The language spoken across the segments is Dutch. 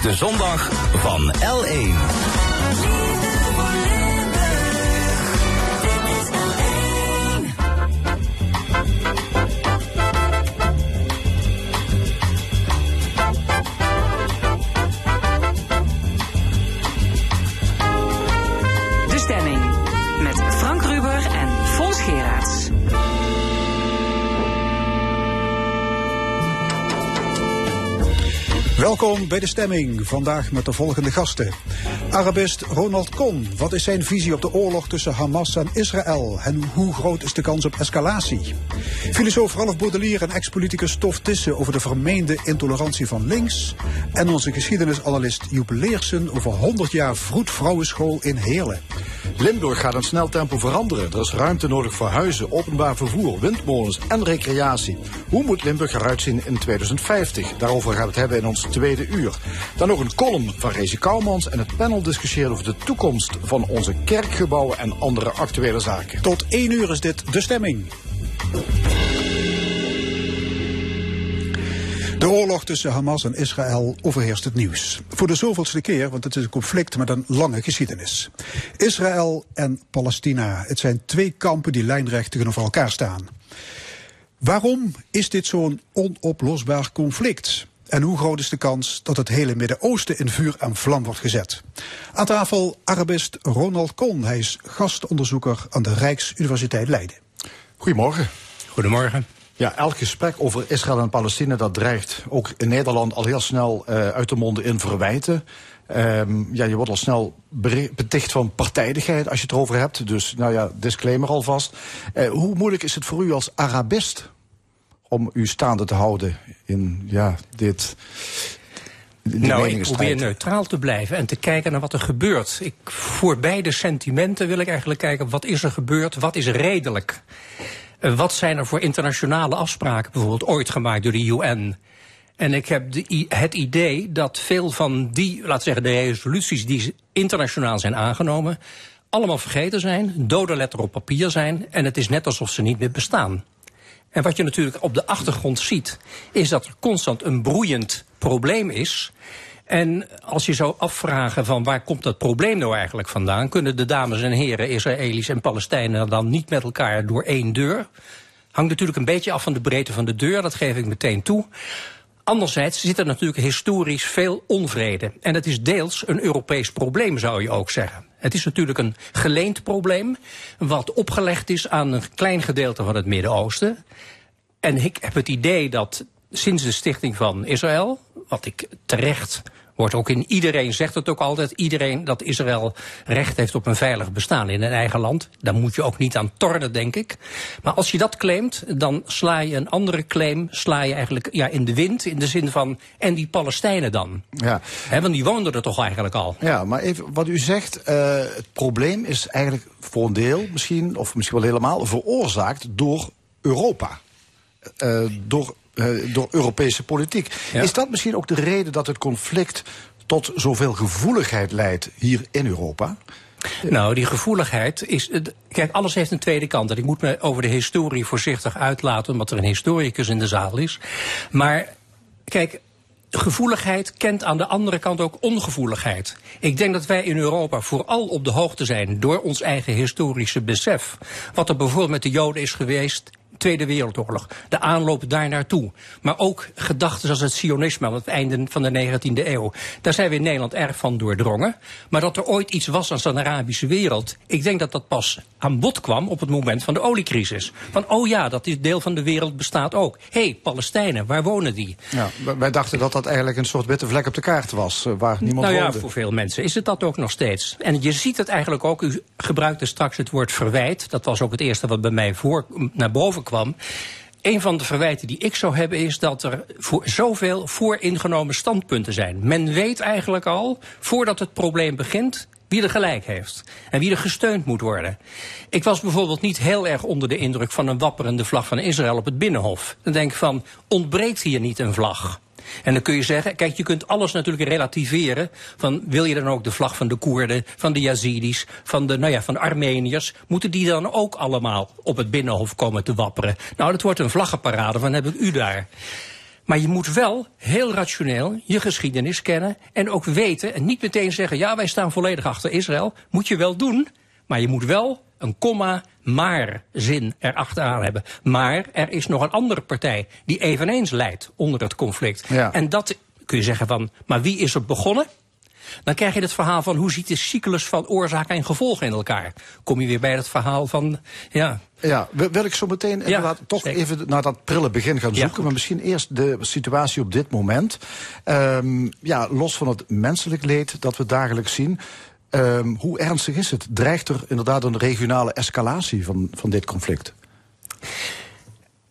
de zondag van L1. Welkom bij de stemming. Vandaag met de volgende gasten. Arabist Ronald Kohn. Wat is zijn visie op de oorlog tussen Hamas en Israël? En hoe groot is de kans op escalatie? Filosoof Ralf Baudelaire en ex-politicus Tof Tissen over de vermeende intolerantie van links. En onze geschiedenisanalist Joep Leersen over 100 jaar vroedvrouwenschool in Heerlen. Limburg gaat in snel tempo veranderen. Er is ruimte nodig voor huizen, openbaar vervoer, windmolens en recreatie. Hoe moet Limburg eruit zien in 2050? Daarover gaan we het hebben in ons tweede uur. Dan nog een column van Rezi Kouwmans en het panel discussieert over de toekomst van onze kerkgebouwen en andere actuele zaken. Tot 1 uur is dit de stemming. De oorlog tussen Hamas en Israël overheerst het nieuws. Voor de zoveelste keer, want het is een conflict met een lange geschiedenis. Israël en Palestina, het zijn twee kampen die lijnrecht tegenover elkaar staan. Waarom is dit zo'n onoplosbaar conflict? En hoe groot is de kans dat het hele Midden-Oosten in vuur en vlam wordt gezet? Aan tafel Arabist Ronald Kohn. Hij is gastonderzoeker aan de Rijksuniversiteit Leiden. Goedemorgen. Goedemorgen. Ja, elk gesprek over Israël en Palestina dat dreigt ook in Nederland al heel snel uh, uit de monden in verwijten. Um, ja, je wordt al snel beticht van partijdigheid als je het erover hebt. Dus nou ja, disclaimer alvast. Uh, hoe moeilijk is het voor u als Arabist om u staande te houden in ja, dit. Nou, ik probeer neutraal te blijven en te kijken naar wat er gebeurt. Ik, voor beide sentimenten wil ik eigenlijk kijken wat is er gebeurd, wat is redelijk. Uh, wat zijn er voor internationale afspraken bijvoorbeeld ooit gemaakt door de UN? En ik heb de, het idee dat veel van die, laten zeggen, de resoluties die internationaal zijn aangenomen, allemaal vergeten zijn, dode letter op papier zijn en het is net alsof ze niet meer bestaan. En wat je natuurlijk op de achtergrond ziet, is dat er constant een broeiend probleem is. En als je zou afvragen van waar komt dat probleem nou eigenlijk vandaan, kunnen de dames en heren Israëli's en Palestijnen dan niet met elkaar door één deur? Hangt natuurlijk een beetje af van de breedte van de deur, dat geef ik meteen toe. Anderzijds zit er natuurlijk historisch veel onvrede. En het is deels een Europees probleem, zou je ook zeggen. Het is natuurlijk een geleend probleem, wat opgelegd is aan een klein gedeelte van het Midden-Oosten. En ik heb het idee dat sinds de stichting van Israël, wat ik terecht wordt ook in iedereen zegt het ook altijd, iedereen dat Israël recht heeft op een veilig bestaan in een eigen land. Daar moet je ook niet aan tornen, denk ik. Maar als je dat claimt, dan sla je een andere claim, sla je eigenlijk ja, in de wind, in de zin van, en die Palestijnen dan? Ja. He, want die woonden er toch eigenlijk al. Ja, maar even wat u zegt, uh, het probleem is eigenlijk voor een deel misschien, of misschien wel helemaal, veroorzaakt door Europa. Uh, door door Europese politiek. Ja. Is dat misschien ook de reden dat het conflict tot zoveel gevoeligheid leidt hier in Europa? Nou, die gevoeligheid is. Kijk, alles heeft een tweede kant. En ik moet me over de historie voorzichtig uitlaten, omdat er een historicus in de zaal is. Maar kijk, gevoeligheid kent aan de andere kant ook ongevoeligheid. Ik denk dat wij in Europa vooral op de hoogte zijn door ons eigen historische besef. Wat er bijvoorbeeld met de Joden is geweest Tweede Wereldoorlog. De aanloop daar naartoe. Maar ook gedachten zoals het sionisme aan het einde van de 19e eeuw. Daar zijn we in Nederland erg van doordrongen. Maar dat er ooit iets was als een Arabische wereld. Ik denk dat dat pas aan bod kwam op het moment van de oliecrisis. Van oh ja, dat deel van de wereld bestaat ook. Hé, hey, Palestijnen, waar wonen die? Ja, wij dachten dat dat eigenlijk een soort witte vlek op de kaart was. Waar niemand nou ja, woonde. voor veel mensen is het dat ook nog steeds. En je ziet het eigenlijk ook. U gebruikte straks het woord verwijt. Dat was ook het eerste wat bij mij voor, naar boven kwam. Een van de verwijten die ik zou hebben is dat er voor zoveel vooringenomen standpunten zijn. Men weet eigenlijk al, voordat het probleem begint, wie er gelijk heeft en wie er gesteund moet worden. Ik was bijvoorbeeld niet heel erg onder de indruk van een wapperende vlag van Israël op het Binnenhof. Dan denk ik van, ontbreekt hier niet een vlag? En dan kun je zeggen, kijk, je kunt alles natuurlijk relativeren. Van wil je dan ook de vlag van de Koerden, van de Yazidis, van de, nou ja, van de Armeniërs, moeten die dan ook allemaal op het binnenhof komen te wapperen? Nou, dat wordt een vlaggenparade, van heb ik u daar. Maar je moet wel heel rationeel je geschiedenis kennen en ook weten en niet meteen zeggen, ja, wij staan volledig achter Israël. Moet je wel doen, maar je moet wel een komma maar zin erachteraan hebben. Maar er is nog een andere partij die eveneens leidt onder het conflict. En dat kun je zeggen van, maar wie is er begonnen? Dan krijg je het verhaal van hoe ziet de cyclus van oorzaak en gevolgen in elkaar. Kom je weer bij het verhaal van, ja... Ja, wil ik zo meteen inderdaad toch even naar dat prille begin gaan zoeken. maar misschien eerst de situatie op dit moment. Um, ja, los van het menselijk leed dat we dagelijks zien. Um, hoe ernstig is het? Dreigt er inderdaad een regionale escalatie van, van dit conflict?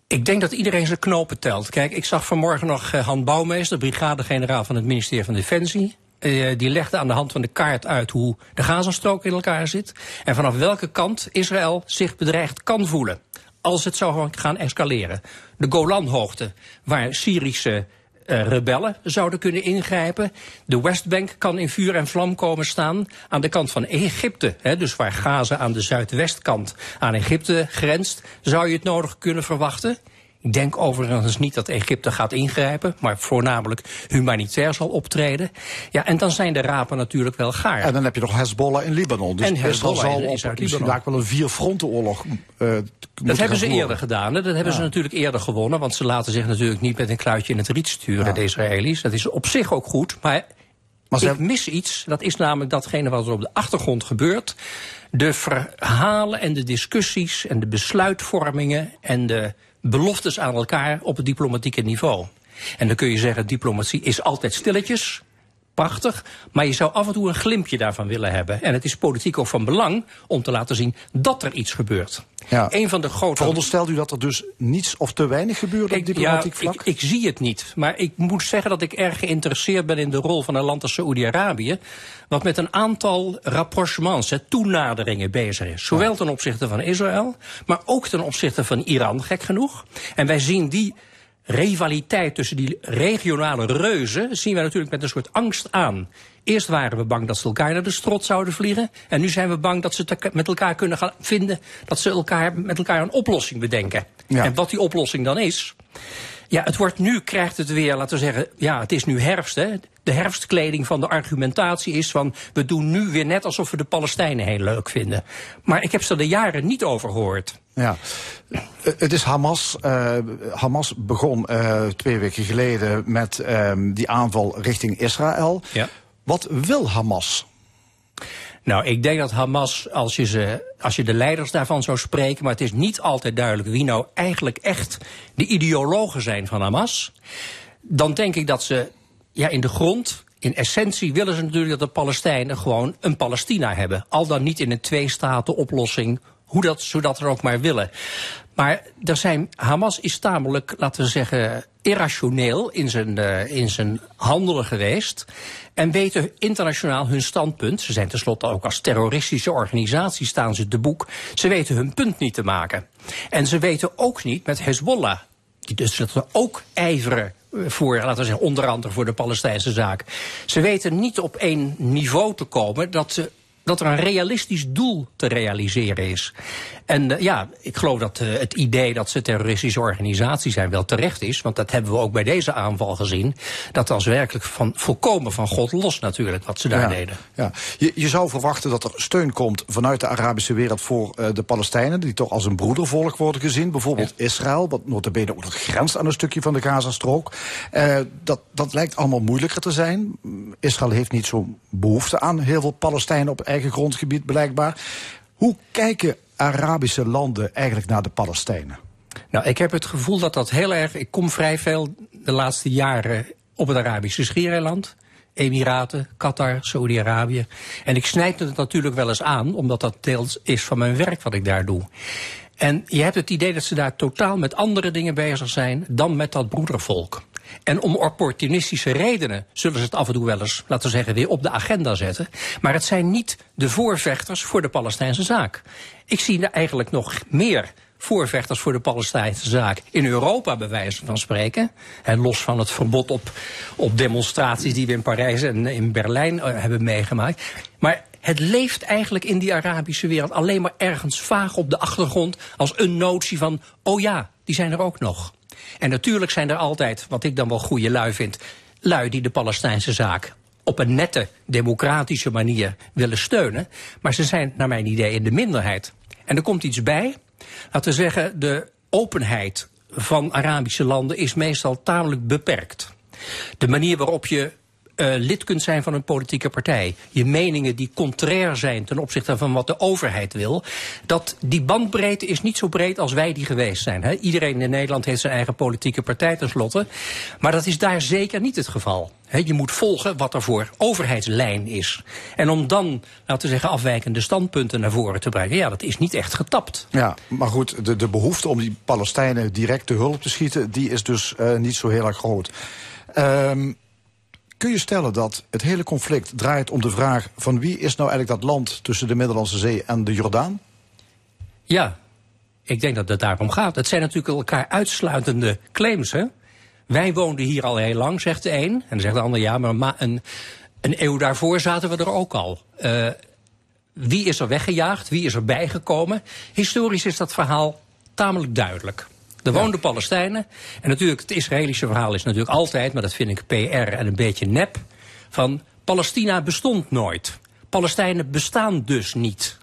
Ik denk dat iedereen zijn knopen telt. Kijk, ik zag vanmorgen nog uh, Han Bouwmeester, brigadegeneraal van het ministerie van Defensie. Uh, die legde aan de hand van de kaart uit hoe de Gazastrook in elkaar zit. En vanaf welke kant Israël zich bedreigd kan voelen. Als het zou gaan escaleren. De Golanhoogte, waar Syrische uh, rebellen zouden kunnen ingrijpen. De Westbank kan in vuur en vlam komen staan. Aan de kant van Egypte, hè, dus waar Gaza aan de zuidwestkant aan Egypte grenst, zou je het nodig kunnen verwachten. Ik denk overigens niet dat Egypte gaat ingrijpen, maar voornamelijk humanitair zal optreden. Ja, en dan zijn de rapen natuurlijk wel gaar. En dan heb je nog Hezbollah in Libanon. Dus en Hezbollah zal op misschien wel een vier-frontenoorlog uh, Dat hebben ze eerder gedaan. Hè? Dat hebben ze natuurlijk eerder gewonnen, want ze laten zich natuurlijk niet met een kluitje in het riet sturen, ja. de Israëli's. Dat is op zich ook goed, maar maar ik mis iets, dat is namelijk datgene wat er op de achtergrond gebeurt. De verhalen en de discussies en de besluitvormingen en de beloftes aan elkaar op het diplomatieke niveau. En dan kun je zeggen, diplomatie is altijd stilletjes, prachtig. Maar je zou af en toe een glimpje daarvan willen hebben. En het is politiek ook van belang om te laten zien dat er iets gebeurt. Ja. Een van de grote... Veronderstelt u dat er dus niets of te weinig gebeurt op diplomatiek ja, vlak? Ik, ik, zie het niet. Maar ik moet zeggen dat ik erg geïnteresseerd ben in de rol van een land als Saoedi-Arabië. Wat met een aantal rapprochements, toenaderingen bezig is. Zowel ten opzichte van Israël, maar ook ten opzichte van Iran, gek genoeg. En wij zien die rivaliteit tussen die regionale reuzen zien we natuurlijk met een soort angst aan. Eerst waren we bang dat ze elkaar naar de strot zouden vliegen. En nu zijn we bang dat ze het met elkaar kunnen gaan vinden. Dat ze elkaar, met elkaar een oplossing bedenken. Ja. En wat die oplossing dan is. Ja, het wordt nu, krijgt het weer, laten we zeggen, ja, het is nu herfst. Hè. De herfstkleding van de argumentatie is van, we doen nu weer net alsof we de Palestijnen heel leuk vinden. Maar ik heb ze er jaren niet over gehoord. Ja, het is Hamas. Uh, Hamas begon uh, twee weken geleden met uh, die aanval richting Israël. Ja. Wat wil Hamas? Nou, ik denk dat Hamas, als je, ze, als je de leiders daarvan zou spreken, maar het is niet altijd duidelijk wie nou eigenlijk echt de ideologen zijn van Hamas, dan denk ik dat ze ja, in de grond in essentie willen ze natuurlijk dat de Palestijnen gewoon een Palestina hebben. Al dan niet in een twee-staten-oplossing, hoe dat, zodat er ook maar willen. Maar er zijn, Hamas is tamelijk, laten we zeggen, irrationeel in zijn, uh, in zijn handelen geweest. En weten internationaal hun standpunt. Ze zijn tenslotte ook als terroristische organisatie staan ze te boek. Ze weten hun punt niet te maken. En ze weten ook niet met Hezbollah. Die dus ook ijveren voor, laten we zeggen, onder andere voor de Palestijnse zaak. Ze weten niet op één niveau te komen dat ze dat er een realistisch doel te realiseren is. En uh, ja, ik geloof dat uh, het idee dat ze terroristische organisatie zijn wel terecht is. Want dat hebben we ook bij deze aanval gezien. Dat was werkelijk van, volkomen van God los natuurlijk, wat ze daar ja, deden. Ja. Je, je zou verwachten dat er steun komt vanuit de Arabische wereld voor uh, de Palestijnen. Die toch als een broedervolk worden gezien. Bijvoorbeeld ja. Israël, wat notabene ook nog grenst aan een stukje van de Gazastrook. dat, dat lijkt allemaal moeilijker te zijn. Israël heeft niet zo'n behoefte aan heel veel Palestijnen op eigen grondgebied blijkbaar. Hoe kijken Arabische landen eigenlijk naar de Palestijnen? Nou, ik heb het gevoel dat dat heel erg. Ik kom vrij veel de laatste jaren op het Arabische Schiereiland. Emiraten, Qatar, Saudi-Arabië. En ik snijd het natuurlijk wel eens aan, omdat dat deels is van mijn werk wat ik daar doe. En je hebt het idee dat ze daar totaal met andere dingen bezig zijn dan met dat broedervolk. En om opportunistische redenen zullen ze het af en toe wel eens, laten zeggen, weer op de agenda zetten. Maar het zijn niet de voorvechters voor de Palestijnse zaak. Ik zie eigenlijk nog meer voorvechters voor de Palestijnse zaak in Europa, bij wijze van spreken. En los van het verbod op, op demonstraties die we in Parijs en in Berlijn uh, hebben meegemaakt. Maar het leeft eigenlijk in die Arabische wereld alleen maar ergens vaag op de achtergrond als een notie van, oh ja, die zijn er ook nog. En natuurlijk zijn er altijd, wat ik dan wel goede lui vind, lui die de Palestijnse zaak op een nette, democratische manier willen steunen. Maar ze zijn, naar mijn idee, in de minderheid. En er komt iets bij. Laten we zeggen, de openheid van Arabische landen is meestal tamelijk beperkt. De manier waarop je uh, lid kunt zijn van een politieke partij. Je meningen die contrair zijn ten opzichte van wat de overheid wil. Dat die bandbreedte is niet zo breed als wij die geweest zijn. Hè. Iedereen in Nederland heeft zijn eigen politieke partij tenslotte. Maar dat is daar zeker niet het geval. je moet volgen wat er voor overheidslijn is. En om dan, laten we zeggen, afwijkende standpunten naar voren te brengen, ja, dat is niet echt getapt. Ja, maar goed, de, de behoefte om die Palestijnen direct te hulp te schieten, die is dus uh, niet zo heel erg groot. Um, Kun je stellen dat het hele conflict draait om de vraag van wie is nou eigenlijk dat land tussen de Middellandse Zee en de Jordaan? Ja, ik denk dat het daarom gaat. Het zijn natuurlijk elkaar uitsluitende claims. Hè? Wij woonden hier al heel lang, zegt de een. En dan zegt de ander, ja, maar een, een eeuw daarvoor zaten we er ook al. Uh, wie is er weggejaagd? Wie is er bijgekomen? Historisch is dat verhaal tamelijk duidelijk. Er woonden Palestijnen. En natuurlijk, het Israëlische verhaal is natuurlijk altijd, maar dat vind ik PR en een beetje nep, van Palestina bestond nooit. Palestijnen bestaan dus niet.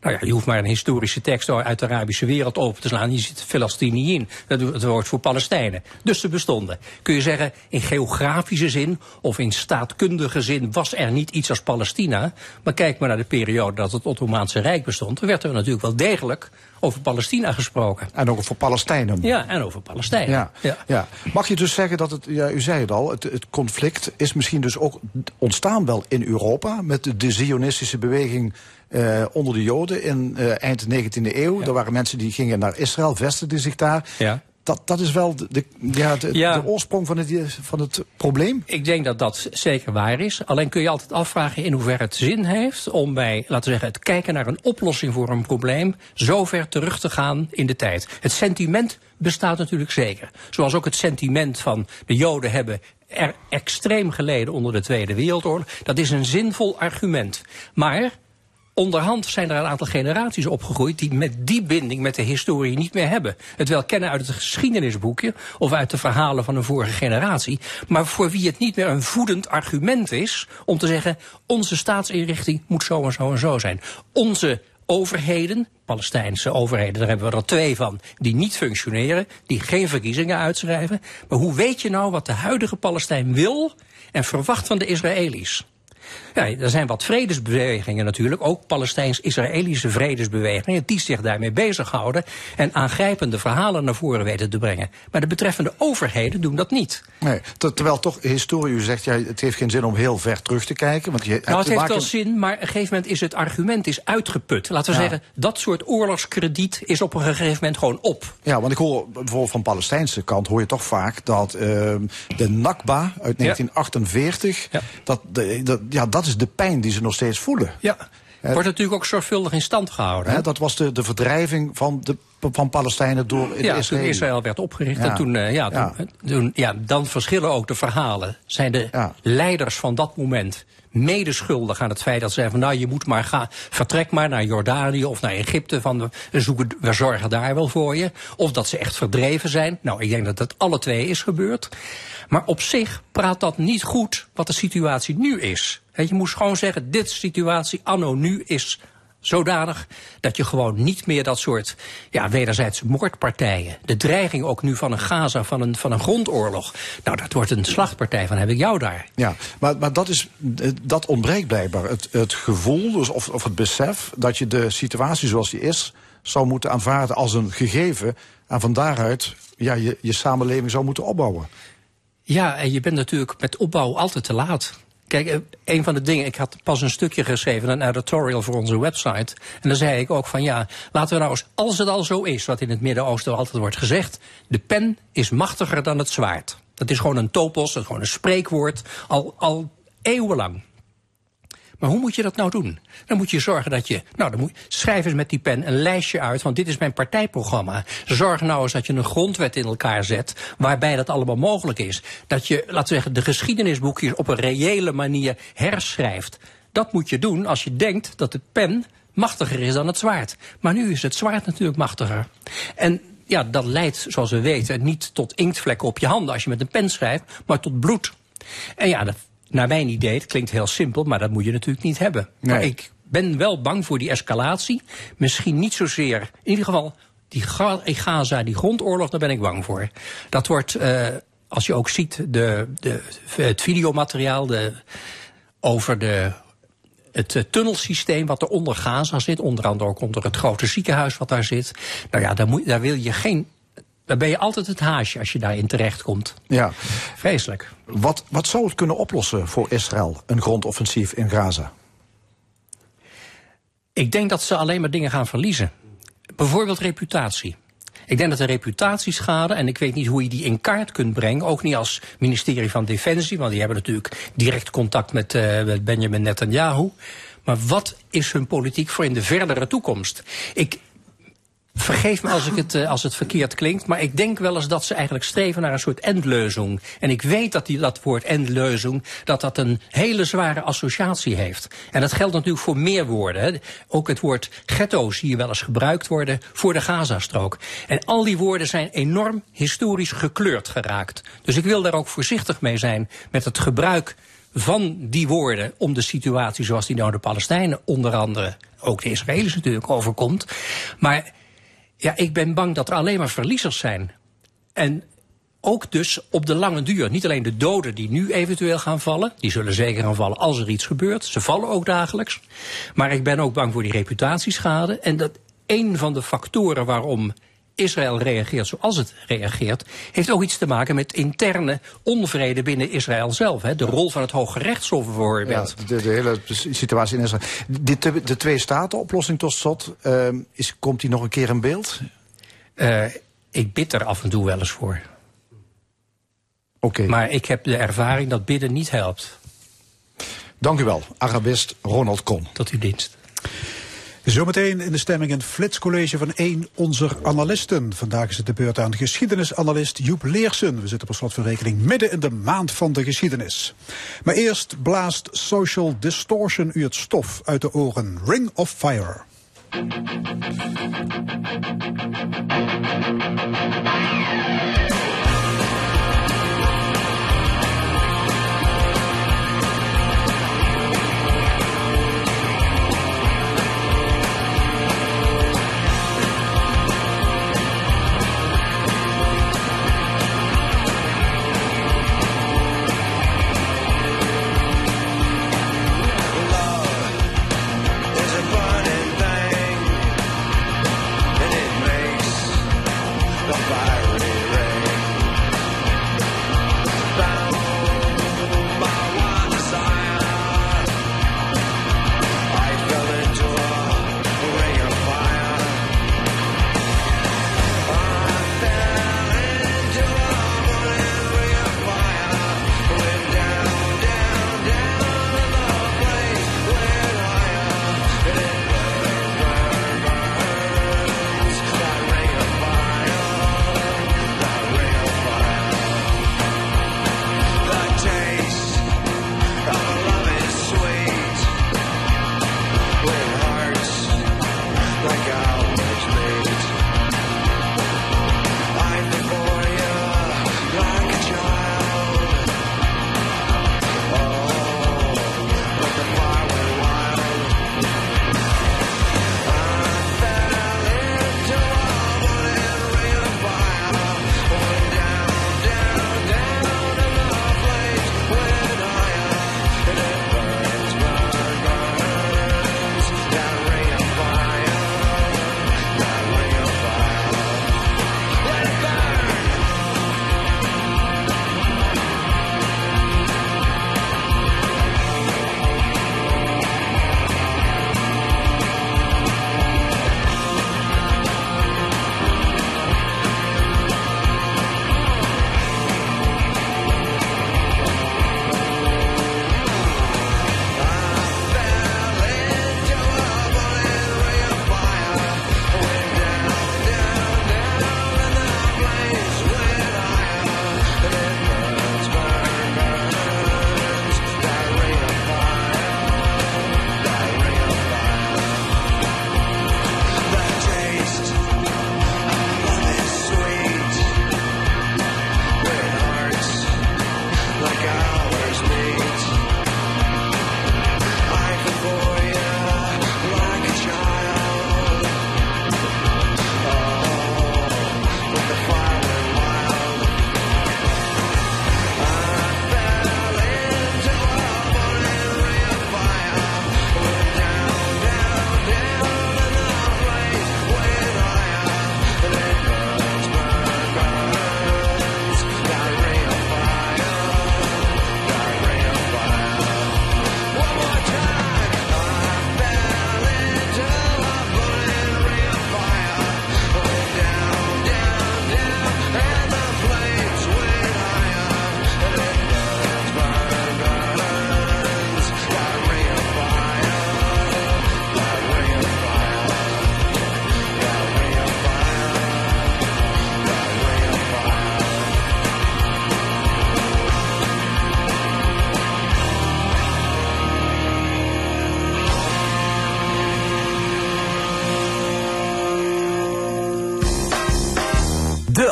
Nou ja, je hoeft maar een historische tekst uit de Arabische wereld open te slaan. Je ziet Filistini in. Dat het woord voor Palestijnen. Dus ze bestonden. Kun je zeggen, in geografische zin of in staatkundige zin was er niet iets als Palestina. Maar kijk maar naar de periode dat het Ottomaanse Rijk bestond. Toen werd er natuurlijk wel degelijk over Palestina gesproken. En ook over Palestijnen. Ja, en over Palestijnen. Ja, ja. Mag je dus zeggen dat het, ja, u zei het al, het, het conflict is misschien dus ook ontstaan wel in Europa met de, de Zionistische beweging uh, onder de Joden in uh, eind 19e eeuw. Er waren mensen die gingen naar Israël, vestigden zich daar. Ja. Dat, dat is wel de, de ja, de, de, oorsprong van het, van het probleem? Ik denk dat dat zeker waar is. Alleen kun je altijd afvragen in hoeverre het zin heeft om bij, laten we zeggen, het kijken naar een oplossing voor een probleem zo ver terug te gaan in de tijd. Het sentiment bestaat natuurlijk zeker. Zoals ook het sentiment van de Joden hebben er extreem geleden onder de Tweede Wereldoorlog. Dat is een zinvol argument. Maar onderhand zijn er een aantal generaties opgegroeid die met die binding met de historie niet meer hebben. Het wel kennen uit het geschiedenisboekje of uit de verhalen van een vorige generatie, maar voor wie het niet meer een voedend argument is om te zeggen onze staatsinrichting moet zo en zo en zo zijn. Onze overheden, Palestijnse overheden, daar hebben we er twee van, die niet functioneren, die geen verkiezingen uitschrijven. Maar hoe weet je nou wat de huidige Palestijn wil en verwacht van de Israëli's? Ja, er zijn wat vredesbewegingen natuurlijk, ook Palestijns-Israëlische vredesbewegingen, die zich daarmee bezighouden en aangrijpende verhalen naar voren weten te brengen. Maar de betreffende overheden doen dat niet. Nee, terwijl toch historie, u zegt, ja, het heeft geen zin om heel ver terug te kijken. Want je nou, het heeft wel zin, maar op een gegeven moment is het argument is uitgeput. Laten we zeggen, dat soort oorlogskrediet is op een gegeven moment gewoon op. Ja, want ik hoor bijvoorbeeld van Palestijnse kant hoor je toch vaak dat uh, de Nakba uit 1948, ja. dat, de, dat ja, dat is de pijn die ze nog steeds voelen. Ja. Wordt natuurlijk ook zorgvuldig in stand gehouden. Hè? Dat was de, de verdrijving van, de, van Palestijnen door ja, Israël. toen Israël werd opgericht. En toen, uh, ja, ja. Toen, ja, dan verschillen ook de verhalen. Zijn de leiders van dat moment medeschuldig aan het feit dat ze zeggen van nou je moet maar gaan, vertrek maar naar Jordanië of naar Egypte van we, zoeken, we zorgen daar wel voor je. Of dat ze echt verdreven zijn. Nou, ik denk dat dat alle twee is gebeurd. Maar op zich praat dat niet goed wat de situatie nu is. Je moest gewoon zeggen, dit situatie anno nu is zodanig dat je gewoon niet meer dat soort ja, wederzijdse moordpartijen... de dreiging ook nu van een Gaza, van een, van een grondoorlog... nou, dat wordt een slachtpartij van heb ik jou daar. Ja, maar, maar dat, is, dat ontbreekt blijkbaar. Het, het gevoel dus of, of het besef dat je de situatie zoals die is... zou moeten aanvaarden als een gegeven... en van daaruit ja, je, je samenleving zou moeten opbouwen. Ja, en je bent natuurlijk met opbouw altijd te laat. Kijk, eh, een van de dingen, ik had pas een stukje geschreven, een editorial voor onze website. En dan zei ik ook van ja, laten we nou eens, als het al zo is, wat in het Midden-Oosten altijd wordt gezegd, de pen is machtiger dan het zwaard. Dat is gewoon een topos, dat is gewoon een spreekwoord, al, al eeuwenlang. Maar hoe moet je dat nou doen? Dan moet je zorgen dat je, nou, dan moet, schrijf eens met die pen een lijstje uit, want dit is mijn partijprogramma. Zorg nou eens dat je een grondwet in elkaar zet, waarbij dat allemaal mogelijk is. Dat je, laten we zeggen, de geschiedenisboekjes op een reële manier herschrijft. Dat moet je doen als je denkt dat de pen machtiger is dan het zwaard. Maar nu is het zwaard natuurlijk machtiger. En ja, dat leidt, zoals we weten, niet tot inktvlekken op je handen als je met een pen schrijft, maar tot bloed. En ja, dat, naar mijn idee, het klinkt heel simpel, maar dat moet je natuurlijk niet hebben. Maar ik ben wel bang voor die escalatie. Misschien niet zozeer, in ieder geval die Gaza, die grondoorlog, daar ben ik bang voor. Dat wordt, uh, als je ook ziet, de, de, het videomateriaal de, over de het uh, tunnelsysteem wat er onder Gaza zit, onder andere ook onder het grote ziekenhuis wat daar zit. Nou ja, daar, moet, daar wil je geen. Daar ben je altijd het haasje als je daarin terechtkomt. Ja. Vreselijk. Wat, wat zou het kunnen oplossen voor Israël, een grondoffensief in Gaza? Ik denk dat ze alleen maar dingen gaan verliezen. Bijvoorbeeld reputatie. Ik denk dat de reputatieschade, en ik weet niet hoe je die in kaart kunt brengen, ook niet als ministerie van Defensie, want die hebben natuurlijk direct contact met, uh, met Benjamin Netanyahu. Maar wat is hun politiek voor in de verdere toekomst? Ik, Vergeef me als, ik het, uh, als het verkeerd klinkt, maar ik denk wel eens dat ze eigenlijk streven naar een soort endleuzing. En ik weet dat die, dat woord endleuzing, dat dat een hele zware associatie heeft. En dat geldt natuurlijk voor meer woorden. Hè. Ook het woord ghetto zie je wel eens gebruikt worden voor de Gazastrook. En al die woorden zijn enorm historisch gekleurd geraakt. Dus ik wil daar ook voorzichtig mee zijn met het gebruik van die woorden om de situatie zoals die nou de Palestijnen onder andere, ook de Israëli's natuurlijk, overkomt. Maar ja, ik ben bang dat er alleen maar verliezers zijn. En ook dus op de lange duur. Niet alleen de doden die nu eventueel gaan vallen. Die zullen zeker gaan vallen als er iets gebeurt. Ze vallen ook dagelijks. Maar ik ben ook bang voor die reputatieschade. En dat een van de factoren waarom Israël reageert zoals het reageert, heeft ook iets te maken met interne onvrede binnen Israël zelf. Hè. De rol van het Hoge Rechtshof bijvoorbeeld. Ja, de, de, hele situatie in Israël. De, de twee-staten-oplossing tot slot, uh, is, komt die nog een keer in beeld? Uh, ik bid er af en toe wel eens voor. Oké. Maar ik heb de ervaring dat bidden niet helpt. Dank u wel, Arabist Ronald Kon. Tot uw dienst. Zometeen in de stemming een flitscollege van één onze analisten. Vandaag is het de beurt aan geschiedenisanalist Joep Leersen. We zitten op slot rekening midden in de maand van de geschiedenis. Maar eerst blaast Social Distortion u het stof uit de oren. Ring of Fire.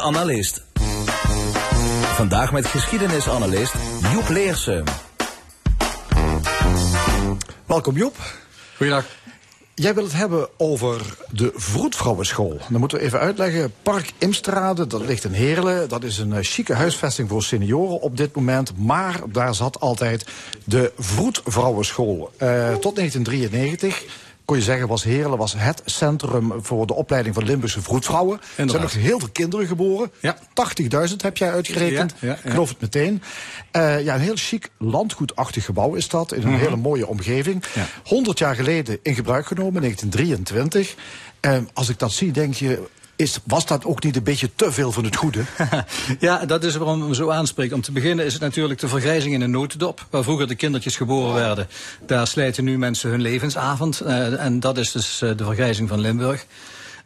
Analist. Vandaag met geschiedenisanalist Joep Leersen. Welkom Joep. Goeiedag. Jij wil het hebben over de Vroedvrouwenschool. Dan moeten we even uitleggen. Park Imstrade, dat ligt in Heerlen. Dat is een uh, chique huisvesting voor senioren op dit moment. Maar daar zat altijd de Vroedvrouwenschool. Uh, tot 1993 kon je zeggen, was Heerlen was het centrum voor de opleiding van Limburgse vroedvrouwen. Er zijn nog heel veel kinderen geboren. Ja. 80.000 heb jij uitgerekend. Ja, ja, geloof het meteen. Uh, ja, een heel chic landgoedachtig gebouw is dat. In een mhm. hele mooie omgeving. 100 jaar geleden in gebruik genomen, 1923. Uh, als ik dat zie, denk je, is, was dat ook niet een beetje te veel van het goede? ja, dat is waarom we zo aanspreken. Om te beginnen is het natuurlijk de vergrijzing in een notendop. Waar vroeger de kindertjes geboren werden. Daar slijten nu mensen hun levensavond. Uh, en dat is dus uh, de vergrijzing van Limburg.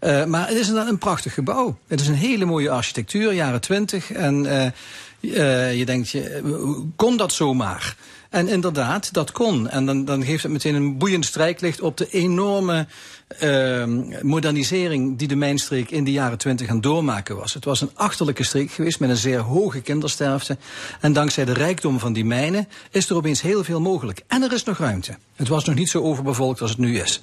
Uh, maar het is een, een, prachtig gebouw. Het is een hele mooie architectuur, jaren twintig. En je denkt, je, kon dat zomaar? En inderdaad, dat kon. En dan, dan geeft het meteen een boeiend strijklicht op de enorme uh, modernisering die de mijnstreek in de jaren twintig aan doormaken was. Het was een achterlijke streek geweest met een zeer hoge kindersterfte. En dankzij de rijkdom van die mijnen is er opeens heel veel mogelijk. En er is nog ruimte. Het was nog niet zo overbevolkt als het nu is.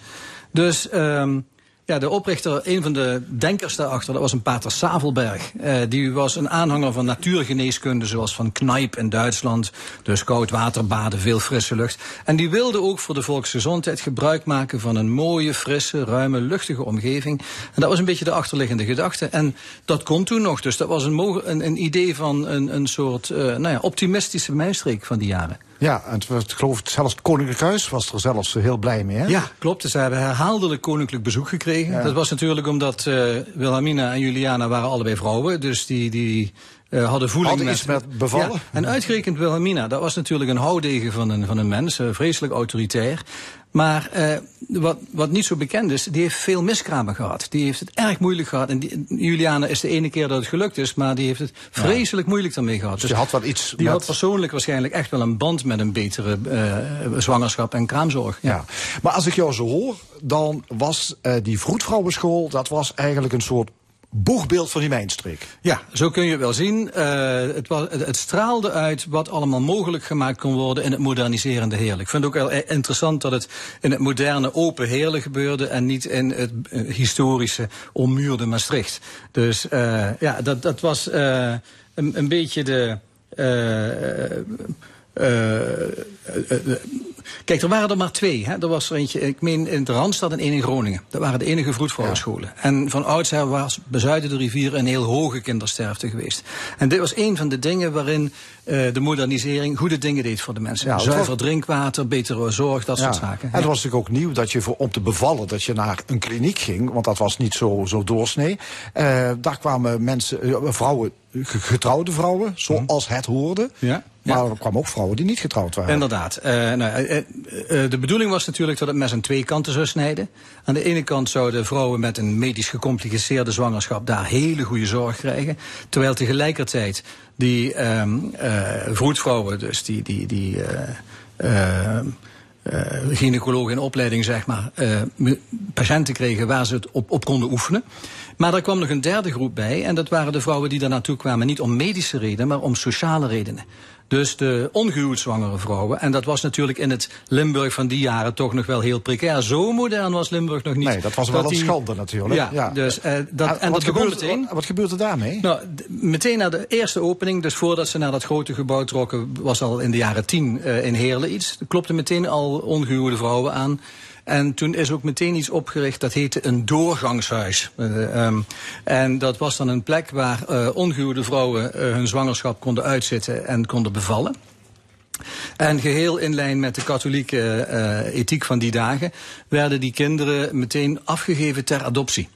Dus... Um, ja, de oprichter, een van de denkers daarachter, dat was een pater Savelberg. Uh, die was een aanhanger van natuurgeneeskunde, zoals van Knijp in Duitsland. Dus koud waterbaden, veel frisse lucht. En die wilde ook voor de volksgezondheid gebruik maken van een mooie, frisse, ruime, luchtige omgeving. En dat was een beetje de achterliggende gedachte. En dat kon toen nog. Dus dat was een, een, een idee van een, een soort uh, nou ja, optimistische mijnstreek van die jaren. Ja, en het, geloof ik, zelfs het Koninklijk Huis was er zelfs heel blij mee, hè? Ja, klopt. Ze hebben herhaaldelijk koninklijk bezoek gekregen. Dat was natuurlijk omdat uh, Wilhelmina en Juliana waren allebei vrouwen. Dus die, die uh, hadden voeling met, met bevallen. Ja, en uitgerekend Wilhelmina, dat was natuurlijk een houdegen van een, van een mens, uh, vreselijk autoritair. Maar uh, wat, wat niet zo bekend is, die heeft veel miskramen gehad. Die heeft het erg moeilijk gehad. En die, Juliana is de ene keer dat het gelukt is, maar die heeft het vreselijk moeilijk daarmee gehad. Dus, dus die had wel iets. Die had persoonlijk waarschijnlijk echt wel een band met een betere zwangerschap en kraamzorg. Ja. ja. Maar als ik jou zo hoor, dan was die vroedvrouwenschool, dat was eigenlijk een soort boegbeeld van die mijnstreek. Ja, zo kun je het wel zien. Uh, het, het, straalde uit wat allemaal mogelijk gemaakt kon worden in het moderniserende Heerlijk. Ik vind het ook wel interessant dat het in het moderne open Heerlijk gebeurde en niet in het uh, historische ommuurde Maastricht. Dus uh, ja, dat, dat was een, een, beetje de Kijk, er waren er maar twee. Hè. Er was er eentje, ik meen in de Randstad en één in Groningen. Dat waren de enige vroedvrouwenscholen. Ja. En van oudsher was bezuiden de rivier een heel hoge kindersterfte geweest. En dit was een van de dingen waarin uh, de modernisering goede dingen deed voor de mensen. Ja, Zuiver was... drinkwater, betere zorg, dat ja. soort zaken. En het was natuurlijk ook nieuw dat je voor, om te bevallen, dat je naar een kliniek ging. Want dat was niet zo, zo doorsnee. Uh, daar kwamen mensen, uh, vrouwen getrouwde vrouwen, zoals het hoorde. Ja. Maar er kwamen ook vrouwen die niet getrouwd waren. Inderdaad. Uh, nou, de bedoeling was natuurlijk dat het mes aan twee kanten zou snijden. Aan de ene kant zouden vrouwen met een medisch gecompliceerde zwangerschap daar hele goede zorg krijgen. Terwijl tegelijkertijd die ehm, vroedvrouwen, dus die, die, die gynaecologen in opleiding, zeg maar, patiënten kregen waar ze het op, op konden oefenen. Maar er kwam nog een derde groep bij. En dat waren de vrouwen die daar naartoe kwamen. Niet om medische redenen, maar om sociale redenen. Dus de ongehuwd zwangere vrouwen. En dat was natuurlijk in het Limburg van die jaren toch nog wel heel precair. Zo modern was Limburg nog niet. Nee, dat was wel dat een schande natuurlijk. Ja, ja. Dus, uh, dat, en, dat gebeurde meteen. Wat gebeurde daarmee? Nou, meteen na de eerste opening, dus voordat ze naar dat grote gebouw trokken, was al in de jaren tien uh, in Heerlen iets. Er klopte meteen al ongehuwde vrouwen aan. En toen is ook meteen iets opgericht, dat heette een doorgangshuis. Uh, en dat was dan een plek waar uh, ongehuwde vrouwen uh, hun zwangerschap konden uitzitten en konden bevallen. En geheel in lijn met de katholieke ethiek van die dagen werden die kinderen meteen afgegeven ter adoptie.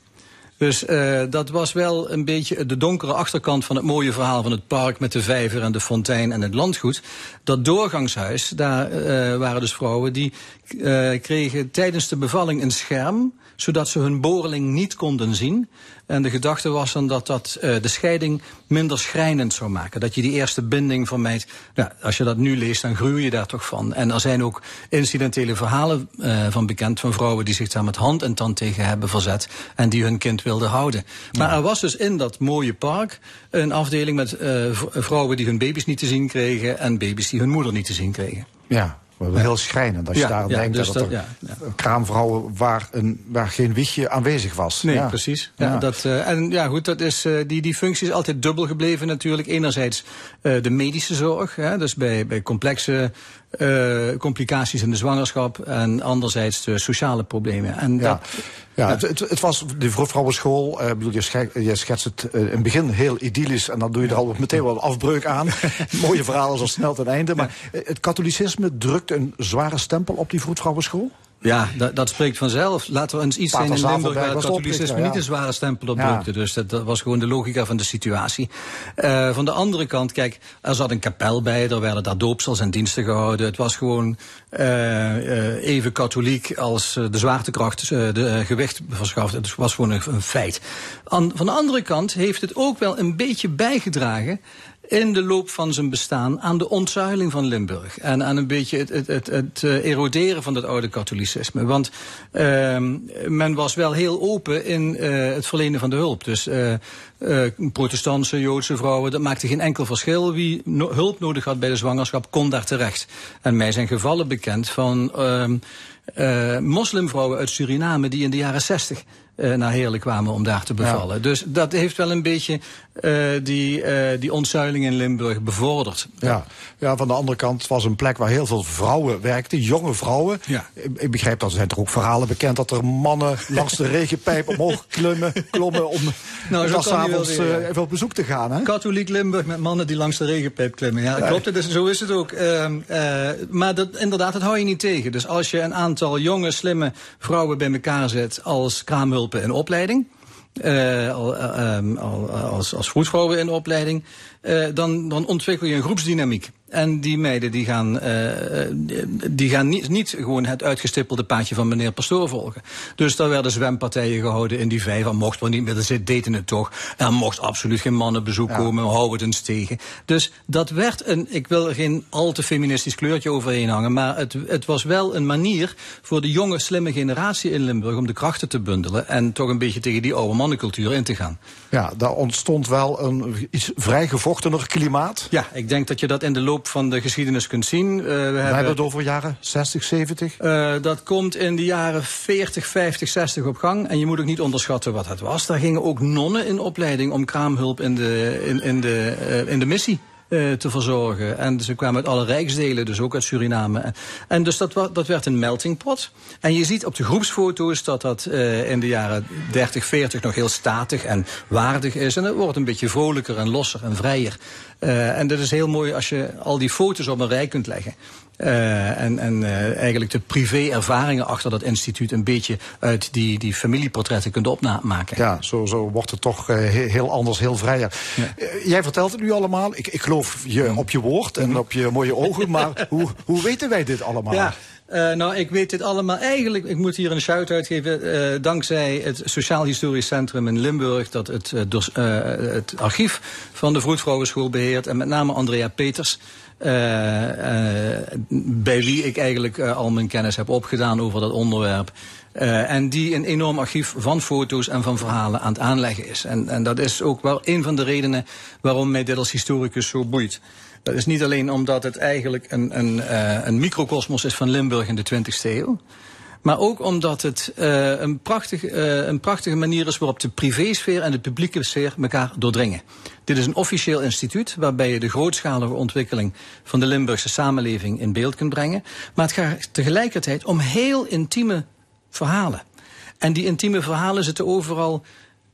Dus uh, dat was wel een beetje de donkere achterkant van het mooie verhaal van het park met de vijver en de fontein en het landgoed. Dat doorgangshuis, daar uh, waren dus vrouwen die uh, kregen tijdens de bevalling een scherm zodat ze hun boreling niet konden zien. En de gedachte was dan dat dat uh, de scheiding minder schrijnend zou maken. Dat je die eerste binding vermijdt. Ja, als je dat nu leest, dan gruw je daar toch van. En er zijn ook incidentele verhalen uh, van bekend van vrouwen die zich daar met hand en tand tegen hebben verzet. En die hun kind wilden houden. Maar er was dus in dat mooie park een afdeling met vrouwen die hun baby's niet te zien kregen en baby's die hun moeder niet te zien kregen. Ja, heel schrijnend als je daar denkt dus dat, er kraamvrouwen waar, een, waar geen wiegje aanwezig was. Nee, precies. Ja, Dat, uh, en ja, goed, dat is, uh, die, die functie is altijd dubbel gebleven natuurlijk. Enerzijds uh, de medische zorg, hè, dus bij, bij complexe complicaties in de zwangerschap. En anderzijds de sociale problemen. En ja. Dat, ja, het, het, het, was de vrouwenschool. Uh, bedoel, je, je schetst het uh, in het begin heel idyllisch. En dan doe je er al meteen wel een afbreuk aan. Mooie verhalen zo snel ten einde. Maar het katholicisme drukt een zware stempel op die vroedvrouwenschool? Ja, dat, dat, spreekt vanzelf. Laten we eens iets zijn in Limburg waar het katholicisme niet een zware stempel op drukte. Dus dat, dat, was gewoon de logica van de situatie. Uh, van de andere kant, kijk, er zat een kapel bij, er werden daar doopsels en diensten gehouden. Het was gewoon uh, uh, even katholiek als de zwaartekracht de gewicht verschaft. Het was gewoon een, een feit. An, van de andere kant heeft het ook wel een beetje bijgedragen in de loop van zijn bestaan aan de ontzuiling van Limburg. En aan een beetje het, het, het, het eh, eroderen van het oude katholicisme. Want uh, men was wel heel open in uh, het verlenen van de hulp. Dus uh, protestantse, Joodse vrouwen, dat maakte geen enkel verschil. Wie no hulp nodig had bij de zwangerschap, kon daar terecht. En mij zijn gevallen bekend van uh, moslimvrouwen uit Suriname die in de jaren zestig naar Heerlen kwamen om daar te bevallen. Dus dat heeft wel een beetje uh, die, uh, die ontzuiling in Limburg bevorderd. Ja. ja, van de andere kant, het was een plek waar heel veel vrouwen werkten, jonge vrouwen. Ja. Ik, begrijp dat er zijn toch ook verhalen bekend dat er mannen langs de regenpijp omhoog klommen, klommen om nou, zo s'avonds even op bezoek te gaan. Hè? Katholiek Limburg met mannen die langs de regenpijp klimmen. Ja, klopt. Dus, zo is het ook. Ehm, maar dat, inderdaad, dat hou je niet tegen. Dus als je een aantal jonge, slimme vrouwen bij elkaar zet als kraamhulp in opleiding. Uh, al, al, als, als in opleiding, uh, dan, dan ontwikkel je een groepsdynamiek. En die meiden die gaan, uh, die gaan niet, niet gewoon het uitgestippelde paadje van meneer Pastoor volgen. Dus daar werden zwempartijen gehouden in die vijf. Er mocht wel niet meer, ze deden het toch. Er mocht absoluut geen mannenbezoek ja. komen, hou het eens tegen. Dus dat werd een, ik wil er geen al te feministisch kleurtje overheen hangen, maar het, het was wel een manier voor de jonge, slimme generatie in Limburg om de krachten te bundelen en toch een beetje tegen die oude mannencultuur in te gaan. Ja, daar ontstond wel een iets vrij gevochtener klimaat. Ja, ik denk dat je dat in de loop van de geschiedenis kunt zien. Uh, we, hebben, hebben het over jaren 60, 70? Uh, dat komt in de jaren 40, 50, 60 op gang. En je moet ook niet onderschatten wat het was. Daar gingen ook nonnen in opleiding om kraamhulp in de, in, in de, uh, in de missie. Uh, te verzorgen. En ze kwamen uit alle rijksdelen, dus ook uit Suriname. En dus dat, dat werd een melting pot. En je ziet op de groepsfoto's dat dat uh, in de jaren 30, 40 nog heel statig en waardig is. En het wordt een beetje vrolijker en losser en vrijer. Uh, en dat is heel mooi als je al die foto's op een rij kunt leggen. Uh, en en uh, eigenlijk de privé-ervaringen achter dat instituut een beetje uit die, die familieportretten kunt opmaken. Ja, zo, zo wordt het toch uh, heel anders, heel vrijer. Ja. jij vertelt het nu allemaal. Ik, ik geloof je op je woord en op je mooie ogen. maar hoe, hoe weten wij dit allemaal? Ja. Uh, nou, ik weet dit allemaal eigenlijk. Ik moet hier een shout-out geven. Uh, dankzij het Sociaal Historisch Centrum in Limburg. dat het, uh, dos, het archief van de Vroedvrouwenschool beheert. En met name Andrea Peters. Bij wie ik eigenlijk al mijn kennis heb opgedaan over dat onderwerp. en die een enorm archief van foto's en van verhalen aan het aanleggen is. En, en dat is ook wel een van de redenen waarom mij dit als historicus zo boeit. Dat is niet alleen omdat het eigenlijk een, een, een microcosmos is van Limburg in de 20e eeuw. Maar ook omdat het uh, een, prachtig, uh, een prachtige manier is waarop de privésfeer en de publieke sfeer elkaar doordringen. Dit is een officieel instituut waarbij je de grootschalige ontwikkeling van de Limburgse samenleving in beeld kunt brengen. Maar het gaat tegelijkertijd om heel intieme verhalen. En die intieme verhalen zitten overal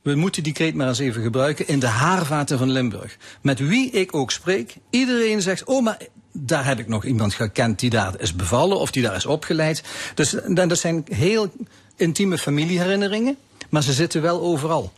we moeten die kreet maar eens even gebruiken, in de haarvaten van Limburg. Met wie ik ook spreek, iedereen zegt, oh maar daar heb ik nog iemand gekend die daar is bevallen of die daar is opgeleid. Dus dat zijn heel intieme familieherinneringen, maar ze zitten wel overal.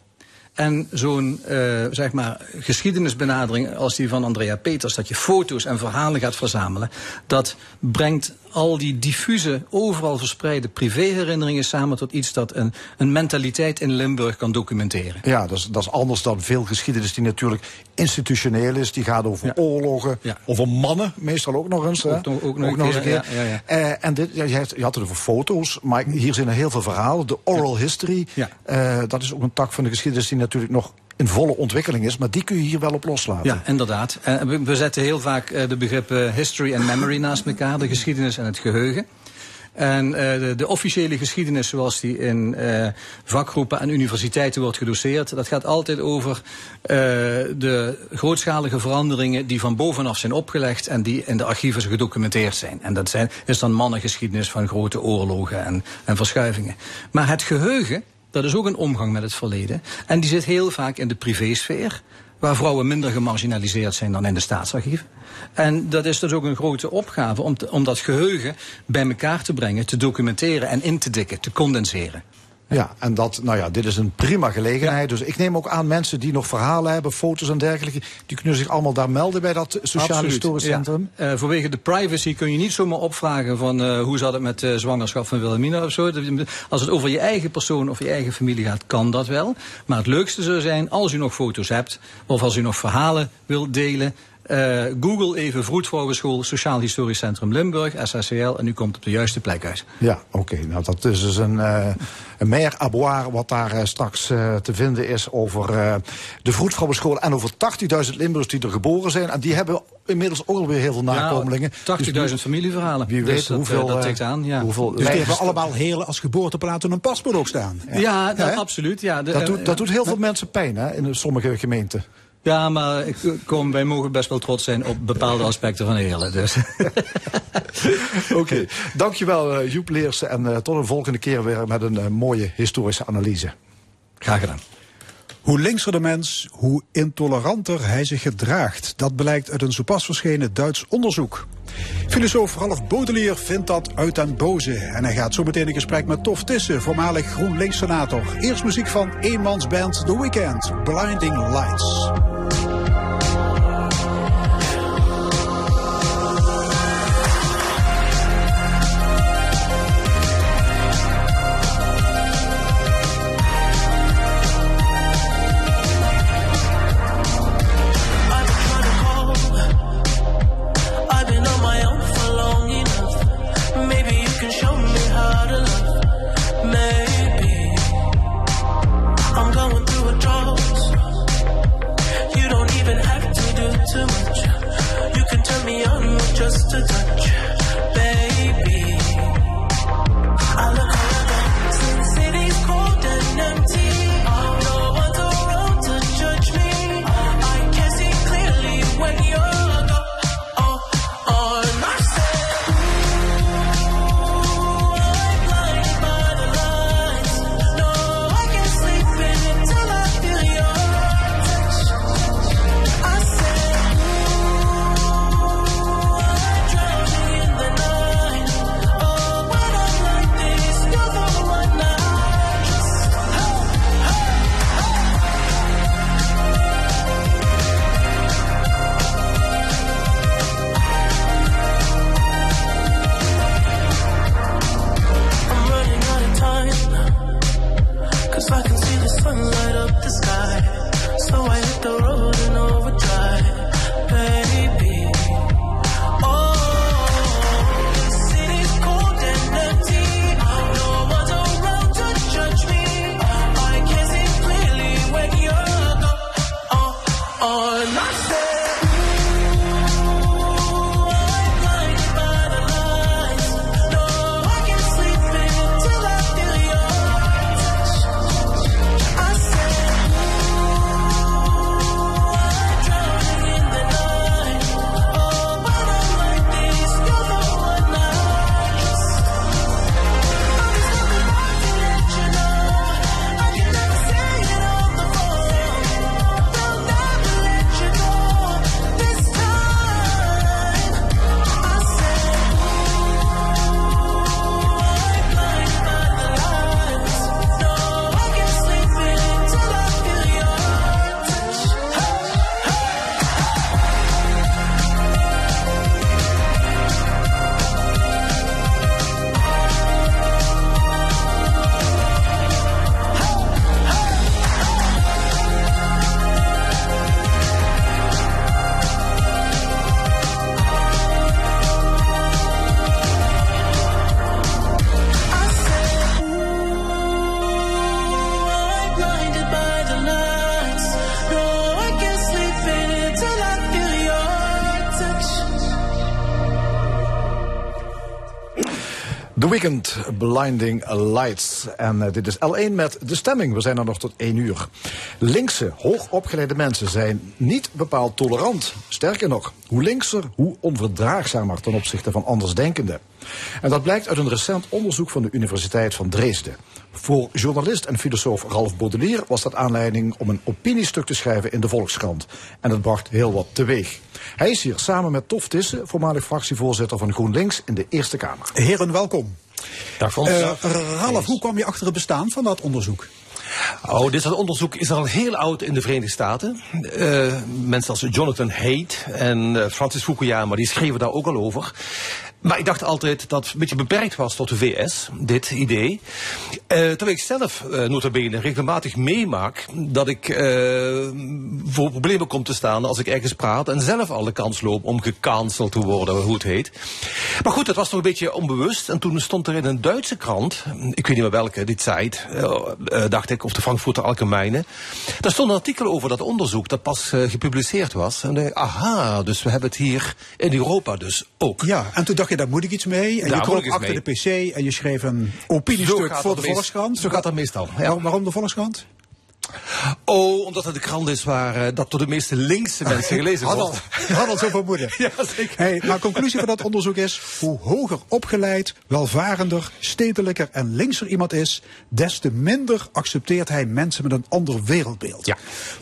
En zo'n uh, zeg maar geschiedenisbenadering als die van Andrea Peters, dat je foto's en verhalen gaat verzamelen, dat brengt al die diffuse, overal verspreide privéherinneringen samen tot iets dat een, een mentaliteit in Limburg kan documenteren. Ja, dat is, dat is anders dan veel geschiedenis die natuurlijk institutioneel is. Die gaat over oorlogen, over mannen, meestal ook nog eens. Ook, ook, ook, nog, eens een keer. Ja, uh, en dit, je, je, had het over foto's, maar hier zijn er heel veel verhalen. De oral history, uh, dat is ook een tak van de geschiedenis die natuurlijk nog in volle ontwikkeling is, maar die kun je hier wel op loslaten. Ja, inderdaad. En we zetten heel vaak eh, de begrippen history en memory naast elkaar, de geschiedenis en het geheugen. En uh, de, officiële geschiedenis zoals die in vakgroepen en universiteiten wordt gedoseerd, dat gaat altijd over de grootschalige veranderingen die van bovenaf zijn opgelegd en die in de archieven gedocumenteerd zijn. En dat zijn, is dan mannengeschiedenis van grote oorlogen en, en verschuivingen. Maar het geheugen, dat is ook een omgang met het verleden. En die zit heel vaak in de privésfeer, waar vrouwen minder gemarginaliseerd zijn dan in de staatsarchieven. En dat is dus ook een grote opgave om, om dat geheugen bij elkaar te brengen, te documenteren en in te dikken, te condenseren. Ja, en dat, nou ja, dit is een prima gelegenheid. Dus ik neem ook aan mensen die nog verhalen hebben, foto's en dergelijke, die kunnen zich allemaal daar melden bij dat Sociaal Historisch Centrum. Ja. Uh, vanwege de privacy kun je niet zomaar opvragen van uh, hoe zat het met de zwangerschap van Wilhelmina of zo. Als het over je eigen persoon of je eigen familie gaat, kan dat wel. Maar het leukste zou zijn als u nog foto's hebt of als u nog verhalen wilt delen. Uh, Google even Vroedvrouwenschool Sociaal Historisch Centrum Limburg, SSCL, en u komt op de juiste plek uit. Ja, oké. Nou, dat is dus een, uh, een meer aboire wat daar uh, straks te vinden is over de Vroedvrouwenschool en over 80.000 Limburgers die er geboren zijn. En die hebben inmiddels ook alweer heel veel nakomelingen. Ja, 80.000 dus familieverhalen. Wie weet dus hoeveel... dat tikt aan, ja. Hoeveel dus die hebben allemaal heel als geboorteplaat en een paspoort ook staan. Ja, ja, ja absoluut. Ja, de, dat, doet, dat doet heel veel mensen pijn hè, in sommige gemeenten. Ja, maar ik, kom, wij mogen best wel trots zijn op bepaalde aspecten van Heerlen. Dus. Oké, okay. dankjewel uh, Joep Leersen en uh, tot een volgende keer weer met een uh, mooie historische analyse. Graag gedaan. Hoe linkser de mens, hoe intoleranter hij zich gedraagt. Dat blijkt uit een zo pas verschenen Duits onderzoek. Filosoof Ralf Baudelaire vindt dat uit den boze. En hij gaat zo meteen in gesprek met Tof Tissen, voormalig GroenLinks-senator. Eerst muziek van eenmansband The Weeknd, Blinding Lights. The Weekend, Blinding Lights. En uh, dit is L1 met de stemming. We zijn er nog tot 1 uur. Linkse, hoogopgeleide mensen zijn niet bepaald tolerant. Sterker nog, hoe linkser, hoe onverdraagzamer ten opzichte van andersdenkenden. En dat blijkt uit een recent onderzoek van de Universiteit van Dresden. Voor journalist en filosoof Ralf Baudelaire was dat aanleiding om een opiniestuk te schrijven in de Volkskrant. En dat bracht heel wat teweeg. Hij is hier samen met Tof Tissen, voormalig fractievoorzitter van GroenLinks in de Eerste Kamer. Heren, welkom. Dag uh, Ralf, hoe kwam je achter het bestaan van dat onderzoek? Oh, dit soort onderzoek is al heel oud in de Verenigde Staten. Uh, mensen als Jonathan Haidt en uh, Francis Fukuyama, die schreven daar ook al over. Maar ik dacht altijd dat het een beetje beperkt was tot de VS, dit idee. Uh, terwijl ik zelf, uh, notabene, regelmatig meemaak dat ik uh, voor problemen kom te staan als ik ergens praat en zelf al de kans loop om gecanceld te worden, hoe het heet. Maar goed, dat was toch een beetje onbewust. En toen stond er in een Duitse krant, ik weet niet meer welke, die Zeit, dacht ik, of de Frankfurter Allgemeine. Daar stond een artikel over dat onderzoek dat pas gepubliceerd was. En dacht, aha, dus we hebben het hier in Europa dus ook. Ja, en toen dacht je, daar moet ik iets mee. En daar je kroop achter de pc en je schreef een opiniestuk voor de Volkskrant. Zo gaat dat meestal. Ja. Waarom de Volkskrant? Oh, omdat het de krant is waar uh, dat door de meeste linkse mensen gelezen wordt. Had al, had al zo vermoeden. ja, zeker. Hey, maar conclusie van dat onderzoek is, hoe hoger opgeleid, welvarender, stedelijker en linkser iemand is, des te minder accepteert hij mensen met een ander wereldbeeld. Ja.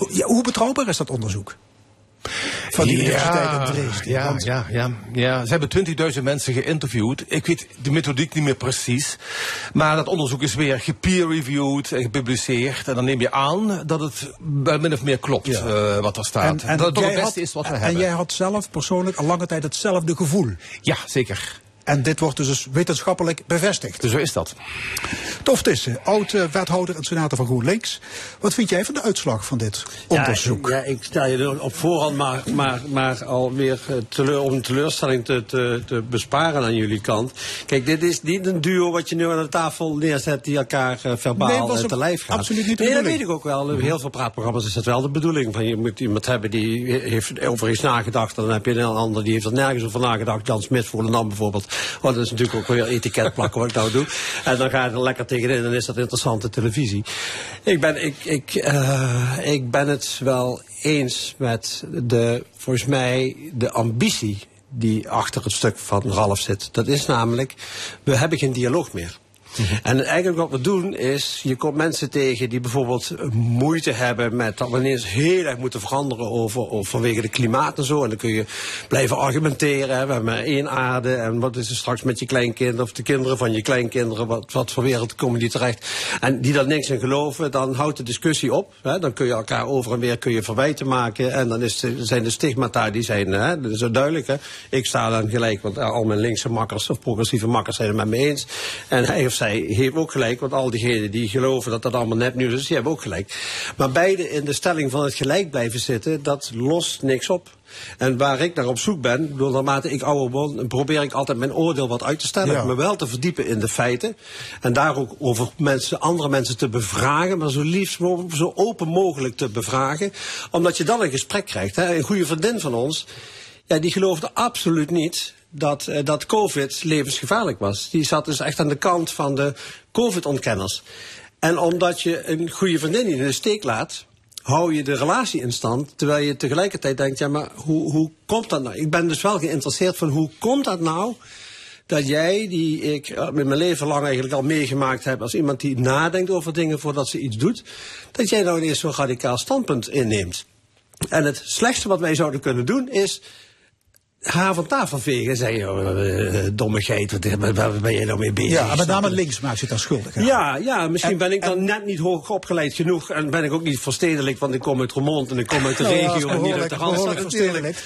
ja hoe betrouwbaar is dat onderzoek? Van de Universiteit in Dresden. Ja, ja, ja, ja. Ze hebben 20.000 mensen geïnterviewd. Ik weet de methodiek niet meer precies. Maar dat onderzoek is weer gepeer-reviewed en gepubliceerd. En dan neem je aan dat het wel min of meer klopt ja. uh, wat er staat. En, en dat het het beste had, is wat we en hebben. En jij had zelf persoonlijk al lange tijd hetzelfde gevoel. Ja, zeker. En dit wordt dus wetenschappelijk bevestigd. Dus zo is dat. Tof Tissen, oud-wethouder en senator van GroenLinks. Wat vind jij van de uitslag van dit onderzoek? Ja, ja ik stel je op voorhand maar, maar, maar alweer teleur, om een teleurstelling te, te, te, besparen aan jullie kant. Kijk, dit is niet een duo wat je nu aan de tafel neerzet die elkaar uh, verbaal nee, te lijf gaat. Absoluut niet de nee, bedoeling. dat weet ik ook wel. In heel veel praatprogramma's is dat wel de bedoeling. Van, je moet iemand hebben die heeft over iets nagedacht. En dan heb je een ander die heeft er nergens over nagedacht. Jan Smit voor de naam bijvoorbeeld. Oh, dat is natuurlijk ook weer etiket plakken wat ik nou doe. En dan ga je er lekker tegenin, dan is dat interessante televisie. Ik ben, ik, ik, uh, ik ben het wel eens met de, volgens mij, de ambitie die achter het stuk van Ralf zit. Dat is namelijk, we hebben geen dialoog meer. En eigenlijk wat we doen is, je komt mensen tegen die bijvoorbeeld moeite hebben met dat we ineens heel erg moeten veranderen over, vanwege de klimaat en zo. En dan kun je blijven argumenteren. We hebben één aarde en wat is er straks met je kleinkinderen of de kinderen van je kleinkinderen, wat, wat voor wereld komen die terecht. En die daar niks in geloven, dan houdt de discussie op. Hè. Dan kun je elkaar over en weer kun je verwijten maken. En dan is zijn de stigmata, die zijn hè, zo duidelijk. Hè. Ik sta dan gelijk, want al mijn linkse makkers of progressieve makkers zijn het met me eens. En hij of zij heeft ook gelijk, want al diegenen die geloven dat dat allemaal nepnieuws is, die hebben ook gelijk. Maar beide in de stelling van het gelijk blijven zitten, dat lost niks op. En waar ik naar op zoek ben, door naarmate ik ouder word, probeer ik altijd mijn oordeel wat uit te stellen. Ja. Me wel te verdiepen in de feiten. En daar ook over mensen, andere mensen te bevragen, maar zo liefst zo open mogelijk te bevragen. Omdat je dan een gesprek krijgt. Hè. Een goede vriendin van ons, ja, die geloofde absoluut niet dat, uh, dat COVID levensgevaarlijk was. Die zat dus echt aan de kant van de COVID-ontkenners. En omdat je een goede vriendin in de steek laat, hou je de relatie in stand. Terwijl je tegelijkertijd denkt, ja, maar hoe, hoe komt dat nou? Ik ben dus wel geïnteresseerd van hoe komt dat nou? Dat jij, die ik met mijn leven lang eigenlijk al meegemaakt heb als iemand die nadenkt over dingen voordat ze iets doet, dat jij nou ineens zo'n radicaal standpunt inneemt. En het slechtste wat wij zouden kunnen doen is haar van tafel vegen en zeggen, oh, uh, domme geit, wat, waar ben je nou mee bezig? Ja, met name links maakt je dan schuldig. Hè? Ja, ja, misschien en, ben ik dan en, net niet hoog opgeleid genoeg en ben ik ook niet verstedelijk, want ik kom uit Remond en ik kom uit de nou, regio en niet uit de Randstad natuurlijk.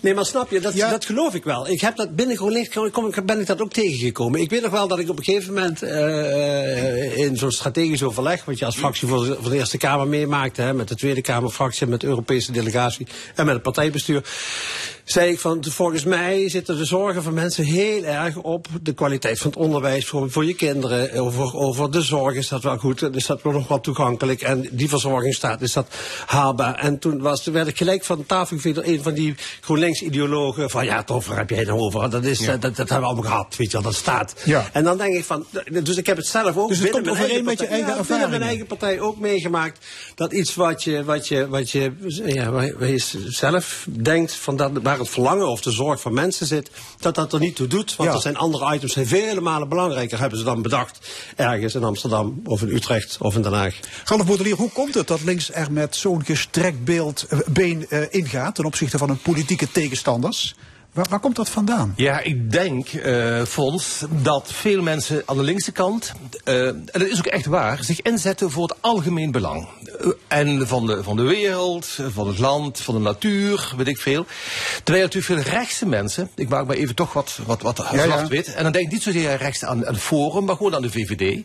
Nee, maar snap je, dat, ja. dat geloof ik wel. Ik heb dat binnen GroenLinks ben ik dat ook tegengekomen. Ik weet nog wel dat ik op een gegeven moment uh, in zo'n strategisch overleg, wat je als fractie voor de, voor de Eerste Kamer meemaakte, hè, met de Tweede Kamerfractie, met de Europese delegatie en met het partijbestuur, zei ik van, volgens mij zitten de zorgen van mensen heel erg op de kwaliteit van het onderwijs voor, voor je kinderen. Over, over de zorg is dat wel goed, is dat wel nog wat toegankelijk. En die verzorgingsstaat is dat haalbaar. En toen was, werd ik gelijk van de tafel geveegd door een van die GroenLinks-ideologen van ja, waar heb jij nou over? Dat, is, dat, dat hebben we allemaal gehad, weet je wel, dat staat. Ja. En dan denk ik van, dus ik heb het zelf ook Dus het binnen, komt mijn met je eigen ja, binnen mijn eigen partij ook meegemaakt. Dat iets wat je, wat je, wat je, ja, waar waar je zelf denkt van dat, waar het verlangen of de zorg van mensen zit, dat dat er niet toe doet. Want er zijn andere items die vele malen belangrijker, hebben ze dan bedacht. Ergens in Amsterdam of in Utrecht of in Den Haag. Baudelier, hoe komt het dat links er met zo'n gestrekt beeld, eh, been eh, ingaat ten opzichte van hun politieke tegenstanders? Waar, waar komt dat vandaan? Ja, ik denk, Fons, dat veel mensen aan de linkse kant, eh, en dat is ook echt waar, zich inzetten voor het algemeen belang. En van de, van de wereld, van het land, van de natuur, weet ik veel. Terwijl natuurlijk veel rechtse mensen, ik maak maar even toch wat, wat, wat ja. zwart-wit, en dan denk ik niet zozeer rechts aan, aan Forum, maar gewoon aan de VVD.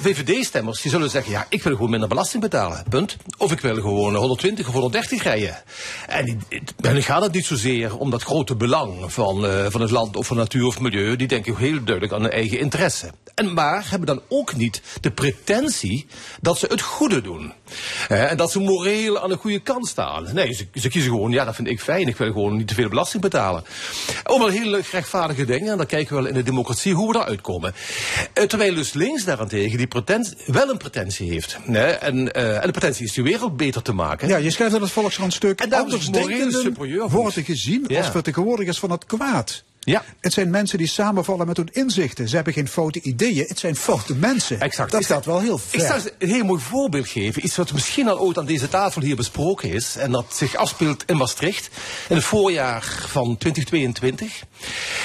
VVD-stemmers, die zullen zeggen, ja, ik wil gewoon minder belasting betalen, punt. Of ik wil gewoon 120 of 130 rijden. En hen gaat het niet zozeer om dat grote belang van, eh, van het land of van natuur of milieu. Die denken heel duidelijk aan hun eigen interesse. En maar hebben dan ook niet de pretentie dat ze het goede doen. Eh, en dat ze moreel aan de goede kant staan. Nee, ze, ze kiezen gewoon, ja, dat vind ik fijn. Ik wil gewoon niet te veel belasting betalen. Allemaal hele rechtvaardige dingen. En dan kijken we wel in de democratie hoe we daaruit komen. Eh, terwijl dus links daarentegen die wel een pretentie heeft. En, eh, en de pretentie is die wereld beter te maken. Ja, je schrijft in het Volksrandstuk. En daarom is morele Andersdenkenden superieur worden gezien Ja. als vertegenwoordigers van het kwaad. Ja. Het zijn mensen die samenvallen met hun inzichten. Ze hebben geen foute ideeën, het zijn foute mensen. Exact. Dat Ik zal- wel heel Ik ver. zal eens een heel mooi voorbeeld geven. Iets wat misschien al ooit aan deze tafel hier besproken is. En dat zich afspeelt in Maastricht. In het voorjaar van 2022.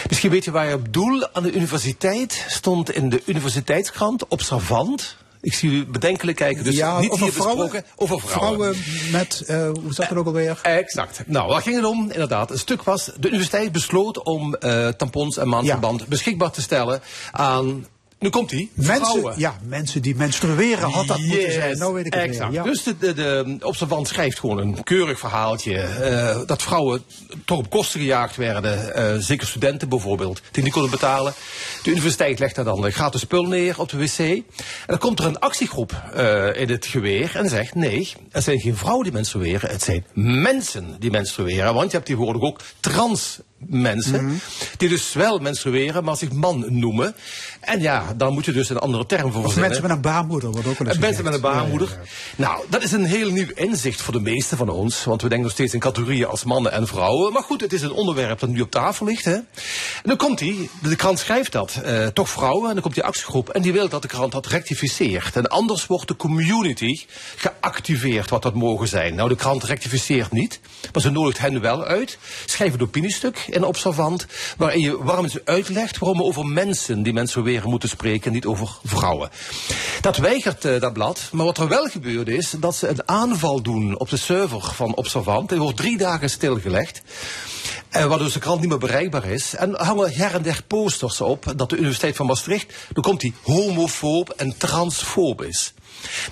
Misschien weet je waar je op doel. Aan de universiteit stond in de universiteitskrant Observant. Ik zie u bedenkelijk kijken, dus ja, niet over hier vrouwen, besproken. Over vrouwen. met, eh, hoe staat het ook alweer? Exact. Nou, waar ging het om? Inderdaad, een stuk was, de universiteit besloot om eh, tampons en maandverband beschikbaar te stellen aan, nu komt ie, Mensen, vrouwen. ja, mensen die menstrueren had dat moeten zijn. Nou weet ik het exact. weer. Ja. Dus de, de, de observant schrijft gewoon een keurig verhaaltje. eh, dat vrouwen toch op kosten gejaagd werden. eh, zeker studenten bijvoorbeeld, die niet konden betalen. De universiteit legt daar dan een gratis spul neer op de wc. En dan komt er een actiegroep eh, in het geweer en zegt... nee, het zijn geen vrouwen die menstrueren, het zijn mensen die menstrueren. Want je hebt tegenwoordig ook trans mensen. Mhm. Die dus wel menstrueren, maar zich man noemen. En ja, dan moet je dus een andere term voor Of mensen met een baarmoeder wordt ook wel eens En mensen met een baarmoeder. Ja, ja, ja. Nou, dat is een heel nieuw inzicht voor de meesten van ons. Want we denken nog steeds in categorieën als mannen en vrouwen. Maar goed, het is een onderwerp dat nu op tafel ligt. Hè? En dan komt hij, de krant schrijft dat, eh, toch vrouwen. En dan komt die actiegroep en die wil dat de krant dat rectificeert. En anders wordt de community geactiveerd wat dat mogen zijn. Nou, de krant rectificeert niet. Maar ze nodigt hen wel uit. Schrijft een opiniestuk in Observant. Waarin je waarom ze uitlegt waarom we over mensen die mensen weer moeten spreken. En niet over vrouwen. Dat weigert eh, dat blad. Maar wat er wel gebeurde is dat ze een aanval doen op de server van Observant. Die wordt drie dagen stilgelegd. Eh, waardoor de krant niet meer bereikbaar is. En hangen her en der posters op dat de Universiteit van Maastricht, dan komt die homofoob en transfoob is.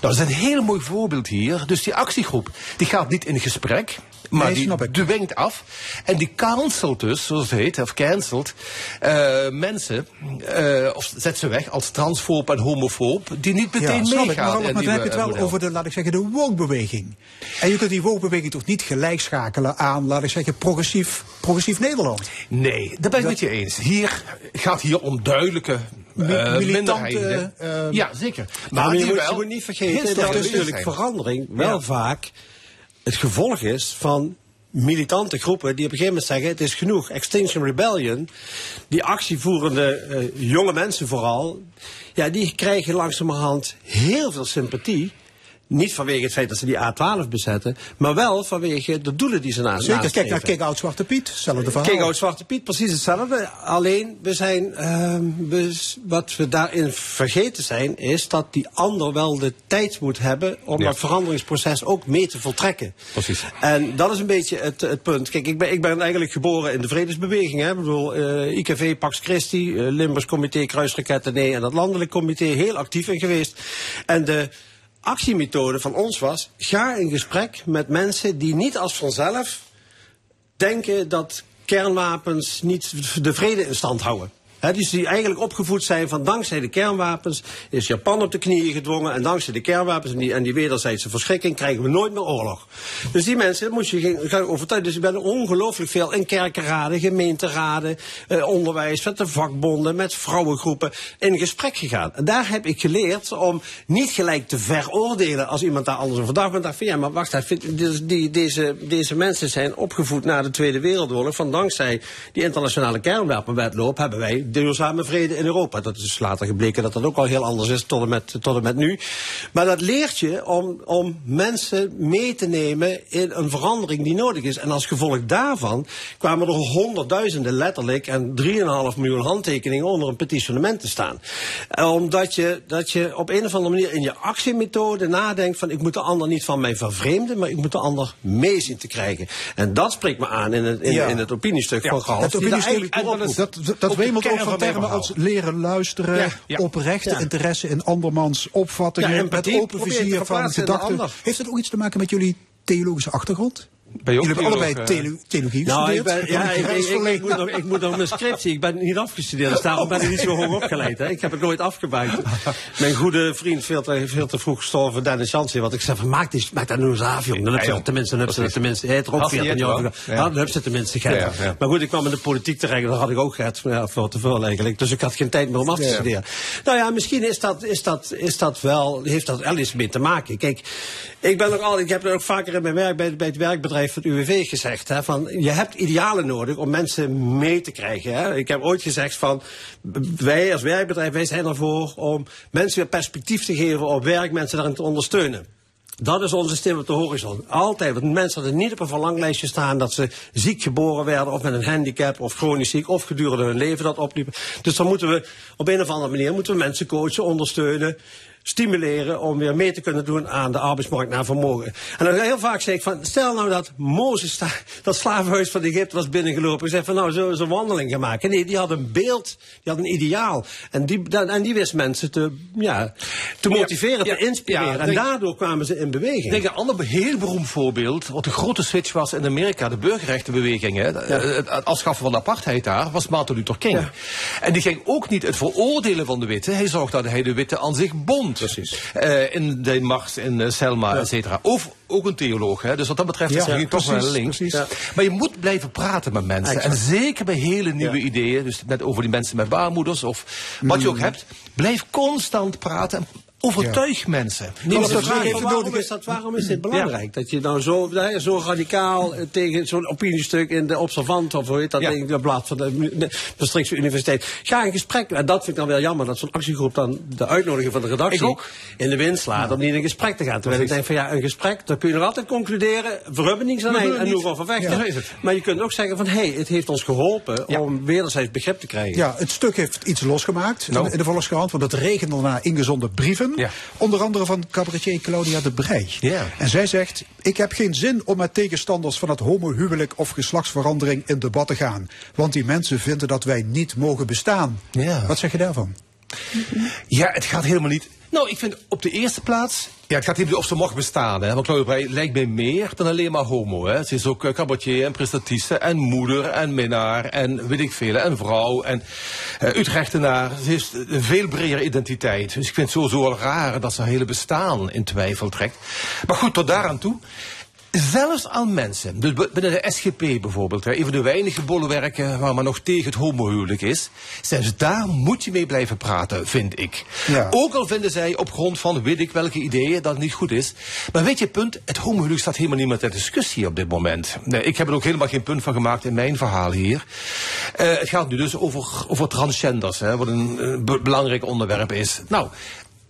Nou, dat is een heel mooi voorbeeld hier. Dus die actiegroep, die gaat niet in gesprek. Maar Nee, die dwingt af. En die cancelt dus, zoals het heet, of cancelt, eh, mensen, eh, of zet ze weg als transfoob en homofoob, die niet meteen Ja, meegaan. Maar, maar dan heb je het eh, wel model. over de, laat ik zeggen, de woke-beweging. En je kunt die woke-beweging toch niet gelijk schakelen aan, laat ik zeggen, progressief, progressief Nederland. Nee, dat ben ik met je eens. Hier gaat hier om duidelijke eh, militante, eh, ja, zeker. Maar, die je, moet, wel je moet niet vergeten dat aanwezig natuurlijk verandering wel Ja. vaak het gevolg is van militante groepen die op een gegeven moment zeggen: het is genoeg. Extinction Rebellion, die actievoerende eh, jonge mensen vooral, ja, die krijgen langzamerhand heel veel sympathie. Niet vanwege het feit dat ze die A12 bezetten, maar wel vanwege de doelen die ze na Zeker, kijk naar. Kick-Out Zwarte Piet, hetzelfde verhaal. King out Zwarte Piet, precies hetzelfde. Alleen, we zijn, ehm, we, wat we daarin vergeten zijn, is dat die ander wel de tijd moet hebben om Ja. dat veranderingsproces ook mee te voltrekken. Precies. En dat is een beetje het, het punt. Kijk, ik ben, ik ben eigenlijk geboren in de vredesbeweging. Hè. Ik bedoel, eh, IKV, Pax Christi, eh, Limburgs Comité, Kruisraketten, nee, en dat landelijk comité, heel actief in geweest. En de actiemethode van ons was, ga in gesprek met mensen die niet als vanzelf denken dat kernwapens niet de vrede in stand houden. Dus die eigenlijk opgevoed zijn van dankzij de kernwapens is Japan op de knieën gedwongen. En dankzij de kernwapens en die, en wederzijdse verschrikking krijgen we nooit meer oorlog. Dus die mensen moet je gaan overtuigen. Dus ik ben ongelooflijk veel in kerkenraden, gemeenteraden, eh, onderwijs, met de vakbonden, met vrouwengroepen in gesprek gegaan. En daar heb ik geleerd om niet gelijk te veroordelen als iemand daar anders over dacht. Maar dacht van ja, maar wacht even, die, deze, deze mensen zijn opgevoed na de Tweede Wereldoorlog. Van dankzij die internationale kernwapenwetloop hebben wij duurzame vrede in Europa. Dat is later gebleken dat dat ook al heel anders is tot en met, tot en met nu. Maar dat leert je om, om mensen mee te nemen in een verandering die nodig is. En als gevolg daarvan kwamen er honderdduizenden letterlijk en 3,5 miljoen handtekeningen onder een petitionement te staan. Omdat je, dat je op een of andere manier in je actiemethode nadenkt van ik moet de ander niet van mij vervreemden, maar ik moet de ander mee zien te krijgen. En dat spreekt me aan in het, in, in het opiniestuk van Gehals. Het opiniestuk, dat, dat, dat wemelt van termen als leren luisteren, oprechte interesse in andermans opvattingen, met open vizier van gedachten. Heeft het ook iets te maken met jullie theologische achtergrond? Ben je Jullie hebben allebei theologie gestudeerd? Nou, ik, ben, ja, ik, ik, ik, moet nog, ik moet nog mijn scriptie. Ik ben niet afgestudeerd, dus daarom ben ik niet zo hoog opgeleid. Hè. Ik heb het nooit afgemaakt. Mijn goede vriend, veel te, veel te vroeg gestorven, Dennis Jansen. Wat ik zei van, maak, die, maak dat nu eens af, jongen. Dan heb je tenminste, dan heb ze tenminste, hij heeft er ook 14 jaar ja. dan heb ze tenminste gehad. Maar goed, ik kwam in de politiek terecht, dat had ik ook. Ja, veel te veel eigenlijk. Dus ik had geen tijd meer om af te studeren. Nou ja, misschien is dat, is dat, is dat wel, heeft dat wel iets mee te maken. Kijk, ik ben ook al, ik heb het ook vaker in mijn werk bij, bij het werkbedrijf van UWV gezegd. Hè, van, je hebt idealen nodig om mensen mee te krijgen. Hè. Ik heb ooit gezegd van, wij als werkbedrijf, wij zijn ervoor om mensen weer perspectief te geven op werk, mensen daarin te ondersteunen. Dat is onze stem op de horizon. Altijd. Want mensen hadden niet op een verlanglijstje staan dat ze ziek geboren werden, of met een handicap, of chronisch ziek, of gedurende hun leven dat opliepen. Dus dan moeten we op een of andere manier moeten we mensen coachen, ondersteunen stimuleren om weer mee te kunnen doen aan de arbeidsmarkt naar vermogen. En dan heel vaak zeg ik van, stel nou dat Mozes dat slavenhuis van Egypte was binnengelopen en zei van nou, zullen ze een wandeling gaan maken. Nee, die had een beeld, die had een ideaal. En die, en die wist mensen te, ja, te motiveren, te inspireren. en daardoor kwamen ze in beweging. Ik denk een ander heel beroemd voorbeeld, wat een grote switch was in Amerika, de burgerrechtenbeweging. Hè, Het afschaffen van de apartheid daar, was Martin Luther King. En die ging ook niet het veroordelen van de witte, hij zorgde dat hij de witte aan zich bond. Precies. Uh, in de Mars, in uh, Selma, ja. et cetera. Of ook een theoloog. Hè? Dus wat dat betreft is ja, toch wel links. Ja. Maar je moet blijven praten met mensen. Exact. En zeker bij hele nieuwe ideeën. Dus met, over die mensen met baarmoeders of wat je ook mm. hebt. Blijf constant praten. Overtuig ja. mensen. De vraag waarom, is dat, waarom is dit belangrijk? Ja. Dat je nou zo, zo radicaal eh, tegen zo'n opiniestuk in de Observant, of hoe heet dat ja. ding, de blad van de, de Maastrichtse Universiteit. Ga in gesprek, en dat vind ik dan wel jammer, dat zo'n actiegroep dan de uitnodiging van de redactie in de wind slaat om niet in een gesprek te gaan. Terwijl ik denk van ja, een gesprek, dan kun je nog altijd concluderen, we hebben niks aan en nu over vechten. Maar je kunt ook zeggen van hé, hey, het heeft ons geholpen om wederzijds begrip te krijgen. Ja, het stuk heeft iets losgemaakt no. in de Volkskrant, want het regende daarna ingezonden brieven. Ja. Onder andere van cabaretier Claudia de Brij. Ja. En zij zegt: Ik heb geen zin om met tegenstanders van het homohuwelijk of geslachtsverandering in debat te gaan. Want die mensen vinden dat wij niet mogen bestaan. Ja. Wat zeg je daarvan? Ja, het gaat helemaal niet. Nou, ik vind op de eerste plaats. Ja, het gaat niet of ze mag bestaan. Hè? Want Claudia Breij lijkt mij meer dan alleen maar homo. Hè? Ze is ook uh, cabaretier en prestatrice en moeder en minnaar en weet ik veel. En vrouw en uh, Utrechtenaar. Ze heeft een veel bredere identiteit. Dus ik vind het sowieso raar dat ze haar hele bestaan in twijfel trekt. Maar goed, tot daaraan toe. Zelfs aan mensen, dus binnen de SGP bijvoorbeeld, een van de weinige bolwerken waar maar nog tegen het homohuwelijk is, zelfs daar moet je mee blijven praten, vind ik. Ja. Ook al vinden zij op grond van weet ik welke ideeën dat het niet goed is. Maar weet je, punt, het homohuwelijk staat helemaal niet meer ter discussie op dit moment. Nee, ik heb er ook helemaal geen punt van gemaakt in mijn verhaal hier. Uh, het gaat nu dus over, over transgenders, hè, wat een uh, belangrijk onderwerp is. Nou,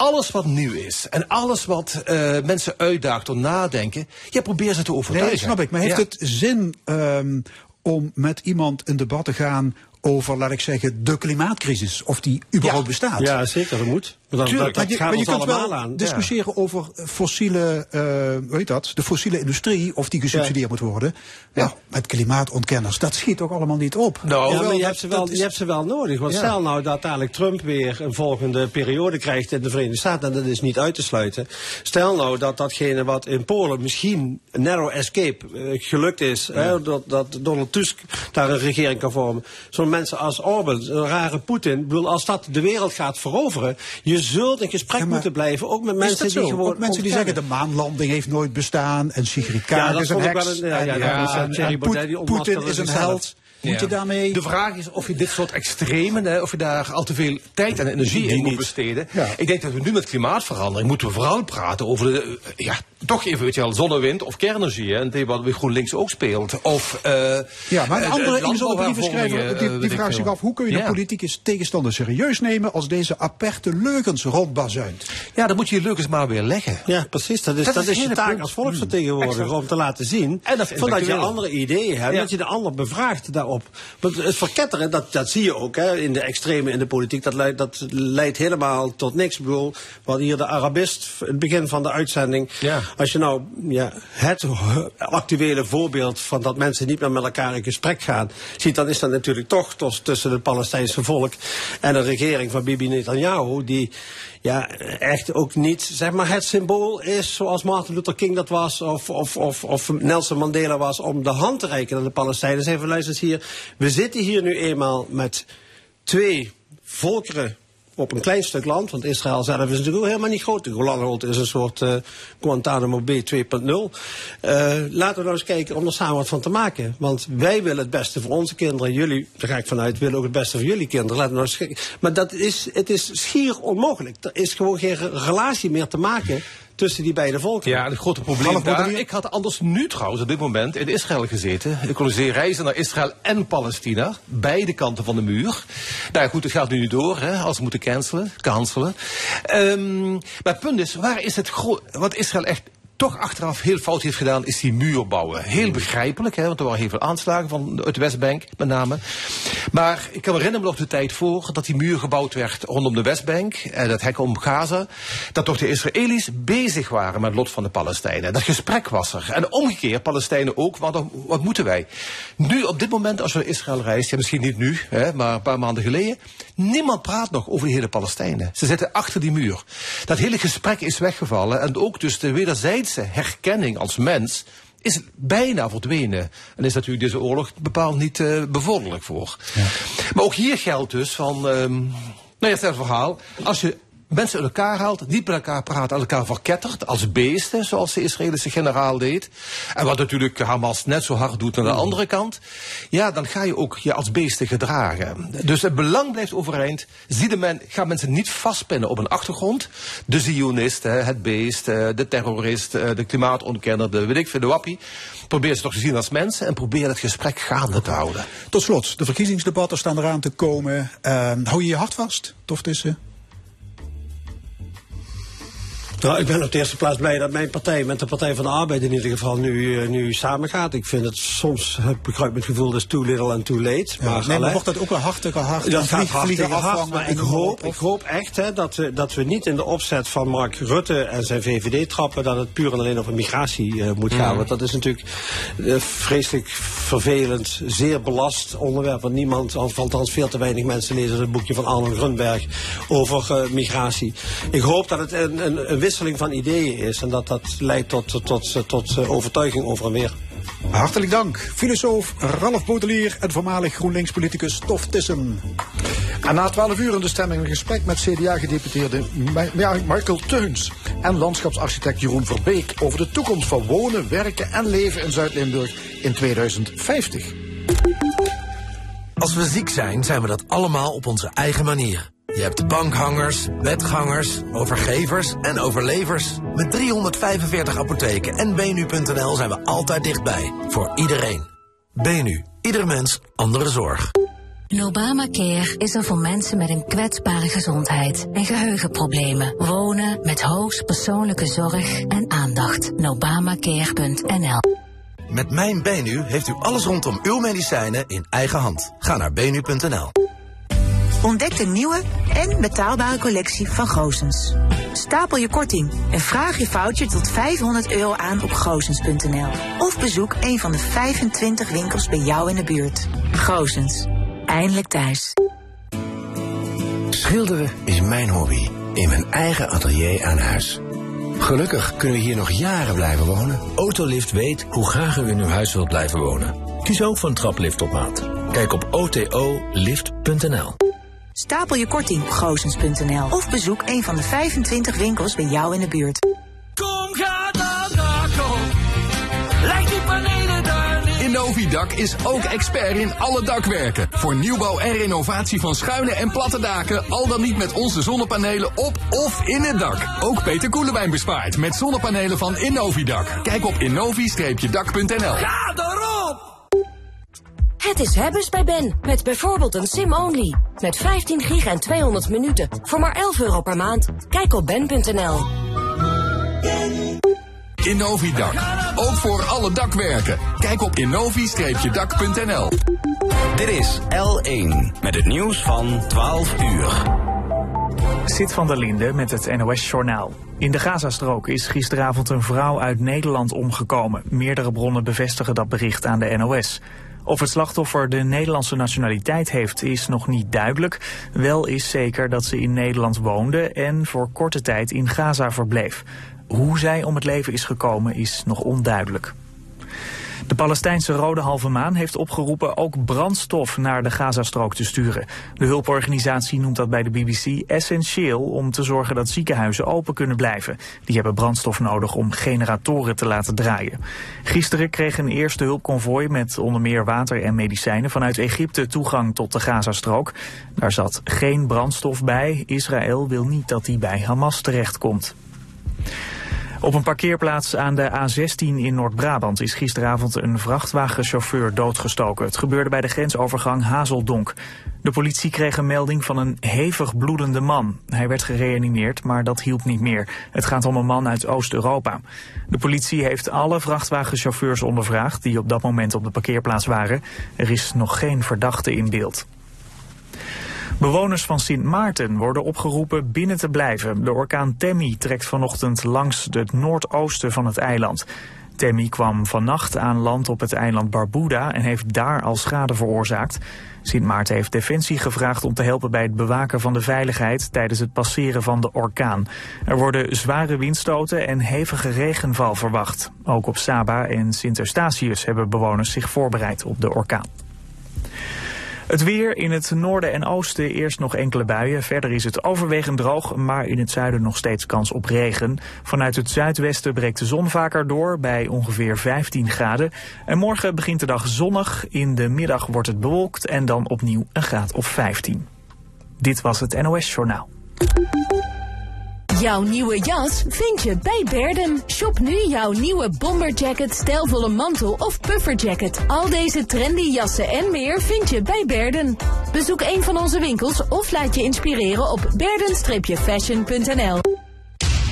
alles wat nieuw is en alles wat uh, mensen uitdaagt tot nadenken, je probeert ze te overtuigen. Nee, snap ik. Maar heeft ja. het zin um, om met iemand in debat te gaan over, laat ik zeggen, de klimaatcrisis. Of die überhaupt ja. bestaat. Ja, zeker, dat moet. Dat, dat maar je, maar je kunt wel aan. discussiëren over fossiele, uh, hoe heet dat, de fossiele industrie, of die gesubsidieerd moet worden. Ja, met klimaatontkenners, dat schiet ook allemaal niet op. Nou, maar je hebt, ze wel, je hebt ze wel nodig. Want stel nou dat dadelijk Trump weer een volgende periode krijgt in de Verenigde Staten, en dat is niet uit te sluiten. Stel nou dat datgene wat in Polen misschien een narrow escape uh, gelukt is, hè, dat, dat Donald Tusk daar een regering kan vormen. Zo'n mensen als Orban, een rare Poetin, als dat de wereld gaat veroveren, je zult in gesprek moeten blijven, ook met mensen die gewoon... Ook mensen die zeggen de maanlanding heeft nooit bestaan en Sigrid Kaag is een heks. ja, ja, ja, ja, Poetin is een held. Moet je daarmee... De vraag is of je dit soort extremen, hè, of je daar al te veel tijd en energie in moet besteden. Ik denk dat we nu met klimaatverandering moeten we vooral praten over de, eh, ja, toch even, weet je wel, zonnewind of kernenergie. Hè, en dat wat bij GroenLinks ook speelt. Of, uh, ja, maar een eh, andere inzonderbrievenschrijver, die, die vraagt zich af, hoe kun je de politieke tegenstander serieus nemen als deze aperte leugens rondbazuint? Ja, dan moet je je leugens maar weer leggen. Ja, precies. Dat is, dat, is, je taak als volksvertegenwoordiger om te laten zien. En dat, dat je andere ideeën hebt, dat je de ander bevraagt daarop op. het verketteren, dat, dat zie je ook hè, in de extreme in de politiek. Dat leidt, dat leidt helemaal tot niks. Ik bedoel, wat hier de Arabist, het begin van de uitzending. Ja. Als je nou ja, het actuele voorbeeld van dat mensen niet meer met elkaar in gesprek gaan ziet, dan is dat natuurlijk toch tussen het Palestijnse volk en de regering van Bibi Netanyahu, die ja, echt ook niet zeg maar, het symbool is zoals Martin Luther King dat was of, of, of, of Nelson Mandela was om de hand te reiken aan de Palestijnen. Zeggen luister hier, we zitten hier nu eenmaal met twee volkeren op een klein stuk land, want Israël zelf is natuurlijk ook helemaal niet groot. De Golanholte is een soort uh, Guantanamo B 2.0. Uh, laten we nou eens kijken om er samen wat van te maken. Want wij willen het beste voor onze kinderen. Jullie, daar ga ik vanuit, willen ook het beste voor jullie kinderen. Laten we nou eens. Maar dat is, het is schier onmogelijk. Er is gewoon geen relatie meer te maken tussen die beide volken. Ja, het grote probleem daar, ik had anders nu trouwens op dit moment in Israël gezeten. Ik organiseer reizen naar Israël en Palestina, beide kanten van de muur. Nou goed, het gaat nu niet door, hè, als we moeten cancelen, cancelen. Um, maar het punt is, waar is het wat Israël echt toch achteraf heel fout heeft gedaan, is die muur bouwen. Heel begrijpelijk, hè, want er waren heel veel aanslagen van, uit de Westbank met name. Maar ik kan me herinneren nog de tijd voor dat die muur gebouwd werd rondom de Westbank, en dat hek om Gaza, dat toch de Israëli's bezig waren met het lot van de Palestijnen. Dat gesprek was er. En omgekeerd, Palestijnen ook, wat, wat moeten wij? Nu, op dit moment, als we naar Israël reizen, misschien niet nu, hè, maar een paar maanden geleden, niemand praat nog over de hele Palestijnen. Ze zitten achter die muur. Dat hele gesprek is weggevallen en ook dus de wederzijds herkenning als mens is bijna verdwenen. En is natuurlijk deze oorlog bepaald niet uh, bevorderlijk voor. Ja. Maar ook hier geldt dus van... Um, nou ja, het verhaal. Als je mensen uit elkaar haalt, niet met elkaar praat, aan elkaar verkettert, als beesten, zoals de Israëlische generaal deed. En wat natuurlijk Hamas net zo hard doet aan de mm. andere kant. Ja, dan ga je ook je als beesten gedragen. Dus het belang blijft overeind. Zie men, ga mensen niet vastpinnen op een achtergrond. De Zionist, het beest, eh, de terrorist, eh, de klimaatontkenner, de weet ik veel, de wappie. Probeer ze toch te zien als mensen en probeer het gesprek gaande te houden. Tot slot, de verkiezingsdebatten staan eraan te komen. Uh, hou je je hart vast, tof tussen? Nou, ik ben op de eerste plaats blij dat mijn partij met de Partij van de Arbeid in ieder geval nu, uh, nu samengaat. Ik vind het soms, heb ik het gevoel, dat is too little and too late. Ja, maar, nee, maar wordt dat ook wel hartstikke hard? Dat gaat hartstikke hard, maar ik hoop, ik hoop echt hè, dat, we, dat we niet in de opzet van Mark Rutte en zijn VVD trappen dat het puur en alleen over migratie uh, moet gaan. Mm. Want dat is natuurlijk uh, vreselijk vervelend, zeer belast onderwerp. Want niemand, althans veel te weinig mensen lezen het boekje van Arnold Grunberg over migratie. Ik hoop dat het een, een, een wisseling van ideeën is. En dat dat leidt tot, tot, tot, tot eh, overtuiging over en weer. Hartelijk dank, filosoof Ralf Bodelier en voormalig GroenLinks-politicus Tof Tissen. En na 12 uur in de stemming een gesprek met CDA-gedeputeerde Michael Teuns en landschapsarchitect Jeroen Verbeek over de toekomst van wonen, werken en leven in Zuid-Limburg in 2050. Als we ziek zijn, zijn we dat allemaal op onze eigen manier. Je hebt bankhangers, wetgangers, overgevers en overlevers. Met 345 apotheken en benu.nl zijn we altijd dichtbij. Voor iedereen. Benu. Ieder mens, andere zorg. Nobama Care is er voor mensen met een kwetsbare gezondheid en geheugenproblemen. Wonen met hoogst persoonlijke zorg en aandacht. Nobamacare.nl Met Mijn Benu heeft u alles rondom uw medicijnen in eigen hand. Ga naar benu.nl. Ontdek de nieuwe en betaalbare collectie van Goosens. Stapel je korting en vraag je foutje tot 500 euro aan op goosens.nl. Of bezoek een van de 25 winkels bij jou in de buurt. Goosens. Eindelijk thuis. Schilderen is mijn hobby. In mijn eigen atelier aan huis. Gelukkig kunnen we hier nog jaren blijven wonen. Autolift weet hoe graag u in uw huis wilt blijven wonen. Kies ook voor een traplift op maat. Kijk op otolift.nl. Stapel je korting op goosens.nl of bezoek een van de 25 winkels bij jou in de buurt. Kom, ga dan, kom. Leg die panelen daar neer. Innovidak is ook expert in alle dakwerken. Voor nieuwbouw en renovatie van schuine en platte daken, al dan niet met onze zonnepanelen op of in het dak. Ook Peter Koelewijn bespaart met zonnepanelen van Innovidak. Kijk op innovi-dak.nl. Ga erop! Het is hebbes bij Ben. Met bijvoorbeeld een sim-only. Met 15 gig en 200 minuten. Voor maar 11 euro per maand. Kijk op ben.nl. Innovidak. Ook voor alle dakwerken. Kijk op innovi-dak.nl. Dit is L1 met het nieuws van 12 uur. Zit van der Linde met het NOS-journaal. In de Gazastrook is gisteravond een vrouw uit Nederland omgekomen. Meerdere bronnen bevestigen dat bericht aan de NOS. Of het slachtoffer de Nederlandse nationaliteit heeft is nog niet duidelijk. Wel is zeker dat ze in Nederland woonde en voor korte tijd in Gaza verbleef. Hoe zij om het leven is gekomen is nog onduidelijk. De Palestijnse Rode Halve Maan heeft opgeroepen ook brandstof naar de Gazastrook te sturen. De hulporganisatie noemt dat bij de BBC essentieel om te zorgen dat ziekenhuizen open kunnen blijven. Die hebben brandstof nodig om generatoren te laten draaien. Gisteren kreeg een eerste hulpconvooi met onder meer water en medicijnen vanuit Egypte toegang tot de Gazastrook. Daar zat geen brandstof bij. Israël wil niet dat die bij Hamas terechtkomt. Op een parkeerplaats aan de A16 in Noord-Brabant is gisteravond een vrachtwagenchauffeur doodgestoken. Het gebeurde bij de grensovergang Hazeldonk. De politie kreeg een melding van een hevig bloedende man. Hij werd gereanimeerd, maar dat hielp niet meer. Het gaat om een man uit Oost-Europa. De politie heeft alle vrachtwagenchauffeurs ondervraagd die op dat moment op de parkeerplaats waren. Er is nog geen verdachte in beeld. Bewoners van Sint Maarten worden opgeroepen binnen te blijven. De orkaan Temmy trekt vanochtend langs het noordoosten van het eiland. Temmy kwam vannacht aan land op het eiland Barbuda en heeft daar al schade veroorzaakt. Sint Maarten heeft Defensie gevraagd om te helpen bij het bewaken van de veiligheid tijdens het passeren van de orkaan. Er worden zware windstoten en hevige regenval verwacht. Ook op Saba en Sint Eustatius hebben bewoners zich voorbereid op de orkaan. Het weer in het noorden en oosten eerst nog enkele buien. Verder is het overwegend droog, maar in het zuiden nog steeds kans op regen. Vanuit het zuidwesten breekt de zon vaker door bij ongeveer 15 graden. En morgen begint de dag zonnig. In de middag wordt het bewolkt en dan opnieuw een graad of 15. Dit was het NOS Journaal. Jouw nieuwe jas vind je bij Berden. Shop nu jouw nieuwe bomberjacket, stijlvolle mantel of pufferjacket. Al deze trendy jassen en meer vind je bij Berden. Bezoek een van onze winkels of laat je inspireren op berden-fashion.nl.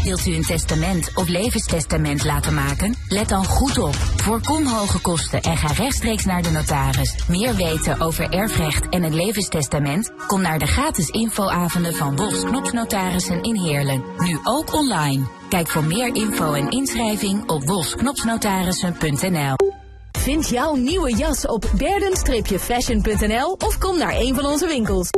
Wilt u een testament of levenstestament laten maken? Let dan goed op. Voorkom hoge kosten en ga rechtstreeks naar de notaris. Meer weten over erfrecht en het levenstestament? Kom naar de gratis infoavonden van Wolfs Knopsnotarissen in Heerlen. Nu ook online. Kijk voor meer info en inschrijving op wolfsknopsnotarissen.nl. Vind jouw nieuwe jas op berden-fashion.nl of kom naar een van onze winkels.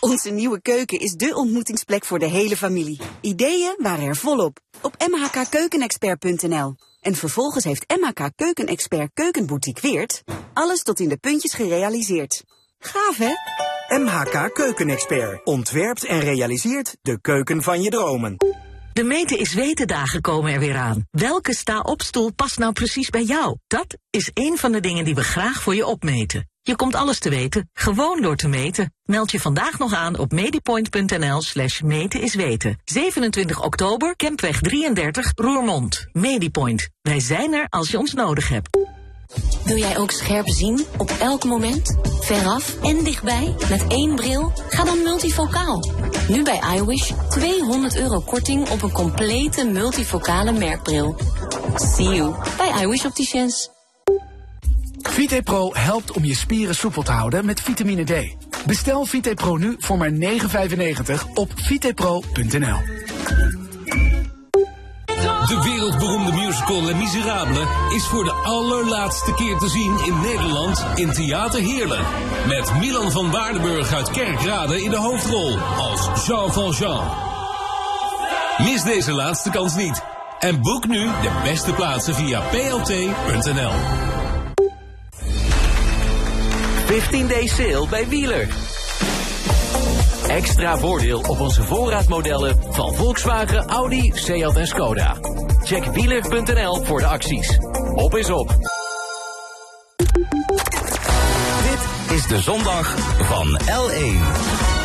Onze nieuwe keuken is de ontmoetingsplek voor de hele familie. Ideeën waren er volop op mhkkeukenexpert.nl. En vervolgens heeft MHK Keukenexpert Keukenboutique Weert alles tot in de puntjes gerealiseerd. Gaaf hè? MHK Keukenexpert ontwerpt en realiseert de keuken van je dromen. De meten is weten dagen komen er weer aan. Welke sta-opstoel past nou precies bij jou? Dat is een van de dingen die we graag voor je opmeten. Je komt alles te weten, gewoon door te meten. Meld je vandaag nog aan op medipoint.nl slash meten is weten. 27 oktober, Kempweg 33, Roermond. Medipoint. Wij zijn er als je ons nodig hebt. Wil jij ook scherp zien op elk moment? Veraf en dichtbij? Met één bril? Ga dan multifocaal. Nu bij iWish 200 euro korting op een complete multifocale merkbril. See you bij iWish Opticians. VitePro helpt om je spieren soepel te houden met vitamine D. Bestel Vitepro nu voor maar 9,95 op vitepro.nl. De wereldberoemde musical Les Miserables is voor de allerlaatste keer te zien in Nederland in Theater Heerlen. Met Milan van Waardenburg uit Kerkrade in de hoofdrol als Jean Valjean. Mis deze laatste kans niet. En boek nu de beste plaatsen via plt.nl. 15 day sale bij Wieler. Extra voordeel op onze voorraadmodellen van Volkswagen, Audi, Seat en Skoda. Check wieler.nl voor de acties. Op is op. Dit is de zondag van L1.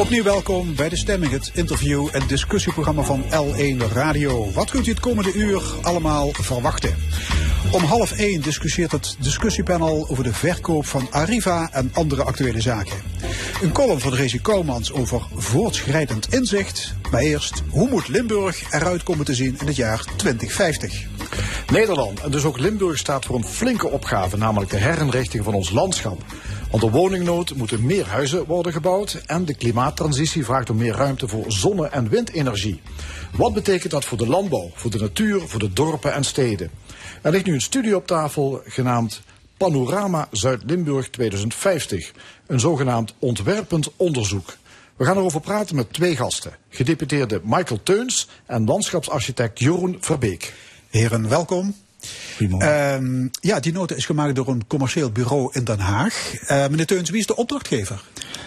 Opnieuw welkom bij De Stemming, het interview- en discussieprogramma van L1 Radio. Wat kunt u het komende uur allemaal verwachten? Om half één discussieert het discussiepanel over de verkoop van Arriva en andere actuele zaken. Een column van Rezi Koumans over voortschrijdend inzicht. Maar eerst, hoe moet Limburg eruit komen te zien in het jaar 2050? Nederland en dus ook Limburg staat voor een flinke opgave, namelijk de herinrichting van ons landschap. De woningnood moeten meer huizen worden gebouwd en de klimaattransitie vraagt om meer ruimte voor zonne- en windenergie. Wat betekent dat voor de landbouw, voor de natuur, voor de dorpen en steden? Er ligt nu een studie op tafel genaamd Panorama Zuid-Limburg 2050, een zogenaamd ontwerpend onderzoek. We gaan erover praten met twee gasten. Gedeputeerde Michael Teuns en landschapsarchitect Jeroen Verbeek. Heren, welkom. Ehm, ja, die nota is gemaakt door een commercieel bureau in Den Haag. Eh, meneer Teuns, wie is de opdrachtgever?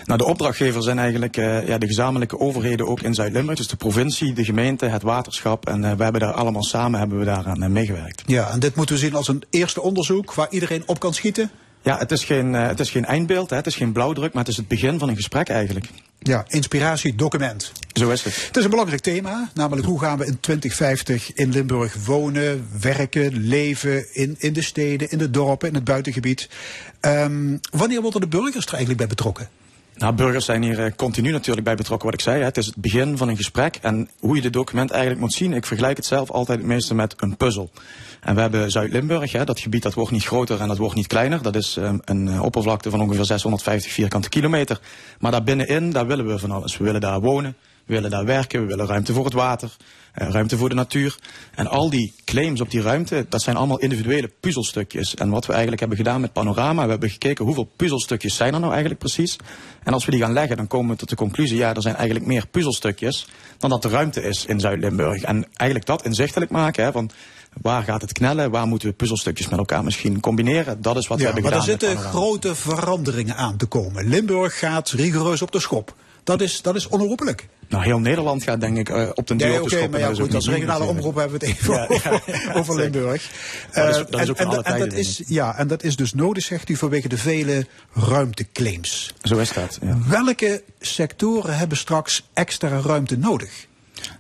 Nou, de opdrachtgever zijn eigenlijk uh, ja, de gezamenlijke overheden ook in Zuid-Limburg. Dus de provincie, de gemeente, het waterschap. En uh, we hebben daar allemaal samen hebben we daaraan meegewerkt. Ja, en dit moeten we zien als een eerste onderzoek waar iedereen op kan schieten? Ja, het is geen, het is geen eindbeeld, hè, het is geen blauwdruk, maar het is het begin van een gesprek eigenlijk. Ja, inspiratiedocument. Zo is het. Het is een belangrijk thema, namelijk hoe gaan we in 2050 in Limburg wonen, werken, leven in, in de steden, in de dorpen, in het buitengebied. Um, wanneer worden de burgers er eigenlijk bij betrokken? Nou, burgers zijn hier uh, continu natuurlijk bij betrokken, wat ik zei. Hè. Het is het begin van een gesprek en hoe je dit document eigenlijk moet zien. Ik vergelijk het zelf altijd het meeste met een puzzel. En we hebben Zuid-Limburg, dat gebied dat wordt niet groter en dat wordt niet kleiner. Dat is um, een uh, oppervlakte van ongeveer 650 vierkante kilometer. Maar daar binnenin, daar willen we van alles. We willen daar wonen, we willen daar werken, we willen ruimte voor het water, uh, ruimte voor de natuur. En al die claims op die ruimte, dat zijn allemaal individuele puzzelstukjes. En wat we eigenlijk hebben gedaan met Panorama, we hebben gekeken hoeveel puzzelstukjes zijn er nou eigenlijk precies. En als we die gaan leggen, dan komen we tot de conclusie, ja, er zijn eigenlijk meer puzzelstukjes dan dat er ruimte is in Zuid-Limburg. En eigenlijk dat inzichtelijk maken, hè, van waar gaat het knellen, waar moeten we puzzelstukjes met elkaar misschien combineren. Dat is wat ja, we hebben maar gedaan. Maar er zitten grote veranderingen aan te komen. Limburg gaat rigoureus op de schop. Dat is, dat is onherroepelijk. Nou, heel Nederland gaat denk ik uh, op den duur nee, op de okay, maar ja, goed, als regionale omroep hebben we het even ja, over, ja, over Limburg. Uh, dat is, dat is ook en, en, dat is, ja, en dat is dus nodig, zegt u, vanwege de vele ruimteclaims. Zo is dat. Welke sectoren hebben straks extra ruimte nodig?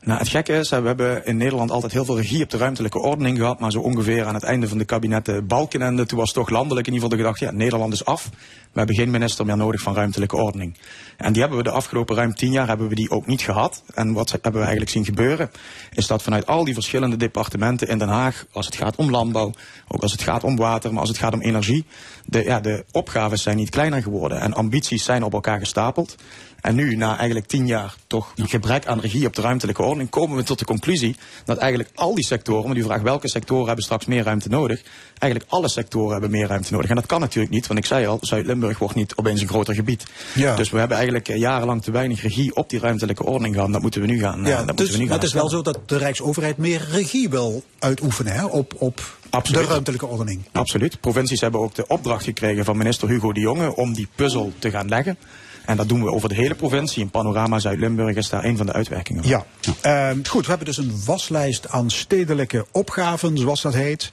Nou, het gekke is, we hebben in Nederland altijd heel veel regie op de ruimtelijke ordening gehad. Maar zo ongeveer aan het einde van de kabinetten Balkenende, toen was toch landelijk in ieder geval de gedachte, ja, Nederland is af. We hebben geen minister meer nodig van ruimtelijke ordening. En die hebben we de afgelopen ruim tien jaar hebben we die ook niet gehad. En wat hebben we eigenlijk zien gebeuren, is dat vanuit al die verschillende departementen in Den Haag, als het gaat om landbouw, ook als het gaat om water, maar als het gaat om energie, de, ja, de opgaves zijn niet kleiner geworden. En ambities zijn op elkaar gestapeld. En nu, na eigenlijk tien jaar toch een gebrek aan regie op de ruimtelijke ordening, komen we tot de conclusie dat eigenlijk al die sectoren, maar u vraagt welke sectoren hebben straks meer ruimte nodig, eigenlijk alle sectoren hebben meer ruimte nodig. En dat kan natuurlijk niet, want ik zei al, Zuid-Limburg wordt niet opeens een groter gebied. Ja. Dus we hebben eigenlijk jarenlang te weinig regie op die ruimtelijke ordening gehad. Dat moeten we nu gaan. Ja, dat dus, we nu gaan het is wel zo dat de Rijksoverheid meer regie wil uitoefenen hè, op, op Absoluut. de ruimtelijke ordening. Absoluut. Provincies hebben ook de opdracht gekregen van minister Hugo de Jonge om die puzzel te gaan leggen. En dat doen we over de hele provincie. In Panorama Zuid-Limburg is daar een van de uitwerkingen. Ja, ja. Uh, goed. We hebben dus een waslijst aan stedelijke opgaven, zoals dat heet.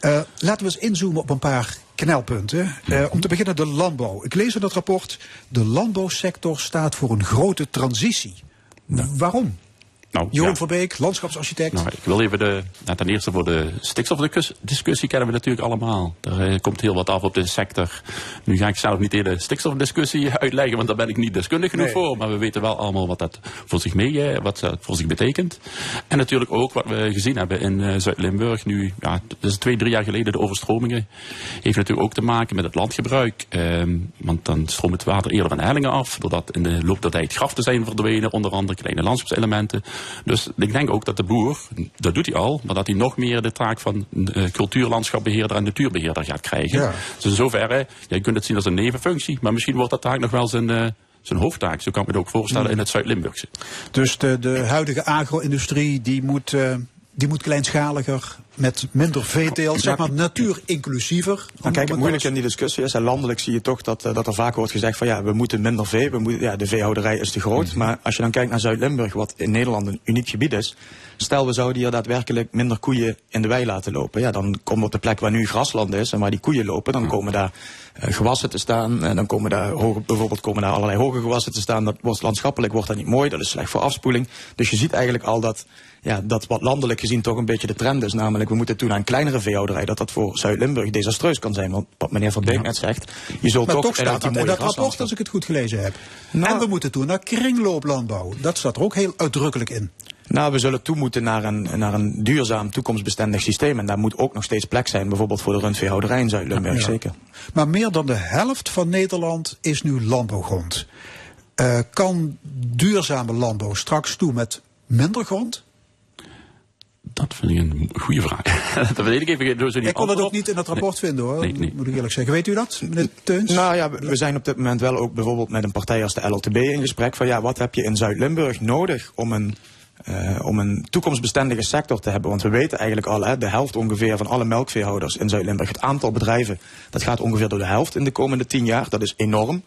Uh, laten we eens inzoomen op een paar knelpunten. Uh, om te beginnen de landbouw. Ik lees in dat rapport, de landbouwsector staat voor een grote transitie. Nou. Waarom? Nou, Jeroen ja. van Beek, landschapsarchitect. Nou, ik wil even de, nou, ten eerste voor de stikstofdiscussie kennen we natuurlijk allemaal. Er eh, komt heel wat af op de sector. Nu ga ik zelf niet de hele stikstofdiscussie uitleggen, want daar ben ik niet deskundig genoeg Nee. voor. Maar we weten wel allemaal wat dat voor zich mee, eh, wat dat voor zich betekent. En natuurlijk ook wat we gezien hebben in eh, Zuid-Limburg. Nu, ja, is twee, drie jaar geleden de overstromingen. Heeft natuurlijk ook te maken met het landgebruik. Ehm, want dan stroomt het water eerder van de hellingen af. Doordat in de loop der tijd graften zijn verdwenen, onder andere kleine landschapselementen. Dus ik denk ook dat de boer, dat doet hij al, maar dat hij nog meer de taak van eh, cultuurlandschapbeheerder en natuurbeheerder gaat krijgen. Ja. Dus in zoverre, ja, je kunt het zien als een nevenfunctie, maar misschien wordt dat taak nog wel zijn, eh, zijn hoofdtaak. Zo kan ik me het ook voorstellen Mm. in het Zuid-Limburgse. Dus de, de huidige agro-industrie die moet, eh, die moet kleinschaliger, met minder veeteelt, zeg maar natuurinclusiever. Nou, kijk, het moeilijke in die discussie is, en landelijk zie je toch dat, eh, dat er vaak wordt gezegd van ja, we moeten minder vee, we moeten, ja, de veehouderij is te groot. Mhm. Maar als je dan kijkt naar Zuid-Limburg, wat in Nederland een uniek gebied is, stel we zouden hier daadwerkelijk minder koeien in de wei laten lopen. Ja, dan komen op de plek waar nu grasland is en waar die koeien lopen, dan komen daar eh, gewassen te staan. En dan komen daar hoge, bijvoorbeeld komen daar allerlei hoge gewassen te staan. Dat wordt landschappelijk wordt dat niet mooi, dat is slecht voor afspoeling. Dus je ziet eigenlijk al dat, ja, dat wat landelijk gezien toch een beetje de trend is. Namelijk, we moeten toe naar een kleinere veehouderij. Dat dat voor Zuid-Limburg desastreus kan zijn. Want wat meneer Van Beek net zegt, je zult Maar toch, toch staat dat in dat rapport, als ik het goed gelezen heb. Nou. en we moeten toe naar kringlooplandbouw. Dat staat er ook heel uitdrukkelijk in. Nou, we zullen toe moeten naar een, naar een duurzaam, toekomstbestendig systeem. En daar moet ook nog steeds plek zijn, bijvoorbeeld voor de rundveehouderij in Zuid-Limburg, Ja. zeker. Maar meer dan de helft van Nederland is nu landbouwgrond. Eh, kan duurzame landbouw straks toe met minder grond? Dat vind ik een goede vraag. dat weet ik even niet Ik kon dat ook niet in het rapport vinden hoor, Nee, nee. moet ik eerlijk zeggen. Weet u dat, meneer Teuns? Nou ja, we we zijn op dit moment wel ook bijvoorbeeld met een partij als de LLTB in gesprek van ja, wat heb je in Zuid-Limburg nodig om een, eh, om een toekomstbestendige sector te hebben? Want we weten eigenlijk al, hè, de helft ongeveer van alle melkveehouders in Zuid-Limburg, het aantal bedrijven, dat gaat ongeveer door de helft in de komende tien jaar. Dat is enorm.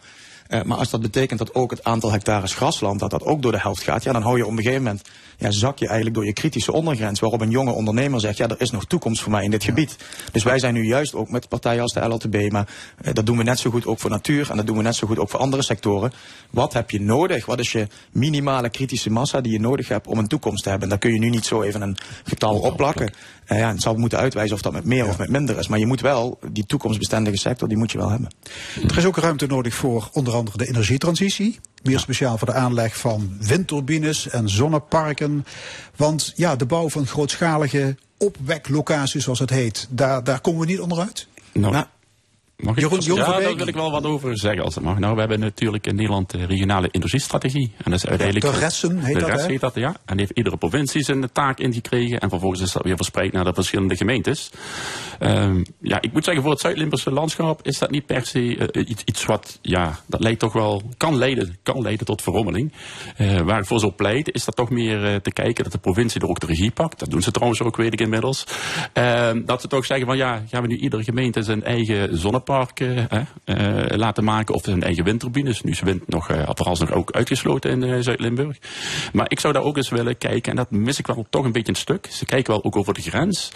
Eh, maar als dat betekent dat ook het aantal hectares grasland, dat dat ook door de helft gaat, ja, dan hou je op een gegeven moment, ja, zak je eigenlijk door je kritische ondergrens, waarop een jonge ondernemer zegt, ja, er is nog toekomst voor mij in dit gebied. Dus wij zijn nu juist ook met partijen als de LLTB, maar eh, dat doen we net zo goed ook voor natuur en dat doen we net zo goed ook voor andere sectoren. Wat heb je nodig? Wat is je minimale kritische massa die je nodig hebt om een toekomst te hebben? En daar kun je nu niet zo even een getal opplakken. Eh, ja, het zal moeten uitwijzen of dat met meer of met minder is. Maar je moet wel, die toekomstbestendige sector, die moet je wel hebben. Er is ook ruimte nodig voor onder andere de energietransitie. Meer speciaal voor de aanleg van windturbines en zonneparken. Want ja, de bouw van grootschalige opweklocaties, zoals het heet, daar, daar komen we niet onderuit. Nou, Mag ik Jeroen- Jeroen ja, daar wil ik wel wat over zeggen als het mag. Nou, we hebben natuurlijk in Nederland de regionale industriestrategie. En dat is uiteindelijk... de resten heet de dat, heet dat, ja. En heeft iedere provincie zijn taak ingekregen. En vervolgens is dat weer verspreid naar de verschillende gemeentes. Ehm, ja, ik moet zeggen, voor het Zuid-Limburgse landschap is dat niet per se eh, iets, iets wat, ja, dat leidt toch wel, kan leiden, kan leiden tot verrommeling. Eh, waar ik voor zou pleiten, is dat toch meer eh, te kijken dat de provincie er ook de regie pakt. Dat doen ze trouwens ook, weet ik inmiddels. Ehm, dat ze toch zeggen van, ja, gaan we nu iedere gemeente zijn eigen zonnepark eh, eh, laten maken of zijn eigen windturbines. Nu is wind nog, eh, vooralsnog ook uitgesloten in eh, Zuid-Limburg. Maar ik zou daar ook eens willen kijken, en dat mis ik wel toch een beetje een stuk. Ze kijken wel ook over de grens.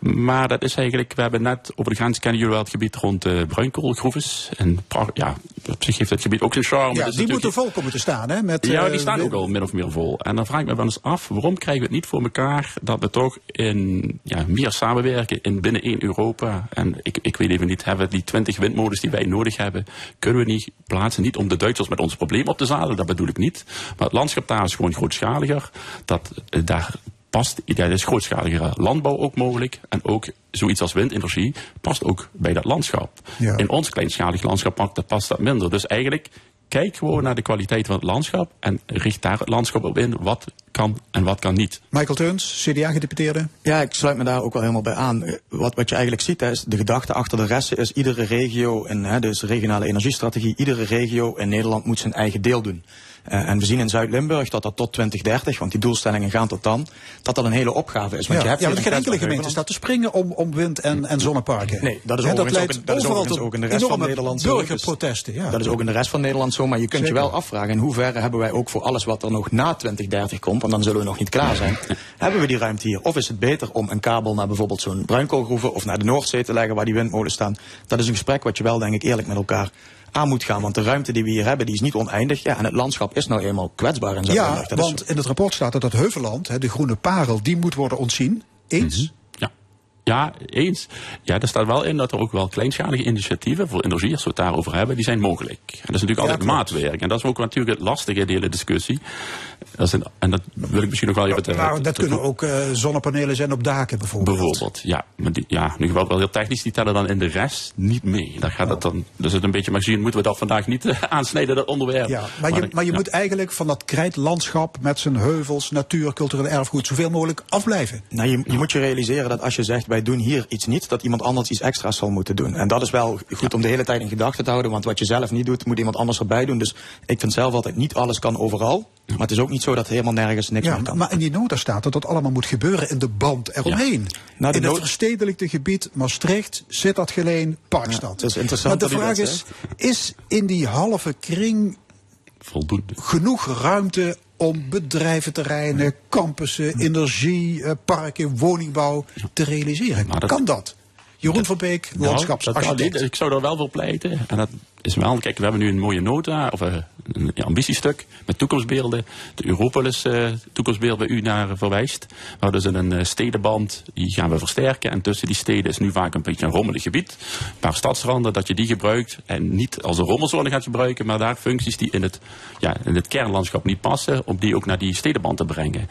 Maar dat is eigenlijk, we hebben net over de grens, kennen jullie wel het gebied rond de bruinkoolgroeves. En ja, op zich heeft het gebied ook zijn charme. Ja, Dat die moeten vol komen te staan, hè? Met, ja, die staan ook al min of meer vol. En dan vraag ik me wel eens af, waarom krijgen we het niet voor elkaar dat we toch in, ja, meer samenwerken in binnen één Europa. En ik, ik weet even niet, hebben we die 20 windmolens die wij nodig hebben, kunnen we niet plaatsen, niet om de Duitsers met ons probleem op te zadelen, dat bedoel ik niet. Maar het landschap daar is gewoon grootschaliger. Dat, eh, daar past, ja, er is grootschaligere landbouw ook mogelijk. En ook zoiets als windenergie past ook bij dat landschap. Ja. In ons kleinschalig landschap past dat minder. Dus eigenlijk kijk gewoon naar de kwaliteit van het landschap en richt daar het landschap op in. Wat kan en wat kan niet. Michael Teuns, CDA-gedeputeerde. Ja, ik sluit me daar ook wel helemaal bij aan. Wat, wat je eigenlijk ziet, hè, is de gedachte achter de resten is iedere regio, en hè, dus regionale energiestrategie, iedere regio in Nederland moet zijn eigen deel doen. Eh, en we zien in Zuid-Limburg dat dat tot 2030, want die doelstellingen gaan tot dan, dat dat een hele opgave is. Want Ja, je hebt ja, want geen enkele gemeente staat te springen om, om wind- en, en zonneparken. Nee, dat is leidt ook in- dat is overal overigens tot ook in de rest van Nederland zo. Dus burgerprotesten. Ja. Dat is ook in de rest van Nederland zo. Maar je kunt Zeker. je wel afvragen in hoeverre hebben wij ook voor alles wat er nog na 2030 komt, want dan zullen we nog niet klaar zijn, hebben we die ruimte hier? Of is het beter om een kabel naar bijvoorbeeld zo'n bruinkoolgroeven of naar de Noordzee te leggen waar die windmolens staan? Dat is een gesprek wat je wel denk ik eerlijk met elkaar aan moet gaan. Want de ruimte die we hier hebben, die is niet oneindig. Ja, en het landschap is nou eenmaal kwetsbaar. En zo Ja, Dat is want in het rapport staat dat het Heuvelland, de groene parel, die moet worden ontzien. Eens? Ja, eens. Ja, er staat wel in dat er ook wel kleinschalige initiatieven voor energie, als we het daarover hebben, die zijn mogelijk. En dat is natuurlijk altijd maatwerk. En dat is ook natuurlijk het lastige in de hele discussie. Dat is een- en dat wil ik misschien nog wel even... te- Nou, dat te- kunnen ook eh, zonnepanelen zijn op daken bijvoorbeeld. Bijvoorbeeld, ja. Maar die, ja, nu wel, wel heel technisch, die tellen dan in de rest niet mee. Daar gaat het dan, dus het een beetje, maar zien moeten we dat vandaag niet aansnijden, dat onderwerp. Ja, maar je, maar je ja. moet eigenlijk van dat krijtlandschap met zijn heuvels, natuur, cultureel erfgoed zoveel mogelijk afblijven. Nou, je, je moet je realiseren dat als je zegt wij doen hier iets niet, dat iemand anders iets extra's zal moeten doen. En dat is wel goed om de hele tijd in gedachten te houden, want wat je zelf niet doet, moet iemand anders erbij doen. Dus ik vind zelf altijd niet alles kan overal. Maar het is ook niet zo dat helemaal nergens niks Ja, meer kan. maar in die nota staat dat dat allemaal moet gebeuren in de band eromheen. Nou, de in het verstedelijkte gebied Maastricht, Sittard-Geleen, Parkstad. het is interessant maar de dat vraag dat is, is in die halve kring Voldoende. genoeg ruimte om bedrijventerreinen, campussen, energie, eh, parken, woningbouw te realiseren? Dat- kan dat? Jeroen van Beek, Nou, landschapsarchitect. ik zou er wel voor pleiten. En dat is wel, kijk, we hebben nu een mooie nota, of eh, een ambitiestuk met toekomstbeelden. De Europolis eh, toekomstbeeld bij u naar verwijst. We hadden dus een eh, stedenband, die gaan we versterken. En tussen die steden is nu vaak een beetje een rommelig gebied. Een paar stadsranden, dat je die gebruikt. En niet als een rommelzone gaat gebruiken, maar daar functies die in het, ja, in het kernlandschap niet passen, om die ook naar die stedenband te brengen.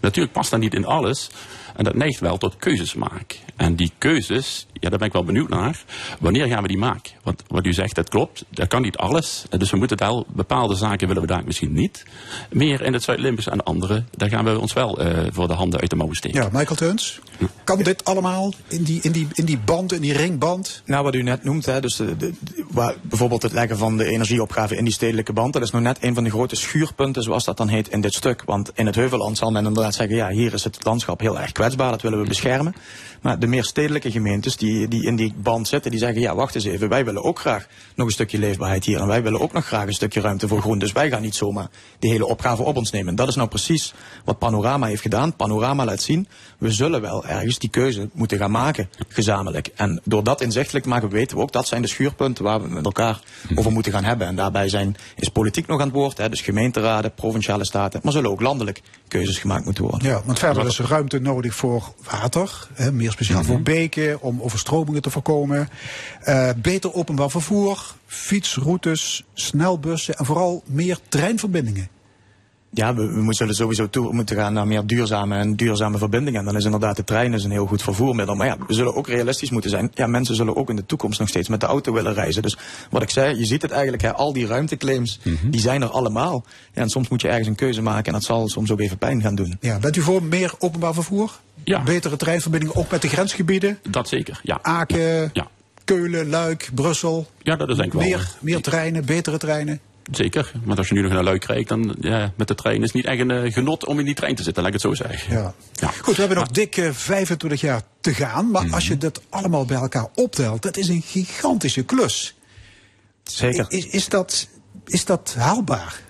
Natuurlijk past dat niet in alles. En dat neigt wel tot keuzes maken. En die keuzes, ja, daar ben ik wel benieuwd naar. Wanneer gaan we die maken? Want wat u zegt, dat klopt. Dat kan niet alles. Dus we moeten wel, bepaalde zaken willen we daar misschien niet. Meer in het Zuid-Limburgs en andere, daar gaan we ons wel eh, voor de handen uit de mouwen steken. Ja, Michael Teuns. Kan dit allemaal in die, in, die, in die band, in die ringband? Nou, wat u net noemt, hè, dus de, de- de- waar, bijvoorbeeld het leggen van de energieopgave in die stedelijke band, dat is nog net een van de grote schuurpunten, zoals dat dan heet, in dit stuk. Want in het Heuvelland zal men inderdaad zeggen, ja, hier is het landschap heel erg kwetsbaar, dat willen we beschermen. Maar de meer stedelijke gemeentes die, die in die band zitten, die zeggen, ja, wacht eens even, wij willen ook graag nog een stukje leefbaarheid hier. En wij willen ook nog graag een stukje ruimte voor groen. Dus wij gaan niet zomaar die hele opgave op ons nemen. Dat is nou precies wat Panorama heeft gedaan. Panorama laat zien, we zullen wel ergens die keuze moeten gaan maken, gezamenlijk. En door dat inzichtelijk te maken, weten we ook, dat zijn de schuurpunten waar we met elkaar over moeten gaan hebben. En daarbij zijn, is politiek nog aan het woord, hè, dus gemeenteraden, provinciale staten, maar zullen ook landelijk keuzes gemaakt moeten worden. Ja, want verder is er ruimte nodig voor water, hè, meer speciaal voor beken, om overstromingen te voorkomen. Eh, beter openbaar vervoer, fietsroutes, snelbussen en vooral meer treinverbindingen. Ja, we, we zullen sowieso toe moeten gaan naar meer duurzame en duurzame verbindingen. En dan is inderdaad de trein is een heel goed vervoermiddel. Maar ja, we zullen ook realistisch moeten zijn. Ja, mensen zullen ook in de toekomst nog steeds met de auto willen reizen. Dus wat ik zei, je ziet het eigenlijk, hè, al die ruimteclaims, die zijn er allemaal. Ja, en soms moet je ergens een keuze maken en dat zal soms ook even pijn gaan doen. Ja, bent u voor meer openbaar vervoer? Ja. Betere treinverbindingen, ook met de grensgebieden? Dat zeker, ja. Aken, Ja. Keulen, Luik, Brussel. Ja, dat is denk ik wel. Meer, meer treinen, betere treinen. Zeker. Maar als je nu nog naar Luik kijkt, dan ja, met de trein is het niet echt een eh, genot om in die trein te zitten, laat ik het zo zeggen. Ja. Goed, we hebben nog dik eh, 25 jaar te gaan. Maar als je dat allemaal bij elkaar optelt, dat is een gigantische klus. Zeker. Is, is, dat, is dat haalbaar?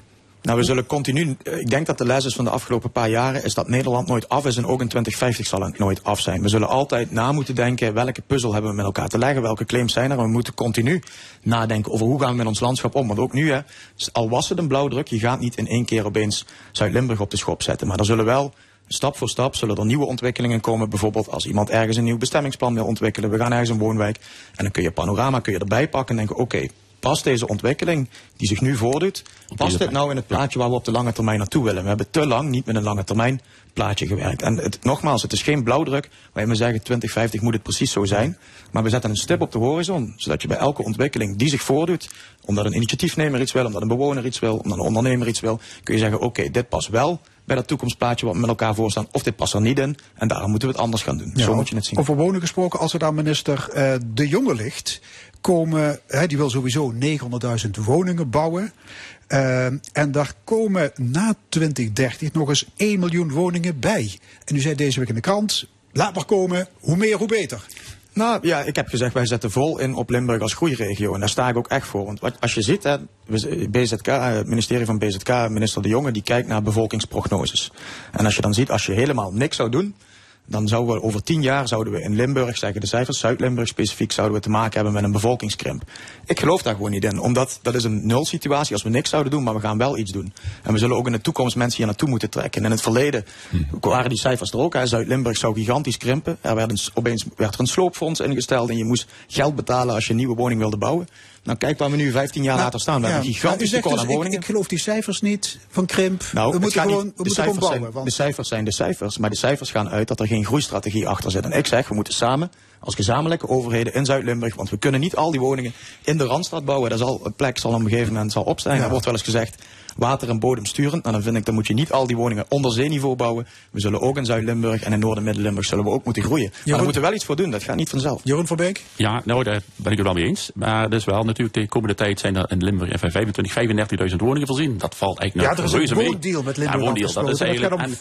Nou, we zullen continu. eh, Ik denk dat de les is van de afgelopen paar jaren is dat Nederland nooit af is en ook in 2050 zal het nooit af zijn. We zullen altijd na moeten denken welke puzzel hebben we met elkaar te leggen, welke claims zijn er. We moeten continu nadenken over hoe gaan we met ons landschap om. Want ook nu, hè, al was het een blauwdruk, je gaat niet in één keer opeens Zuid-Limburg op de schop zetten. Maar er zullen wel stap voor stap zullen er nieuwe ontwikkelingen komen. Bijvoorbeeld als iemand ergens een nieuw bestemmingsplan wil ontwikkelen. We gaan ergens een woonwijk. En dan kun je panorama kun je erbij pakken en denken, oké, past deze ontwikkeling die zich nu voordoet, past dit nou in het plaatje waar we op de lange termijn naartoe willen? We hebben te lang niet met een lange termijn plaatje gewerkt. En het, nogmaals, het is geen blauwdruk waar we zeggen 2050 moet het precies zo zijn. Maar we zetten een stip op de horizon, zodat je bij elke ontwikkeling die zich voordoet, omdat een initiatiefnemer iets wil, omdat een bewoner iets wil, omdat een ondernemer iets wil, kun je zeggen, oké, dit past wel bij dat toekomstplaatje wat we met elkaar voorstaan, of dit past er niet in, en daarom moeten we het anders gaan doen. Ja, zo moet je het zien. Over wonen gesproken, als er daar minister eh, De Jonge ligt, komen, die wil sowieso 900.000 woningen bouwen. Eh, en daar komen na 2030 nog eens 1 miljoen woningen bij. En u zei deze week in de krant, laat maar komen, hoe meer hoe beter. Nou ja, ik heb gezegd, wij zetten vol in op Limburg als groeiregio. En daar sta ik ook echt voor. Want als je ziet, BZK, eh, het ministerie van BZK, minister De Jonge, die kijkt naar bevolkingsprognoses. En als je dan ziet, als je helemaal niks zou doen, dan zouden we over tien jaar zouden we in Limburg, zeggen de cijfers, Zuid-Limburg specifiek, zouden we te maken hebben met een bevolkingskrimp. Ik geloof daar gewoon niet in, omdat dat is een nulsituatie als we niks zouden doen, maar we gaan wel iets doen. En we zullen ook in de toekomst mensen hier naartoe moeten trekken. En in het verleden waren die cijfers er ook. Zuid-Limburg zou gigantisch krimpen. Er werd een, opeens werd er een sloopfonds ingesteld en je moest geld betalen als je een nieuwe woning wilde bouwen. Nou, kijk waar we nu 15 jaar later staan. We Ja, hebben een maar u gigantisch zegt tekort dus, aan ik, woningen. ik geloof die cijfers niet van krimp. Nou, we moeten gewoon, we de, moeten gewoon bouwen. zijn, Want de cijfers zijn de cijfers, maar de cijfers gaan uit dat er geen groeistrategie achter zit. En ik zeg, we moeten samen als gezamenlijke overheden in Zuid-Limburg, want we kunnen niet al die woningen in de Randstad bouwen. Er zal, een plek zal op een gegeven moment zal opstijgen. Er wordt wel eens gezegd, water en bodem sturend. Nou, dan vind ik, dan moet je niet al die woningen onder zeeniveau bouwen. We zullen ook in Zuid-Limburg en in Noord- en Midden-Limburg zullen we ook moeten groeien. Maar daar moeten we wel iets voor doen, dat gaat niet vanzelf. Jeroen van Beek? Ja, nou, daar ben ik het wel mee eens. Maar dus wel, natuurlijk, de komende tijd zijn er in Limburg even 25, 35.000 woningen voorzien. Dat valt eigenlijk Ja, nog er is een woondeal met Limburg Ja, woondeal, dat is eigenlijk... Het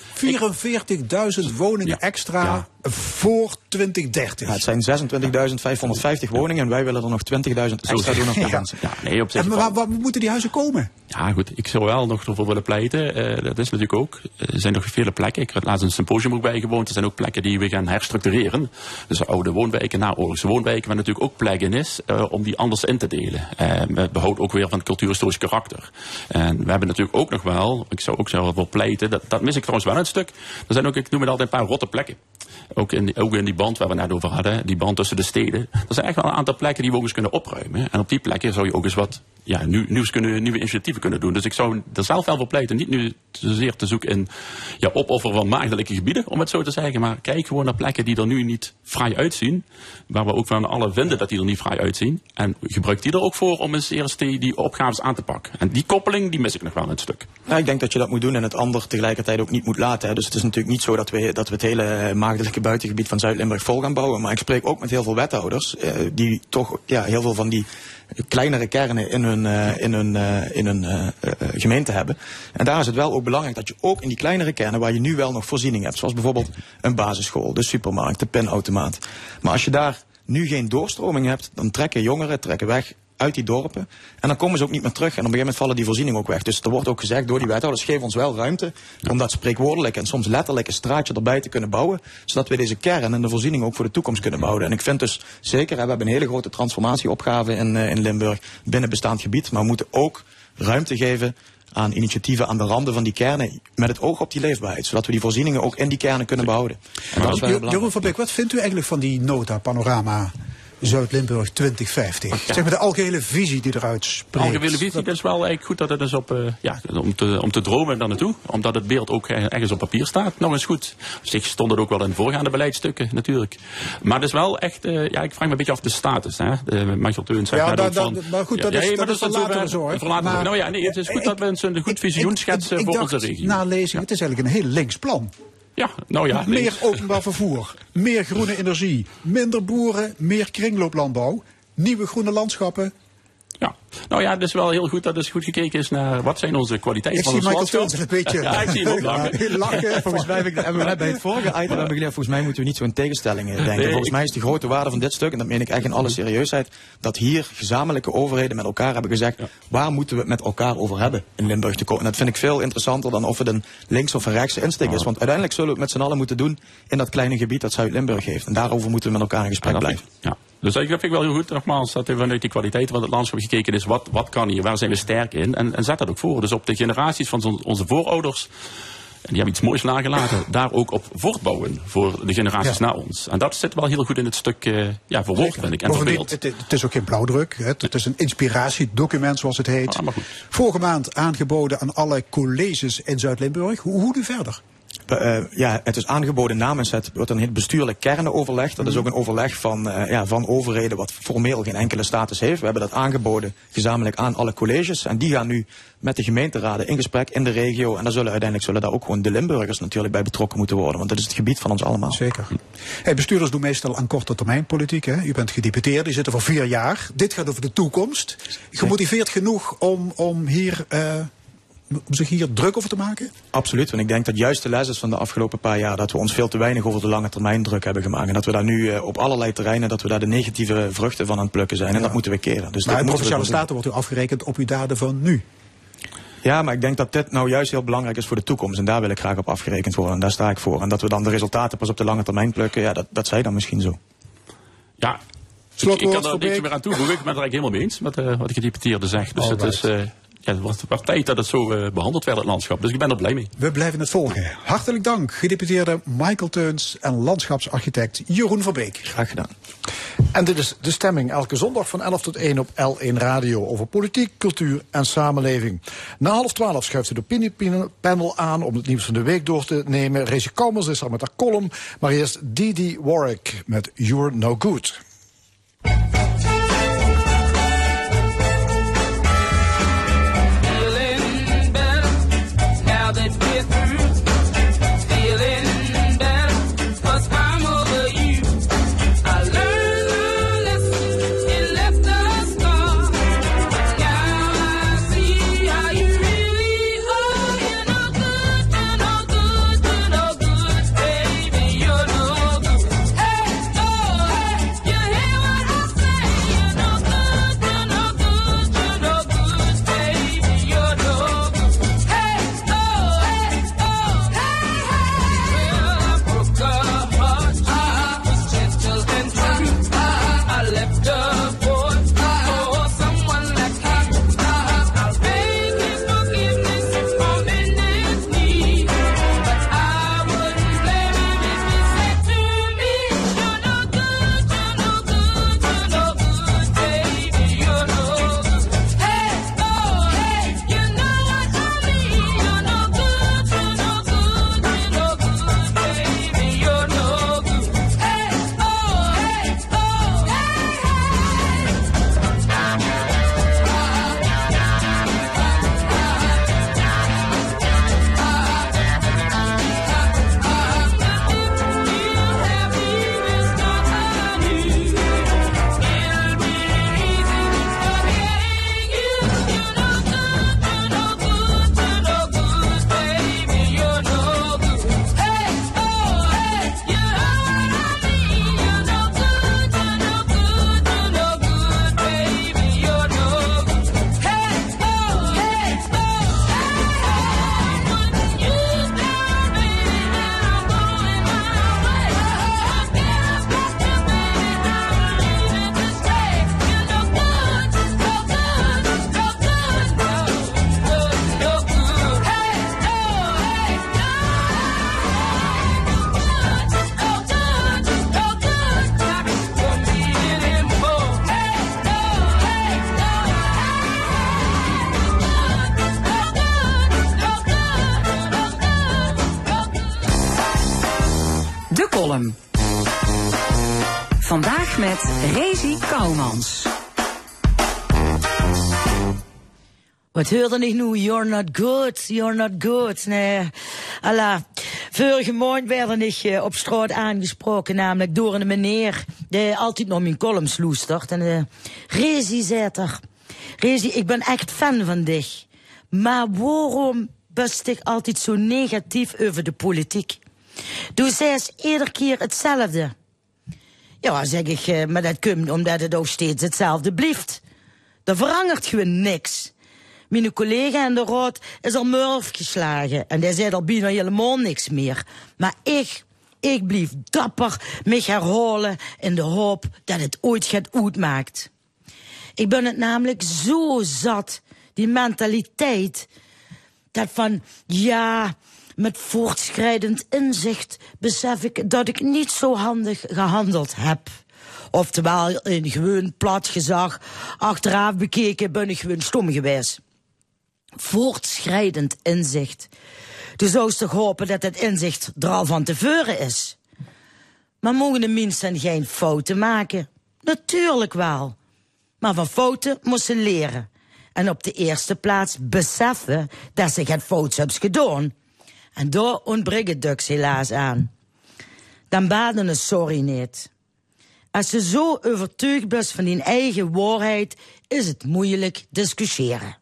gaat om 44.000 woningen extra voor 2030. Ja, het zijn 26.550 woningen en wij willen er nog 20.000 extra doen op de Ja. mensen. Ja, nee, op zich En waar, waar moeten die huizen komen? Ja, goed. Ik zou wel nog ervoor willen pleiten. Eh, dat is natuurlijk ook. Er zijn nog vele plekken. Ik heb laatst een symposium ook bijgewoond. Er zijn ook plekken die we gaan herstructureren. Dus oude woonwijken, naoorlogse woonwijken. Maar natuurlijk ook plekken is eh, om die anders in te delen. Eh, met behoud ook weer van het cultuurhistorisch karakter. En we hebben natuurlijk ook nog wel, ik zou ook zelf wel pleiten, dat, dat mis ik trouwens wel een stuk. Er zijn ook, ik noem het altijd een paar rotte plekken. Ook in, die- ook in die band waar we net over hadden, die band tussen de steden. Er zijn echt wel een aantal plekken die we ook eens kunnen opruimen. En op die plekken zou je ook eens wat ja, nieuw, nieuws kunnen, nieuwe initiatieven kunnen doen. Dus ik zou er zelf wel voor pleiten. Niet nu zozeer te zoeken in ja, opoffer van maagdelijke gebieden, om het zo te zeggen. Maar kijk gewoon naar plekken die er nu niet fraai uitzien. Waar we ook van alle vinden dat die er niet fraai uitzien. En gebruik die er ook voor om eens eerst die, die opgaves aan te pakken. En die koppeling, die mis ik nog wel een stuk. Nou, ik denk dat je dat moet doen en het ander tegelijkertijd ook niet moet laten. Hè. Dus het is natuurlijk niet zo dat we, dat we het hele maagdelijke buitengebied van Zuid-Limburg vol gaan bouwen. Maar ik spreek ook met heel veel wethouders eh, die toch ja, heel veel van die kleinere kernen in hun, eh, in hun, eh, in hun gemeente hebben. En daar is het wel ook belangrijk dat je ook in die kleinere kernen waar je nu wel nog voorziening hebt, zoals bijvoorbeeld een basisschool, de supermarkt, de pinautomaat. Maar als je daar nu geen doorstroming hebt, dan trekken jongeren trekken weg uit die dorpen. En dan komen ze ook niet meer terug. En op een gegeven moment vallen die voorzieningen ook weg. Dus er wordt ook gezegd door die wethouders, geef ons wel ruimte om dat spreekwoordelijk en soms letterlijk een straatje erbij te kunnen bouwen. Zodat we deze kern en de voorzieningen ook voor de toekomst kunnen bouwen. En ik vind dus zeker, we hebben een hele grote transformatieopgave in, eh, in Limburg binnen bestaand gebied. Maar we moeten ook ruimte geven aan initiatieven aan de randen van die kernen met het oog op die leefbaarheid. Zodat we die voorzieningen ook in die kernen kunnen behouden. En dat is wel heel Jeroen van Beek, wat vindt u eigenlijk van die nota panorama Zuid-Limburg 2050? Zeg maar de algehele visie die eruit spreekt. Algemene visie, dat is wel eigenlijk goed dat het dus op, eh, ja, om te, om te dromen daar naartoe. Omdat het beeld ook eh, ergens op papier staat. Nog eens goed. Op zich stond het ook wel in voorgaande beleidsstukken, natuurlijk. Maar het is wel echt, eh, ja, ik vraag me een beetje af de status. Hè. De, Michael Teuns zegt Ja, van... maar goed, dat ja, is- ja, dat maar is zorg. zorg. Nou ja, nee, het is goed dat we een goed visioen schetsen ik voor onze regio. Na lezing, het is eigenlijk een heel links plan. Ja, nou ja. meer openbaar vervoer, meer groene energie, minder boeren, meer kringlooplandbouw, nieuwe groene landschappen. Ja, nou ja, het is wel heel goed dat er goed gekeken is naar wat zijn onze kwaliteiten Ik van zie Michael een beetje Ja, ik zie hem lachen. lachen. Volgens mij heb ik, hebben we net bij het vorige item hebben geleerd, volgens mij moeten we niet zo in tegenstellingen denken. Nee, volgens mij is de grote waarde van dit stuk, en dat meen ik echt in alle serieusheid, dat hier gezamenlijke overheden met elkaar hebben gezegd, waar moeten we het met elkaar over hebben in Limburg te komen. En dat vind ik veel interessanter dan of het een links of een rechtse insteek is. Want uiteindelijk zullen we het met z'n allen moeten doen in dat kleine gebied dat Zuid-Limburg heeft. En daarover moeten we met elkaar in gesprek blijven. Ja. Dus dat vind ik wel heel goed, nogmaals, dat er vanuit die kwaliteit van het landschap gekeken is. Wat, wat kan hier, waar zijn we sterk in? En, en zet dat ook voor. Dus op de generaties van zon- onze voorouders, en die hebben iets moois nagelaten, daar ook op voortbouwen voor de generaties Ja. na ons. En dat zit wel heel goed in het stuk eh ja, verwoord, vind ik, en verbeeld. het, het is ook geen blauwdruk. Het, het is een inspiratiedocument, zoals het heet. Ah, Vorige maand aangeboden aan alle colleges in Zuid-Limburg. Hoe, hoe nu verder? Eh, ja, het is aangeboden namens het een heel bestuurlijk kernenoverleg. Dat is ook een overleg van, eh, ja, van overheden wat formeel geen enkele status heeft. We hebben dat aangeboden gezamenlijk aan alle colleges. En die gaan nu met de gemeenteraden in gesprek in de regio. En daar zullen uiteindelijk zullen daar ook gewoon de Limburgers natuurlijk bij betrokken moeten worden. Want dat is het gebied van ons allemaal. Zeker. Hey, bestuurders doen meestal aan korte termijn politiek. Hè? U bent gedeputeerd, u zit er voor vier jaar. Dit gaat over de toekomst. Gemotiveerd genoeg om, om hier, eh, om zich hier druk over te maken? Absoluut, want ik denk dat juist de les is van de afgelopen paar jaar dat we ons veel te weinig over de lange termijn druk hebben gemaakt. En dat we daar nu eh, op allerlei terreinen, dat we daar de negatieve vruchten van aan het plukken zijn. En dat moeten we keren. Dus maar we Provinciale. Staten wordt u afgerekend op uw daden van nu. Ja, maar ik denk dat dit nou juist heel belangrijk is voor de toekomst. En daar wil ik graag op afgerekend worden. En daar sta ik voor. En dat we dan de resultaten pas op de lange termijn plukken, ja, dat, dat zij dan misschien zo. Ja, ik, ik kan er niks meer aan toevoegen. Ik ben het er eigenlijk helemaal mee eens met eh, wat de gedeputeerde zegt. Dus het is, eh, ja, het wordt wordt tijd dat het zo eh, behandeld werd, het landschap. Dus ik ben er blij mee. We blijven het volgen. Hartelijk dank, gedeputeerde Michael Teuns en landschapsarchitect Jeroen Verbeek. Graag gedaan. En dit is de stemming elke zondag van 11 tot 1 op L1 Radio over politiek, cultuur en samenleving. Na half 12 schuift het opiniepanel aan om het nieuws van de week door te nemen. Rezi Kalmers is er met haar column, maar eerst Didi Warwick met You're No Good. Column. Vandaag met Rezi Kouwmans. Wat hoorde ik nu? You're not good, you're not good. Nee, Allah. Vorige maand werd ik eh, op straat aangesproken, namelijk door een meneer die altijd nog mijn columns loestert. En uh, Rezi zei er, Rezi, ik ben echt fan van dich. Maar waarom best ik altijd zo negatief over de politiek? Doe zei iedere keer hetzelfde. Ja, zeg ik, eh, maar dat komt omdat het ook steeds hetzelfde blijft. Er verandert gewoon niks. Mijn collega in de raad is al murf geslagen en die zei al bijna helemaal niks meer. Maar ik, ik blijf dapper me herhalen in de hoop dat het ooit gaat uitmaakt. Ik ben het namelijk zo zat, die mentaliteit, dat van ja, met voortschrijdend inzicht besef ik dat ik niet zo handig gehandeld heb. Oftewel, in gewoon plat gezag, achteraf bekeken ben ik gewoon stom geweest. Voortschrijdend inzicht. Du zou toch hopen dat het inzicht er al van tevoren is. Maar mogen de mensen geen fouten maken? Natuurlijk wel. Maar van fouten moesten leren. En op de eerste plaats beseffen dat ze het fout hebben gedaan. En daar ontbreekt dus helaas aan. Dan baden een sorry niet. Als je zo overtuigd bent van je eigen waarheid, is het moeilijk discussiëren.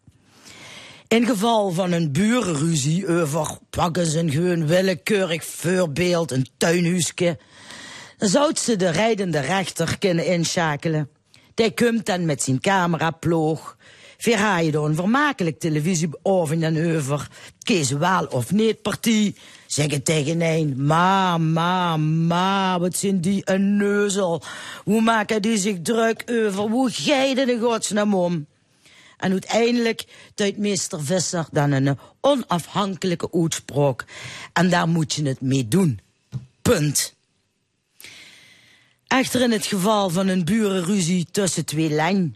In geval van een burenruzie over pakken ze een gewoon willekeurig voorbeeld, een tuinhuisje, zou ze de rijdende rechter kunnen inschakelen. Die komt dan met zijn cameraploeg, Door een vermakelijk televisieavond en over. Kies wel of niet partij. Zeg het tegen een. Ma, ma, ma, wat zijn die een neuzel. Hoe maken die zich druk over? Hoe geiden de godsnaam om? En uiteindelijk duidt meester Visser dan een onafhankelijke uitspraak. En daar moet je het mee doen. Punt. Echter in het geval van een burenruzie tussen twee lijn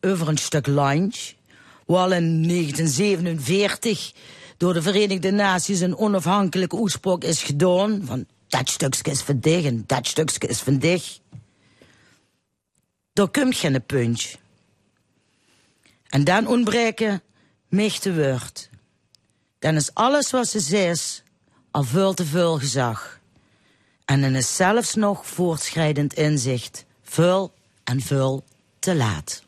over een stuk lunch, waar in 1947 door de Verenigde Naties een onafhankelijke uitspraak is gedaan van dat stukje is van en dat stukje is van dich. Daar komt geen punch. En dan ontbreken mich te woord. Dan is alles wat ze zegt al veel te veel gezag. En dan is zelfs nog voortschrijdend inzicht veel en veel te laat.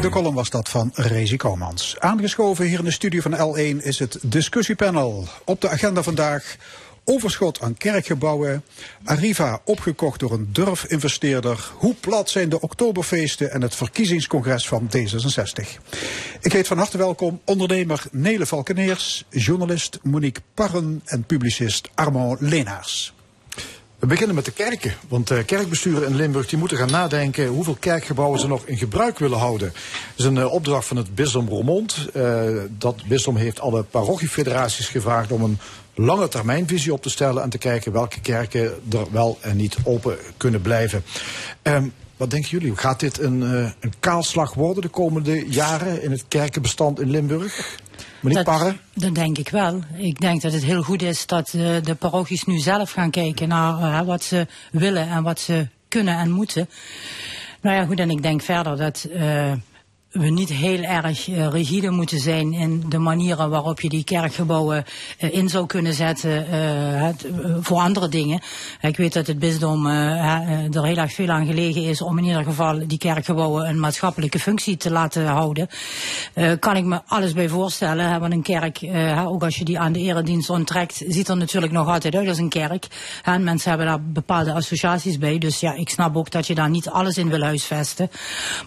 De column was dat van Rezi Komans. Aangeschoven hier in de studio van L1 is het discussiepanel. Op de agenda vandaag overschot aan kerkgebouwen. Arriva opgekocht door een durfinvesteerder. Hoe plat zijn de oktoberfeesten en het verkiezingscongres van D66? Ik heet van harte welkom ondernemer Nele Valkeneers, journalist Monique Parren en publicist Armand Leenaars. We beginnen met de kerken, want de kerkbesturen in Limburg die moeten gaan nadenken hoeveel kerkgebouwen ze nog in gebruik willen houden. Dat is een eh, opdracht van het bisdom Roermond. Eh, dat bisdom heeft alle parochiefederaties gevraagd om een lange termijnvisie op te stellen en te kijken welke kerken er wel en niet open kunnen blijven. Ehm, wat denken jullie? Gaat dit een, eh, een kaalslag worden de komende jaren in het kerkenbestand in Limburg? Meneer dat, Parre? dat denk ik wel. Ik denk dat het heel goed is dat eh, de parochies nu zelf gaan kijken naar eh, wat ze willen en wat ze kunnen en moeten. Nou ja, goed, en ik denk verder dat eh, we niet heel erg eh, rigide moeten zijn in de manieren waarop je die kerkgebouwen eh, in zou kunnen zetten eh, voor andere dingen. Ik weet dat het bisdom er heel erg veel aan gelegen is om in ieder geval die kerkgebouwen een maatschappelijke functie te laten houden. Kan ik me alles bij voorstellen. Hè, want een kerk, ook als je die aan de eredienst onttrekt, ziet er natuurlijk nog altijd uit als een kerk. En mensen hebben daar bepaalde associaties bij. Dus ja, ik snap ook dat je daar niet alles in wil huisvesten.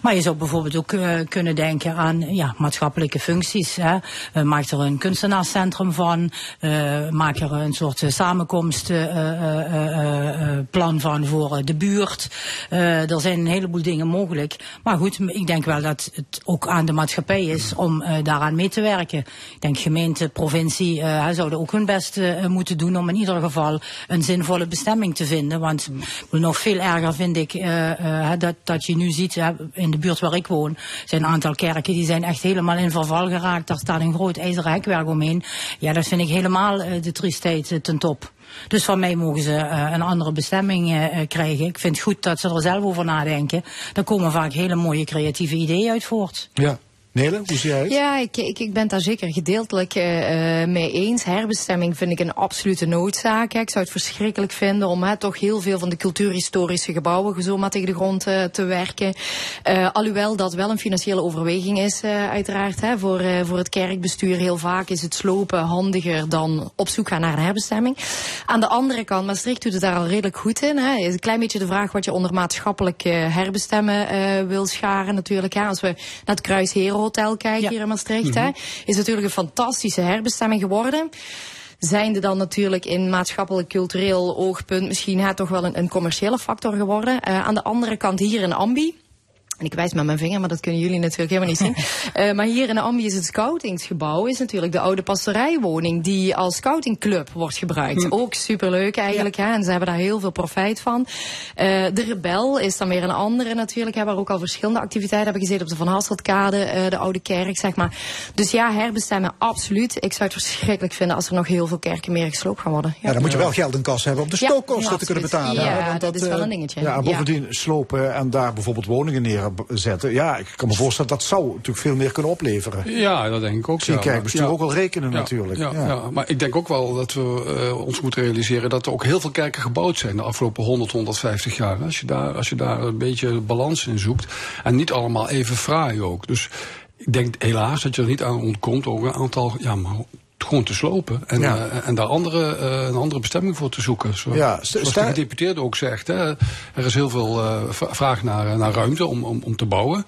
Maar je zou bijvoorbeeld ook eh, kunnen denken aan ja, maatschappelijke functies. Hè. Eh, maak er een kunstenaarscentrum van. eh, maak er een soort eh, samenkomstplan van voor eh, de buurt. Eh, er zijn een heleboel dingen mogelijk. Maar goed, ik denk wel dat het ook aan de maatschappij is om eh, daaraan mee te werken. Ik denk gemeente, provincie eh, zouden ook hun best eh, moeten doen om in ieder geval een zinvolle bestemming te vinden. Want nog veel erger vind ik eh, eh, dat, dat je nu ziet, in de buurt waar ik woon, zijn aantal kerken die zijn echt helemaal in verval geraakt. Daar staat een groot ijzeren hekwerk omheen. Ja, dat vind ik helemaal eh, de triestheid eh, ten top. Dus van mij mogen ze eh, een andere bestemming krijgen. Ik vind het goed dat ze er zelf over nadenken. Daar komen vaak hele mooie creatieve ideeën uit voort. Ja. Nele, hoe zie jij het? Ja, ik, ik, ik ben daar zeker gedeeltelijk eh, eh, mee eens. Herbestemming vind ik een absolute noodzaak. hè. Ik zou het verschrikkelijk vinden om hè, toch heel veel van de cultuurhistorische gebouwen zomaar tegen de grond eh, te werken. Eh, alhoewel dat wel een financiële overweging is, uiteraard. Hè, voor, voor het kerkbestuur heel vaak is het slopen handiger dan op zoek gaan naar een herbestemming. Aan de andere kant, Maastricht doet het daar al redelijk goed in. Hè. Is een klein beetje de vraag wat je onder maatschappelijk herbestemmen wil scharen natuurlijk. Hè. Als we naar het Hotel kijken hier in Maastricht, hè, is natuurlijk een fantastische herbestemming geworden. Zijnde dan natuurlijk in maatschappelijk cultureel oogpunt misschien hè, toch wel een, een commerciële factor geworden. Eh, aan de andere kant hier in Ambi. En ik wijs met mijn vinger, maar dat kunnen jullie natuurlijk helemaal niet zien. Eh, maar hier in de Ambi is het scoutingsgebouw, is natuurlijk de oude pastorijwoning die als scoutingclub wordt gebruikt. Ook superleuk eigenlijk, hè, en ze hebben daar heel veel profijt van. Eh, de Rebel is dan weer een andere natuurlijk, hè, waar ook al verschillende activiteiten hebben gezeten op de Van Hasseltkade, eh, de oude kerk, zeg maar. Dus ja, herbestemmen, absoluut. Ik zou het verschrikkelijk vinden als er nog heel veel kerken meer gesloopt gaan worden. Ja, dan moet je wel geld in kas hebben om de Ja, stookkosten ja, te kunnen betalen. Ja, want dat is wel een dingetje. Ja, en bovendien slopen en daar bijvoorbeeld woningen neerzetten. Ja, ik kan me voorstellen dat zou natuurlijk veel meer kunnen opleveren. Ja, dat denk ik ook. Zie kerkbestuur Ja. ook wel rekenen Ja, natuurlijk. Ja, Ja. ja. maar ik denk ook wel dat we eh, ons moeten realiseren dat er ook heel veel kerken gebouwd zijn de afgelopen 100, 150 jaar. Als je daar, als je daar een beetje balans in zoekt. En niet allemaal even fraai ook. Dus ik denk helaas dat je er niet aan ontkomt. Ook een aantal ja, maar gewoon te slopen. En, Ja. eh, en daar andere, eh, een andere bestemming voor te zoeken. Zo, Ja, zoals de gedeputeerde ook zegt. Hè, er is heel veel eh, v- vraag naar, naar ruimte om, om, om te bouwen.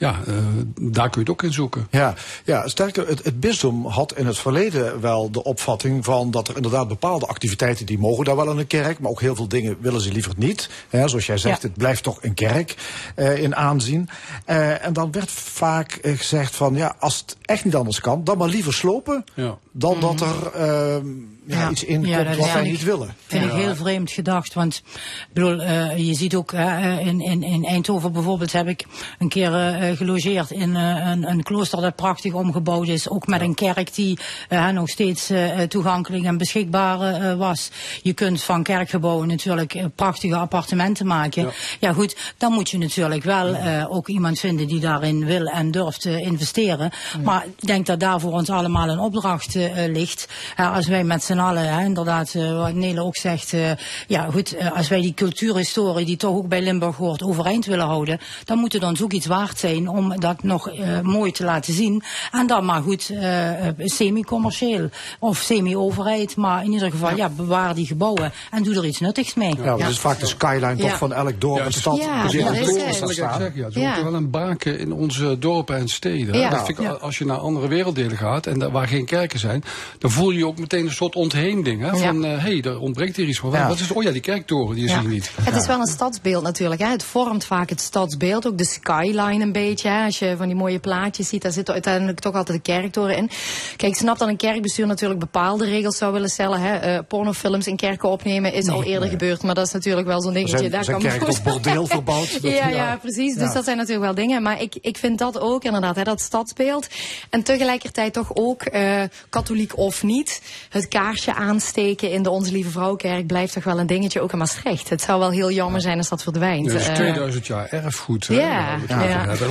Ja, eh, daar kun je het ook in zoeken. Ja, ja sterker, het, het bisdom had in het verleden wel de opvatting van dat er inderdaad bepaalde activiteiten die mogen daar wel in een kerk, maar ook heel veel dingen willen ze liever niet. Hè, zoals jij zegt, Ja. het blijft toch een kerk eh, in aanzien. Eh, en dan werd vaak gezegd van ja, als het echt niet anders kan, dan maar liever slopen Ja. dan dat er ehm, ja, Ja. iets in Ja, komt wat wij niet ik- willen. Vind ik heel vreemd gedacht. Want ik bedoel, eh, je ziet ook eh, in, in, in Eindhoven bijvoorbeeld heb ik een keer eh, gelogeerd in eh, een, een klooster dat prachtig omgebouwd is. Ook met een kerk die eh, nog steeds eh, toegankelijk en beschikbaar eh, was. Je kunt van kerkgebouwen natuurlijk eh, prachtige appartementen maken. Ja. goed, dan moet je natuurlijk wel eh, ook iemand vinden die daarin wil en durft te investeren. Maar ik denk dat daar voor ons allemaal een opdracht eh, eh, ligt. Als wij met z'n allen, inderdaad, eh, wat Nele ook zegt, eh, ja goed, eh, als wij die cultuurhistorie die toch ook bij Limburg hoort overeind willen houden, dan moet het ons ook iets waard zijn om dat nog eh, mooi te laten zien. En dan maar goed, eh, eh, semi-commercieel of semi-overheid, maar in ieder geval, ja. bewaar die gebouwen en doe er iets nuttigs mee. Ja, want het is vaak de skyline toch van elk dorp en stad. Ja, die dat is de het. ja, Ja. wel een baken in onze dorpen en steden. Ja. Dat vind ik. Als je naar andere werelddelen gaat en daar, waar geen kerken zijn, dan voel je je ook meteen een soort ontheemding. Hè? Van, hé, hey, er ontbreekt hier iets van. Ja. Wat is het? Oh ja, die kerktoren, die is Ja. hier niet. Het is wel een stadsbeeld natuurlijk. Hè. Het vormt vaak het stadsbeeld. Ook de skyline een beetje. Hè. Als je van die mooie plaatjes ziet, daar zit uiteindelijk toch altijd de kerktoren in. Kijk, ik snap dat een kerkbestuur natuurlijk bepaalde regels zou willen stellen. Hè. Eh, pornofilms in kerken opnemen is al eerder gebeurd. Maar dat is natuurlijk wel zo'n dingetje. zijn- daar zijn kan tot bordeel verbouwd? Dat- ja, ja. ja, precies. Dus Ja. dat zijn natuurlijk wel dingen. Maar ik, ik vind dat ook inderdaad, hè, dat stadsbeeld. En tegelijkertijd toch ook, eh, katholiek of niet, het kaarsje aansteken in de Onze Lieve Vrouwkerk blijft toch wel een dingetje, ook in Maastricht. Het zou wel heel jammer zijn als dat verdwijnt. Dat is Eh, 2000 jaar erfgoed. Hè, ja.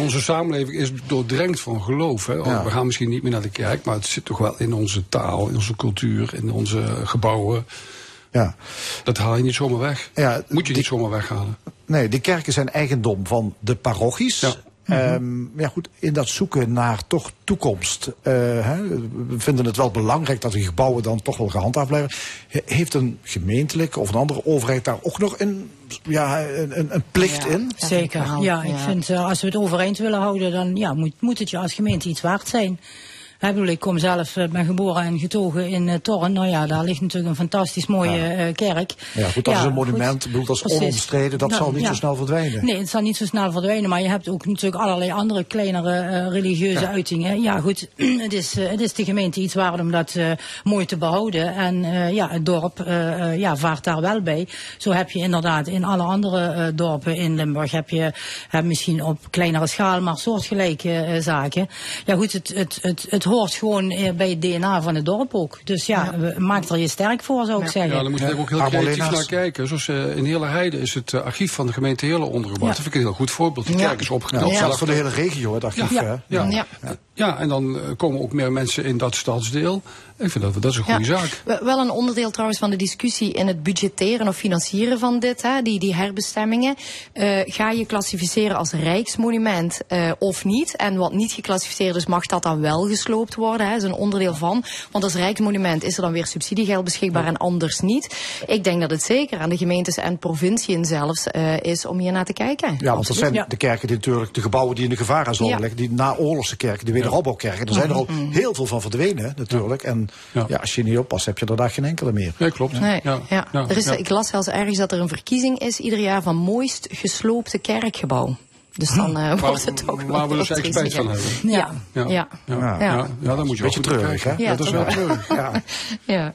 Onze samenleving is doordrenkt van geloof. Hè. Ja. We gaan misschien niet meer naar de kerk, maar het zit toch wel in onze taal, in onze cultuur, in onze gebouwen. Ja. Dat haal je niet zomaar weg. Ja, Moet je niet zomaar weghalen. Nee, die kerken zijn eigendom van de parochies. Ja. Ehm, ja, goed, in dat zoeken naar toch toekomst. eh, hè, we vinden het wel belangrijk dat die gebouwen dan toch wel gehandhaafd blijven. He- Heeft een gemeentelijke of een andere overheid daar ook nog een, ja, een, een- een plicht in? Zeker, ja. Ik vind eh, als we het overeind willen houden, dan ja, moet, moet het je als gemeente iets waard zijn. Hè, Ik, bedoel, ik kom zelf, eh, ben geboren en getogen in uh, Torren. Nou ja, daar ligt natuurlijk een fantastisch mooie eh, kerk. Ja, goed, dat is een monument. goed. Ik bedoel, dat is Precies. onomstreden. Dat Nou, zal niet zo snel verdwijnen. Nee, het zal niet zo snel verdwijnen, maar je hebt ook natuurlijk allerlei andere kleinere eh, religieuze uitingen. Ja, goed, het is, eh, het is de gemeente iets waard om dat eh, mooi te behouden. En eh, ja, het dorp eh, eh, ja, vaart daar wel bij. Zo heb je inderdaad in alle andere eh, dorpen in Limburg, heb je eh, misschien op kleinere schaal, maar soortgelijke eh, zaken. Ja goed, het, het, het, het hoort gewoon eh, bij het DNA van het dorp ook. Dus ja, we- maak er je sterk voor, zou ik zeggen. Ja, daar moet je ook heel creatief naar kijken. Zoals eh, in Hele Heide is het eh, archief van de gemeente Heerlen ondergebracht. Ja. Dat vind ik een heel goed voorbeeld. Die Ja. kerk is Ja, opgeknapt. zelfs voor de hele regio, het archief. Ja. Ja. En dan eh, komen ook meer mensen in dat stadsdeel. Ik vind dat, dat is een goede Ja. zaak. We- Wel een onderdeel trouwens van de discussie in het budgetteren of financieren van dit, hè, die, die herbestemmingen. Eh, ga je klassificeren als rijksmonument eh, of niet? En wat niet geclassificeerd is, mag dat dan wel gesloopt worden? Hè? Dat is een onderdeel van. Want als rijksmonument is er dan weer subsidiegeld beschikbaar en anders niet. Ik denk dat het zeker aan de gemeentes en provinciën zelfs eh, is om hier naar te kijken. Ja, want dat zijn Ja. de kerken die natuurlijk, de gebouwen die in de gevarenzone Ja. liggen, die naoorlogse kerken, die wederopbouwkerken. Er zijn er al heel veel van verdwenen, natuurlijk. En ja. Ja. als je niet oppast, heb je er daar geen enkele meer. Nee, klopt. Nee, Ja, ja. ja, er is, ja. Ik las zelfs ergens dat er een verkiezing is ieder jaar van mooist gesloopte kerkgebouw. Dus dan eh, Waar, wordt het ook wel waar we dus eigenlijk spijt van hebben. Ja. Ja, Ja. ja, Ja. ja. ja, dan moet je Beetje treurig, hè? Ja, Ja, dat is wel. treurig. Ja.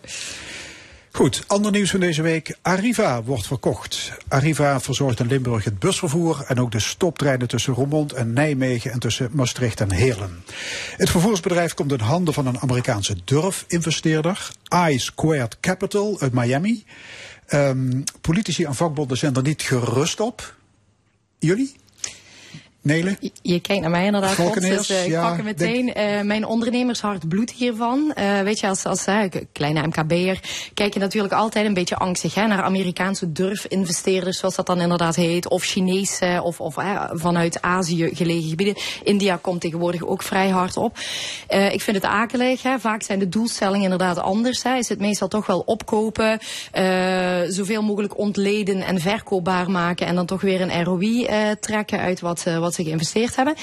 Goed, ander nieuws van deze week. Arriva wordt verkocht. Arriva verzorgt in Limburg het busvervoer en ook de stoptreinen tussen Roermond en Nijmegen en tussen Maastricht en Heerlen. Het vervoersbedrijf komt in handen van een Amerikaanse durfinvesteerder, I Squared Capital uit Miami. Ehm, politici en vakbonden zijn er niet gerust op. Jullie? Nele? Je, je kijkt naar mij inderdaad, dus eh, ik ja, pak hem meteen. Eh, mijn ondernemershart bloedt hiervan. Eh, weet je, als, als kleine MKB'er kijk je natuurlijk altijd een beetje angstig hè, naar Amerikaanse durfinvesteerders, zoals dat dan inderdaad heet. Of Chinese of, of vanuit Azië gelegen gebieden. India komt tegenwoordig ook vrij hard op. Ik vind het akelig. Hè. Vaak zijn de doelstellingen inderdaad anders. Hè. Is het meestal toch wel opkopen, zoveel mogelijk ontleden en verkoopbaar maken. En dan toch weer een ROI trekken uit wat, eh, ze geïnvesteerd hebben.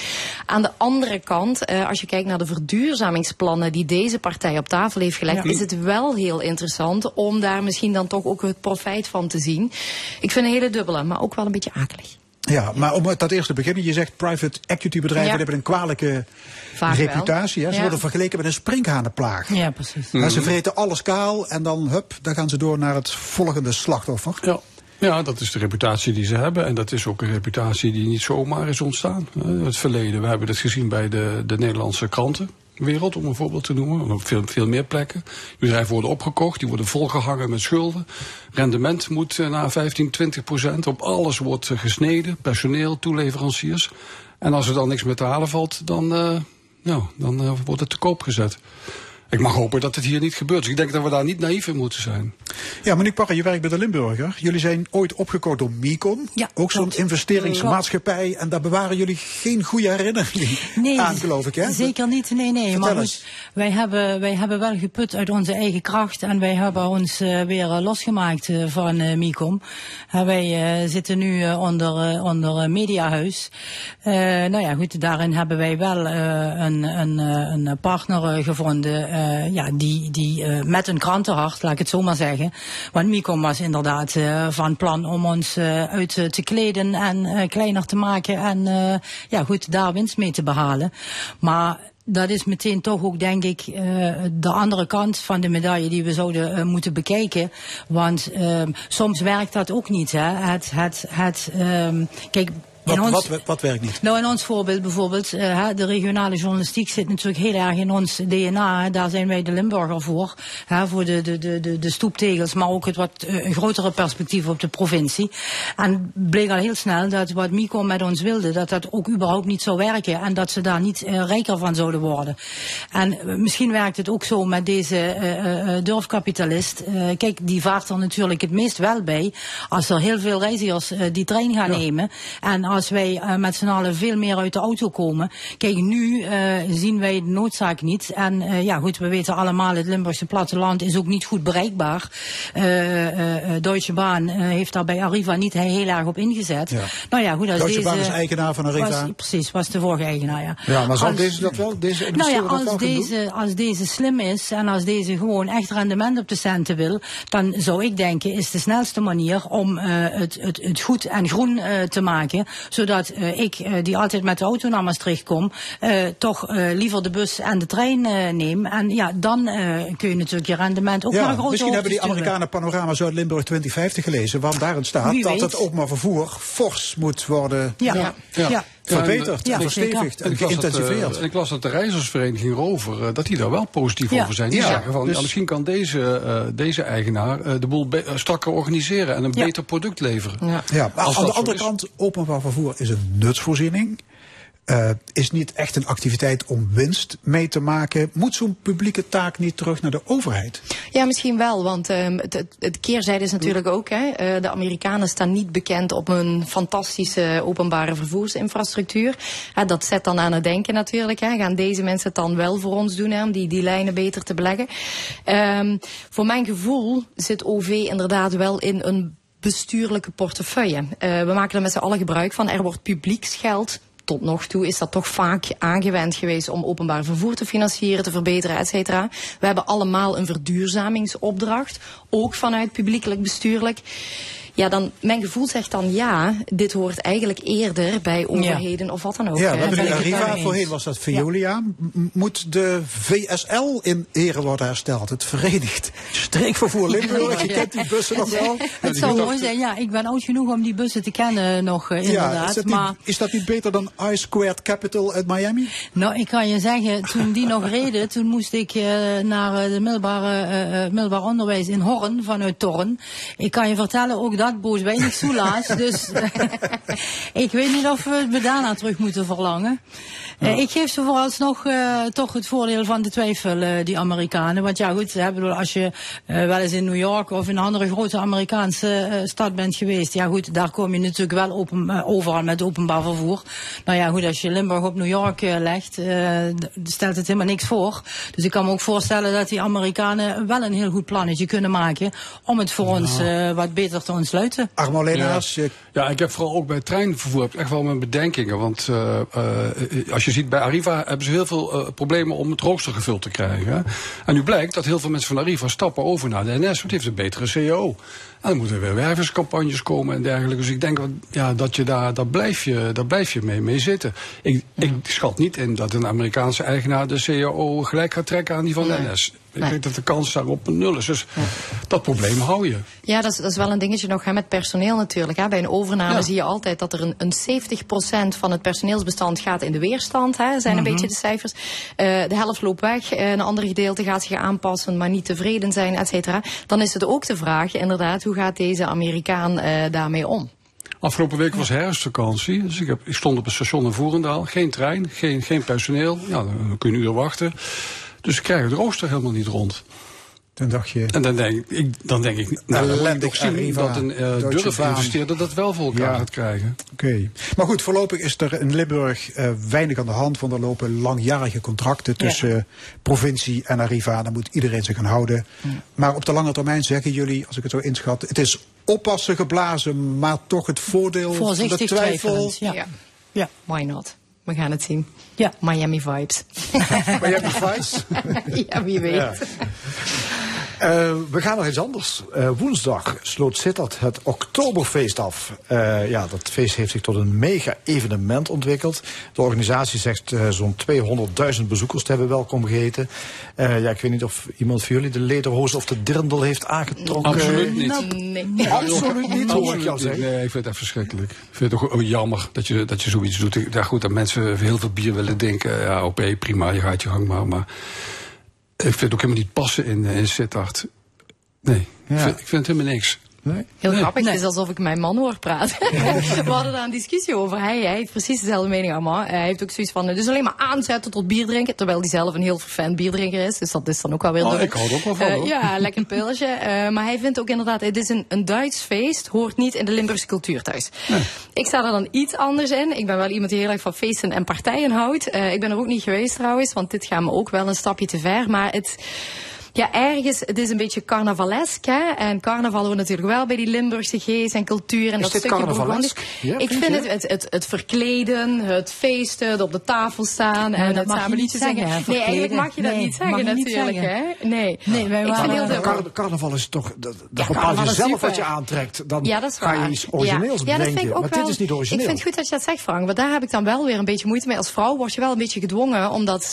Aan de andere kant, eh, als je kijkt naar de verduurzamingsplannen die deze partij op tafel heeft gelegd, Ja. is het wel heel interessant om daar misschien dan toch ook het profijt van te zien. Ik vind een hele dubbele, maar ook wel een beetje akelig. Ja, maar om dat eerst te beginnen, je zegt private equity bedrijven Ja. hebben een kwalijke Vaak reputatie. Hè? Ze Ja. worden vergeleken met een sprinkhanenplaag. Ja, precies. Maar Ze vreten alles kaal en dan, hup, dan gaan ze door naar het volgende slachtoffer. Ja. Ja, dat is de reputatie die ze hebben. En dat is ook een reputatie die niet zomaar is ontstaan. Het verleden, we hebben het gezien bij de, de Nederlandse krantenwereld, om een voorbeeld te noemen. Op veel, veel meer plekken. Bedrijven worden opgekocht, die worden volgehangen met schulden. Rendement moet eh, naar 15, 20 procent. Op alles wordt eh, gesneden, personeel, toeleveranciers. En als er dan niks meer te halen valt, dan, eh, nou, dan wordt het te koop gezet. Ik mag hopen dat het hier niet gebeurt. Dus ik denk dat we daar niet naïef in moeten zijn. Ja, Monique Parra, je werkt bij de Limburger. Jullie zijn ooit opgekocht door Micon. ook zo'n investeringsmaatschappij. En daar bewaren jullie geen goede herinneringen Nee, aan, geloof ik, hè? Zeker niet, nee, nee. Vertel maar goed, wij hebben, wij hebben wel geput uit onze eigen kracht en wij hebben ons eh, weer eh, losgemaakt eh, van Micom. Eh, wij eh, zitten nu onder, onder Mediahuis. Eh, nou ja, goed, daarin hebben wij wel eh, een, een, eh, een partner gevonden eh, ja, die, die eh, met een krantenhart, laat ik het zo maar zeggen. Want Micom was inderdaad eh, van plan om ons uit te kleden en kleiner te maken en ja, goed, daar winst mee te behalen. Maar dat is meteen toch ook, denk ik, de andere kant van de medaille die we zouden moeten bekijken. Want ehm, soms werkt dat ook niet. Hè? Het, het, het, ehm, kijk, Wat, ons, wat, wat werkt niet? nou, in ons voorbeeld bijvoorbeeld, eh, de regionale journalistiek zit natuurlijk heel erg in ons DNA. Daar zijn wij de Limburger voor. Voor de, de, de, de, de stoeptegels, maar ook het wat eh, grotere perspectief op de provincie. En bleek al heel snel dat wat Mico met ons wilde, dat dat ook überhaupt niet zou werken. En dat ze daar niet eh, rijker van zouden worden. En misschien werkt het ook zo met deze durfkapitalist. Kijk, die vaart er natuurlijk het meest wel bij. Als er heel veel reizigers die trein gaan nemen. En als wij eh, met z'n allen veel meer uit de auto komen. Kijk, nu eh, zien wij de noodzaak niet. En eh, ja, goed, we weten allemaal, het Limburgse platteland is ook niet goed bereikbaar. Deutsche Bahn heeft daar bij Arriva niet heel erg op ingezet. Ja. Nou ja, goed, als Deutsche deze... Bahn is eigenaar van Arriva. Was, precies, was de vorige eigenaar, ja. Ja, maar zal Als- deze dat wel? Deze nou ja, wel als deze, als deze slim is en als deze gewoon echt rendement op de centen wil, dan zou ik denken is de snelste manier om het, het, het goed en groen te maken. Zodat eh, ik, eh, die altijd met de auto naar Maastricht kom, eh, toch eh, liever de bus en de trein eh, neem. En ja, dan eh, kun je natuurlijk je rendement ook naar een Ja, grote misschien hebben die. Amerikanen Panorama Zuid-Limburg 2050 gelezen, want daarin staat Wie dat weet. het openbaar vervoer fors moet worden Ja. Ja. Ja. Verbeterd, Ja, en verstevigd en ik las dat, eh, geïntensiveerd. en ik las dat de reizigersvereniging Rover, eh, dat die daar wel positief Ja. over zijn. Die Ja, zeggen van, dus- ja, misschien kan deze, eh, deze eigenaar eh, de boel eh, strakker organiseren en een Ja. beter product leveren. Ja, maar Als aan de andere is. kant, openbaar vervoer is een nutsvoorziening. Eh, is niet echt een activiteit om winst mee te maken. Moet zo'n publieke taak niet terug naar de overheid? Ja, misschien wel, want ehm, het, het, keerzijde is natuurlijk ook, hè, eh, de Amerikanen staan niet bekend op een fantastische openbare vervoersinfrastructuur. Hè, dat zet dan aan het denken natuurlijk. Hè. Gaan deze mensen het dan wel voor ons doen, hè, om die, die lijnen beter te beleggen? Ehm, voor mijn gevoel zit OV inderdaad wel in een bestuurlijke portefeuille. Eh, we maken er met z'n allen gebruik van. Er wordt publieksgeld tot nog toe is dat toch vaak aangewend geweest om openbaar vervoer te financieren, te verbeteren, et cetera. We hebben allemaal een verduurzamingsopdracht, ook vanuit publiekelijk bestuurlijk. Ja, dan, mijn gevoel zegt dan ja, dit hoort eigenlijk eerder bij overheden of wat dan ook. ja, we hebben nu Arriva, voorheen was dat Veolia. Moet de VSL in ere worden hersteld? Het Verenigd Streekvervoer Limburg, je kent die bussen nog wel. Het zou mooi zijn, ja. Ik ben oud genoeg om die bussen te kennen nog, eh, inderdaad. is, dat niet, maar is dat niet beter dan I Squared Capital uit Miami? Nou, ik kan je zeggen, toen die nog reden, toen moest ik eh, naar eh, de middelbare, eh, eh, middelbaar onderwijs in Horn vanuit Torren. Ik kan je vertellen, ook dat boos weinig soelaas. dus ik weet niet of we het daarna terug moeten verlangen. Eh, ik geef ze vooralsnog eh, toch het voordeel van de twijfel, die Amerikanen. Want ja, goed, hè, bedoel, als je eh, wel eens in New York of in een andere grote Amerikaanse stad bent geweest, ja goed, daar kom je natuurlijk wel open, overal met openbaar vervoer. Nou ja, goed, als je Limburg op New York legt, stelt het helemaal niks voor. Dus ik kan me ook voorstellen dat die Amerikanen wel een heel goed plannetje kunnen maken om het voor ons wat beter te ontsluiten. Armo Leenaars, Ja. ja, ik heb vooral ook bij treinvervoer heb ik echt wel mijn bedenkingen. Want eh, eh, als je ziet bij Arriva hebben ze heel veel eh, problemen om het rooster gevuld te krijgen. En nu blijkt dat heel veel mensen van Arriva stappen over naar de NS, want die heeft een betere CEO. En dan moeten er weer wervingscampagnes komen en dergelijke. Dus ik denk ja, dat je daar, daar blijf je, daar blijf je mee, mee zitten. Ik, ik schat niet in dat een Amerikaanse eigenaar de CEO gelijk gaat trekken aan die van de NS. Ik Nee. denk dat de kans daarop een nul is. Dus dat probleem hou je. Ja, dat is, dat is wel een dingetje nog hè, met personeel natuurlijk. Hè. Bij een overname Ja. zie je altijd dat er een, een 70% van het personeelsbestand gaat in de weerstand. Hè, zijn een Mhm. beetje de cijfers. Eh, de helft loopt weg, eh, een ander gedeelte gaat zich aanpassen, maar niet tevreden zijn, et cetera. Dan is het ook de vraag, inderdaad, hoe gaat deze Amerikaan eh, daarmee om? Afgelopen week was herfstvakantie. Dus ik, heb, ik stond op het station in Voerendaal. Geen trein, geen, geen personeel. Ja, dan kun je een uur wachten. Dus ik krijg het rooster helemaal niet rond. Toen dacht je... En dan denk ik, dan denk ik nou, dan moet ik zien Arriva, dat een eh Bahn. durfinvesteerder dat wel voor elkaar Ja. gaat krijgen. Oké. Maar goed, voorlopig is er in Limburg eh, weinig aan de hand. Want er lopen langjarige contracten tussen eh, provincie en Arriva. Daar moet iedereen zich aan houden. Maar op de lange termijn zeggen jullie, als ik het zo inschat, het is oppassen geblazen, maar toch het voordeel van de Voorzichtig twijfel. twijfelend, ja. Ja. ja. Why not? We gaan het zien. Ja. Miami vibes. Miami Vice? ja, wie weet. Ja. Eh, we gaan nog iets anders. Eh, woensdag sloot Sittard het Oktoberfeest af. Eh, ja, dat feest heeft zich tot een mega-evenement ontwikkeld. De organisatie zegt eh, zo'n 200.000 bezoekers te hebben welkom geheten. Eh, ja, ik weet niet of iemand van jullie de lederhoos of de dirndl heeft aangetrokken. Absoluut niet. Nou, nee. Absoluut niet, hoor ik jou zeggen. Nee, ik vind het echt verschrikkelijk. Ik vind het ook jammer dat je, dat je zoiets doet. Ja, goed, dat mensen heel veel bier willen drinken. Ja, oké, prima, je gaat je gang maar. Maar ik vind het ook helemaal niet passen in, eh, in Sittard. Nee, ik, vind, ik vind het helemaal niks. Heel Nee. grappig, het is alsof ik mijn man hoor praten. We hadden daar een discussie over. Hij, hij heeft precies dezelfde mening allemaal. Hij heeft ook zoiets van, eh, dus alleen maar aanzetten tot bier drinken. Terwijl hij zelf een heel vervent bierdrinker is. Dus dat is dan ook wel weer Oh, ik hou er ook wel van, hoor. ja, lekker pilsje. Eh, maar hij vindt ook inderdaad, het is een, een Duits feest. Hoort niet in de Limburgse cultuur thuis. Ik sta er dan iets anders in. Ik ben wel iemand die heel erg van feesten en partijen houdt. Eh, ik ben er ook niet geweest trouwens, want dit gaat me ook wel een stapje te ver. Maar het... Ja, ergens, het is een beetje carnavalesk, hè. En carnaval hoort natuurlijk wel bij die Limburgse geest en cultuur. En Is dat dit stukje carnavalesk? Bourgondisch. Ja, ik vind het, het, het, het verkleden, het feesten, het op de tafel staan en dat het mag je samen zeggen, zingen. hè, Nee, eigenlijk mag je dat Nee, niet mag zeggen je niet natuurlijk, zeggen. hè. Nee. Nee, wij ik waren- vind heel. Car- carnaval is toch, dat, dat Ja, bepaal je zelf super. wat je aantrekt. Dan ja, dat is ga je iets origineels ja. ja, dat vind bedenken. ik ook maar wel, dit is niet origineel. Ik vind het goed dat je dat zegt, Frank. Want daar heb ik dan wel weer een beetje moeite mee. Als vrouw word je wel een beetje gedwongen om dat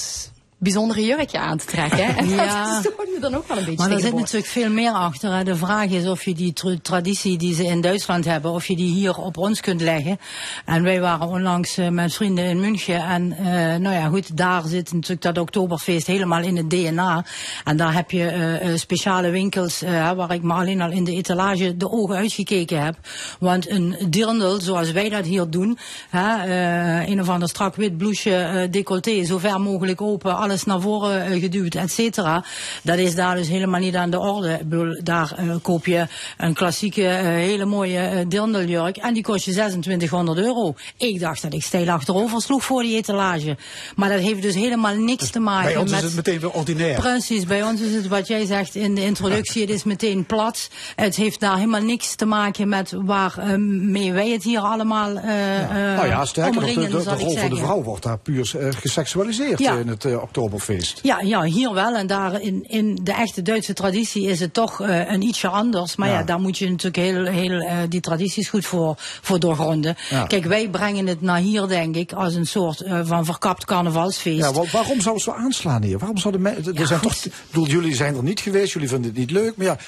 bijzondere jurkje aan te trekken. hè. En Ja. dat me dan ook wel een beetje Maar er zit natuurlijk veel meer achter. hè. De vraag is of je die tra- traditie die ze in Duitsland hebben, of je die hier op ons kunt leggen. En wij waren onlangs eh, met vrienden in München. En eh, nou ja, goed, daar zit natuurlijk dat Oktoberfeest helemaal in het DNA. En daar heb je eh, speciale winkels waar ik me alleen al in de etalage de ogen uitgekeken heb. Want een dirndl, zoals wij dat hier doen, hè, een of ander strak wit blouseje, decolleté, zo ver mogelijk open, alles naar voren eh, geduwd, et cetera. Dat is daar dus helemaal niet aan de orde. Ik bedoel, daar eh, koop je een klassieke, eh, hele mooie dirndeljurk en die kost je 2600 euro. Ik dacht dat ik stijl achterover sloeg voor die etalage. Maar dat heeft dus helemaal niks te maken Bij ons met... is het meteen weer ordinair. Precies, bij ons is het wat jij zegt in de introductie, het is meteen plat. Het heeft daar helemaal niks te maken met waarmee wij het hier allemaal eh nou ja, sterker nog, de, rol van de vrouw wordt daar puur geseksualiseerd Ja. in het uh, Oktoberfeest. Ja, ja, hier wel. En daar in, in de echte Duitse traditie is het toch eh, een ietsje anders. Maar ja. Ja. daar moet je natuurlijk heel, heel eh, die tradities goed voor, voor doorgronden. Ja. Kijk, wij brengen het naar hier, denk ik, als een soort eh, van verkapt carnavalsfeest. Ja, wa- waarom zou het zo aanslaan hier? Waarom zouden mensen... Zijn toch, ik bedoel, jullie zijn er niet geweest, jullie vinden het niet leuk. Maar ja,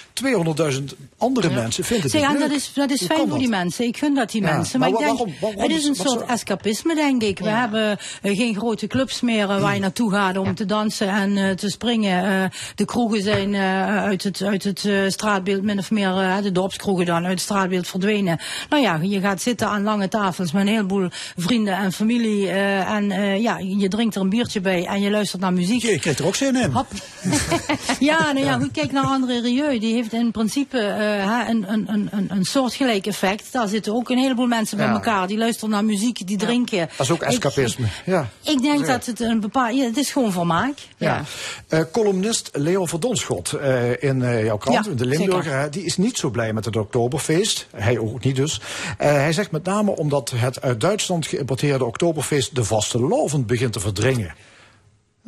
200.000 andere mensen vinden het niet leuk. dat is, dat is Hoe fijn voor die mensen. Ik gun dat die Ja, mensen. Maar, maar ik denk, waarom- waarom het is een soort escapisme, denk ik. We hebben geen grote clubs meer waar je naartoe gaat om te dansen en eh, te springen. Eh, de kroegen zijn eh, uit het, uit het straatbeeld min of meer, de dorpskroegen dan, uit het straatbeeld verdwenen. Nou ja, je gaat zitten aan lange tafels met een heleboel vrienden en familie. en ja, je drinkt er een biertje bij en je luistert naar muziek. Je krijgt er ook zin in. Ja, nou ja, goed, kijk naar André Rieu. Die heeft in principe een, een, een, een, een soortgelijk effect. Daar zitten ook een heleboel mensen bij Ja. elkaar. Die luisteren naar muziek, die drinken. Dat is ook Ik- escapisme. ja. Ik denk dat het een bepaald... Ja, het is gewoon vermaak. Ja. Eh, columnist Leo Verdonschot eh, in eh, jouw krant, Ja, de Limburger, zeker. die is niet zo blij met het Oktoberfeest. Hij ook niet dus. Hij zegt met name omdat het uit Duitsland geïmporteerde Oktoberfeest de vaste lovend begint te verdringen.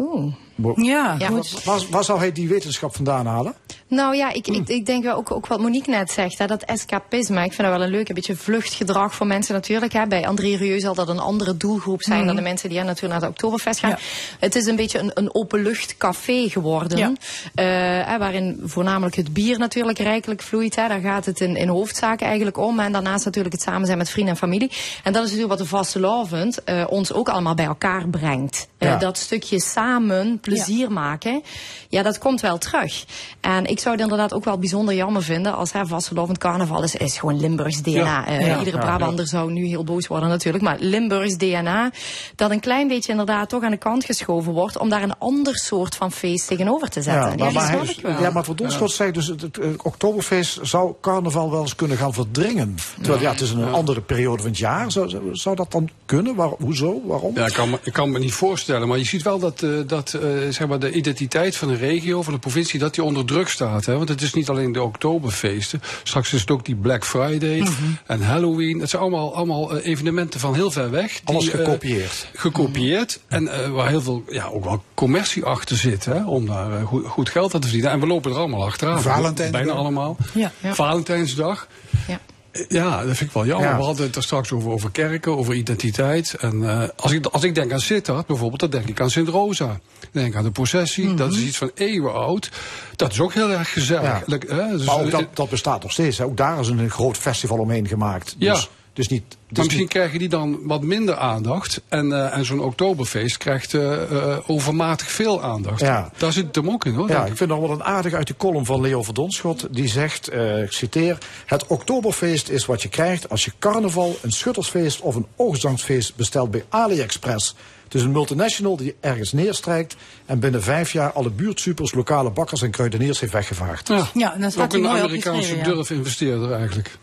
Oeh. Ja, Ja. goed. Waar, waar zou hij die wetenschap vandaan halen? Nou ja, ik, ik, ik denk wel ook, ook wat Monique net zegt, hè, dat escapisme. Ik vind dat wel een leuk, een beetje vluchtgedrag voor mensen natuurlijk. Hè. Bij André Rieu zal dat een andere doelgroep zijn Mhm. dan de mensen die hè, natuurlijk naar de Oktoberfest gaan. Het is een beetje een, een openluchtcafé geworden. Ja. eh, hè, waarin voornamelijk het bier natuurlijk rijkelijk vloeit. Hè. Daar gaat het in, in hoofdzaak eigenlijk om. En daarnaast natuurlijk het samen zijn met vrienden en familie. En dat is natuurlijk wat de vastelavond eh ons ook allemaal bij elkaar brengt. Eh, dat stukje samen plezier maken, ja, dat komt wel terug. En ik zou het inderdaad ook wel bijzonder jammer vinden als hè, vastelovend carnaval is, is gewoon Limburgs DNA. Ja. Eh, Ja. Iedere Ja, Brabander zou nu heel boos worden natuurlijk, maar Limburgs DNA, dat een klein beetje inderdaad toch aan de kant geschoven wordt om daar een ander soort van feest tegenover te zetten. Ja, maar, maar, ja, maar Verdonschot zegt dus, het, het, Oktoberfeest zou carnaval wel eens kunnen gaan verdringen. Terwijl ja, het is een andere periode van het jaar. Zou, zou- zou dat dan kunnen? Waar, hoezo? Waarom? Ja, ik kan, me, ik kan me niet voorstellen. Maar je ziet wel dat, eh, dat eh, zeg maar de identiteit van een regio, van een provincie, dat die onder druk staat. Hè? Want het is niet alleen de Oktoberfeesten. Straks is het ook die Black Friday Mhm. en Halloween. Het zijn allemaal, allemaal eh, evenementen van heel ver weg. die, Alles eh, gekopieerd. gekopieerd. En eh, waar heel veel, ja, ook wel commercie achter zit. Hè? Om daar eh, goed, goed geld aan te verdienen. En we lopen er allemaal achteraan. Valentijnsdag. Bijna allemaal. Ja. Valentijnsdag. Ja. Ja, dat vind ik wel jammer. Ja. We hadden het er straks over, over kerken, over identiteit. En eh, als, ik, als ik denk aan Sittard bijvoorbeeld, dan denk ik aan Sint Rosa. Dan denk ik aan de processie, dat is iets van eeuwen oud. Dat is ook heel erg gezellig. Ja. Hè, dus, maar ook eh, dat, dat bestaat nog steeds. Hè. Ook daar is een groot festival omheen gemaakt. Ja. Dus, niet. Dus maar misschien niet krijgen die dan wat minder aandacht. En, eh, en zo'n Oktoberfeest krijgt eh, eh, overmatig veel aandacht. Ja. Daar zit het hem ook in hoor. ja, ik ik. vind nog wel een aardig uit de column van Leo Verdonschot. Die zegt, eh, ik citeer... Het Oktoberfeest is wat je krijgt als je carnaval, een schuttersfeest of een oogstdansfeest bestelt bij AliExpress. Het is een multinational die ergens neerstrijkt en binnen vijf jaar alle buurtsupers, lokale bakkers en kruideniers heeft weggevaagd. Ja, Ja, dat staat ook hij een mooi Amerikaanse durf-investeerder eigenlijk.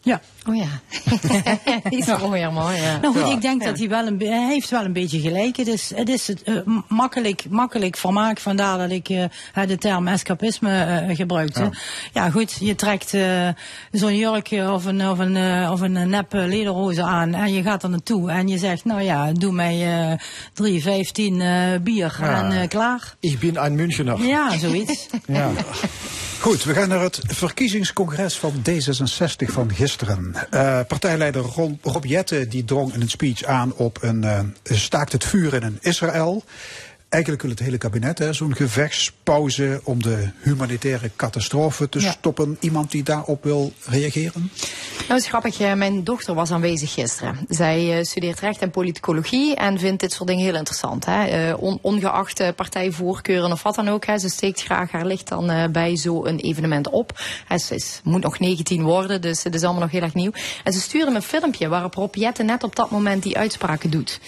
Ja. Oh ja. Iets mooier, mooi, ja. Nou goed, ik denk Ja. dat hij wel een, hij heeft wel een beetje gelijk. Het is, het is het, eh, makkelijk, makkelijk vermaak. Vandaar dat ik eh, de term escapisme eh, gebruikte. Ja. goed, je trekt eh, zo'n jurkje of een, of een, eh, of een nep lederhoze aan en je gaat er naartoe en je zegt, nou ja, doe mij eh 3, 15 eh, bier Ja. en eh, klaar. Ik ben een Münchener. Ja, zoiets. Ja. Goed, we gaan naar het verkiezingscongres van D66 van gisteren. Eh, partijleider Rob die drong in een speech aan op een eh, staakt het vuur in Israël. Eigenlijk wil het hele kabinet hè, zo'n gevechtspauze om de humanitaire catastrofe te Ja. stoppen. Iemand die daarop wil reageren? Nou, is grappig. eh, Mijn dochter was aanwezig gisteren. Zij eh, studeert recht en politicologie en vindt dit soort dingen heel interessant. Hè? Eh, on- ongeacht partijvoorkeuren of wat dan ook. Hè? Ze steekt graag haar licht dan bij zo'n evenement op. Ze is, moet nog 19 worden, dus het is allemaal nog heel erg nieuw. En ze stuurde me een filmpje waarop Rob Jetten net op dat moment die uitspraken doet.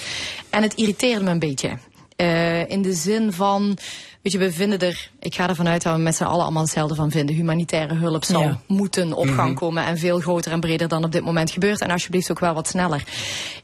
En het irriteerde me een beetje. Eh, in de zin van. Weet je, we vinden er, ik ga ervan uit dat we met z'n allen allemaal hetzelfde van vinden. Humanitaire hulp zal Ja. moeten op gang Mhm. komen en veel groter en breder dan op dit moment gebeurt. En alsjeblieft ook wel wat sneller.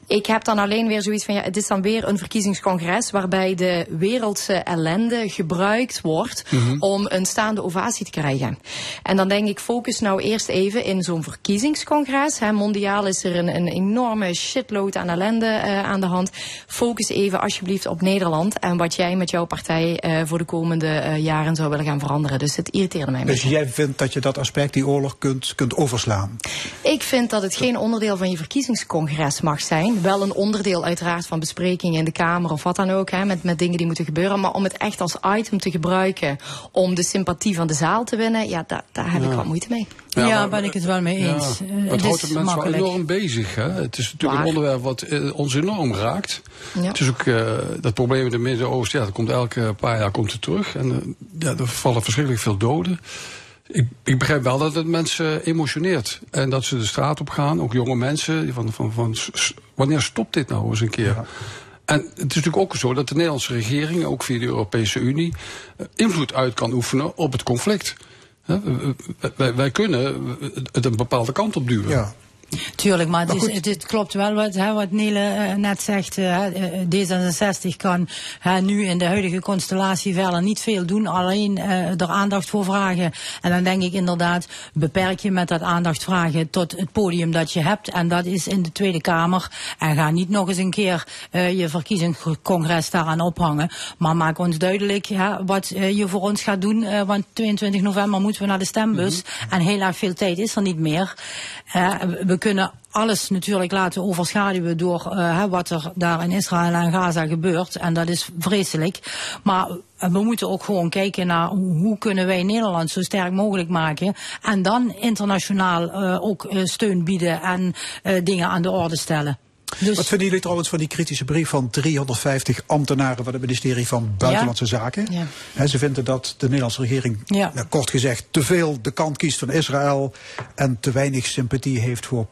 Ik heb dan alleen weer zoiets van, ja, het is dan weer een verkiezingscongres waarbij de wereldse ellende gebruikt wordt Mhm. om een staande ovatie te krijgen. En dan denk ik, focus nou eerst even in zo'n verkiezingscongres. Hè. Mondiaal is er een, een enorme shitload aan ellende eh, aan de hand. Focus even alsjeblieft op Nederland en wat jij met jouw partij eh, voor de komende eh, jaren zou willen gaan veranderen. Dus het irriteerde mij een Dus beetje. jij vindt dat je dat aspect, die oorlog, kunt, kunt overslaan? Ik vind dat het geen onderdeel van je verkiezingscongres mag zijn. Wel een onderdeel uiteraard van besprekingen in de Kamer of wat dan ook, hè, met, met dingen die moeten gebeuren. Maar om het echt als item te gebruiken om de sympathie van de zaal te winnen, ja, daar, daar heb ik wat moeite mee. Ja, Ja, maar- ben ik het wel mee eens. Ja, Eh, het het houdt is de mensen wel enorm bezig. Hè? Het is natuurlijk Waar? een onderwerp wat eh, ons enorm raakt. Ja. Het is ook eh, dat probleem in het Midden-Oosten, ja, dat komt elke paar jaar komt het terug. En ja, er vallen verschrikkelijk veel doden. Ik, ik begrijp wel dat het mensen emotioneert. En dat ze de straat op gaan, ook jonge mensen. die Van, van, van, wanneer stopt dit nou eens een keer? En het is natuurlijk ook zo dat de Nederlandse regering, ook via de Europese Unie, invloed uit kan oefenen op het conflict. Wij, wij kunnen het een bepaalde kant op duwen. Tuurlijk, maar, Maar het, is, het, het klopt wel wat, hè, wat Nele eh, net zegt. eh, eh, D66 kan hè, nu in de huidige constellatie verder niet veel doen. Alleen eh, er aandacht voor vragen. En dan denk ik inderdaad, beperk je met dat aandacht vragen tot het podium dat je hebt. En dat is in de Tweede Kamer. En ga niet nog eens een keer eh, je verkiezingscongres daaraan ophangen. Maar maak ons duidelijk hè, wat eh, je voor ons gaat doen. eh, want 22 november moeten we naar de stembus. En heel erg veel tijd is er niet meer. Eh, we kunnen alles natuurlijk laten overschaduwen door eh, wat er daar in Israël en Gaza gebeurt. En dat is vreselijk. Maar eh, we moeten ook gewoon kijken naar hoe, kunnen wij Nederland zo sterk mogelijk maken. En dan internationaal eh, ook steun bieden en dingen aan de orde stellen. Dus Wat vinden jullie trouwens van die kritische brief van 350 ambtenaren van het ministerie van Buitenlandse Zaken? Ja. Ze vinden dat de Nederlandse regering, Ja. nou, kort gezegd, te veel de kant kiest van Israël en te weinig sympathie heeft voor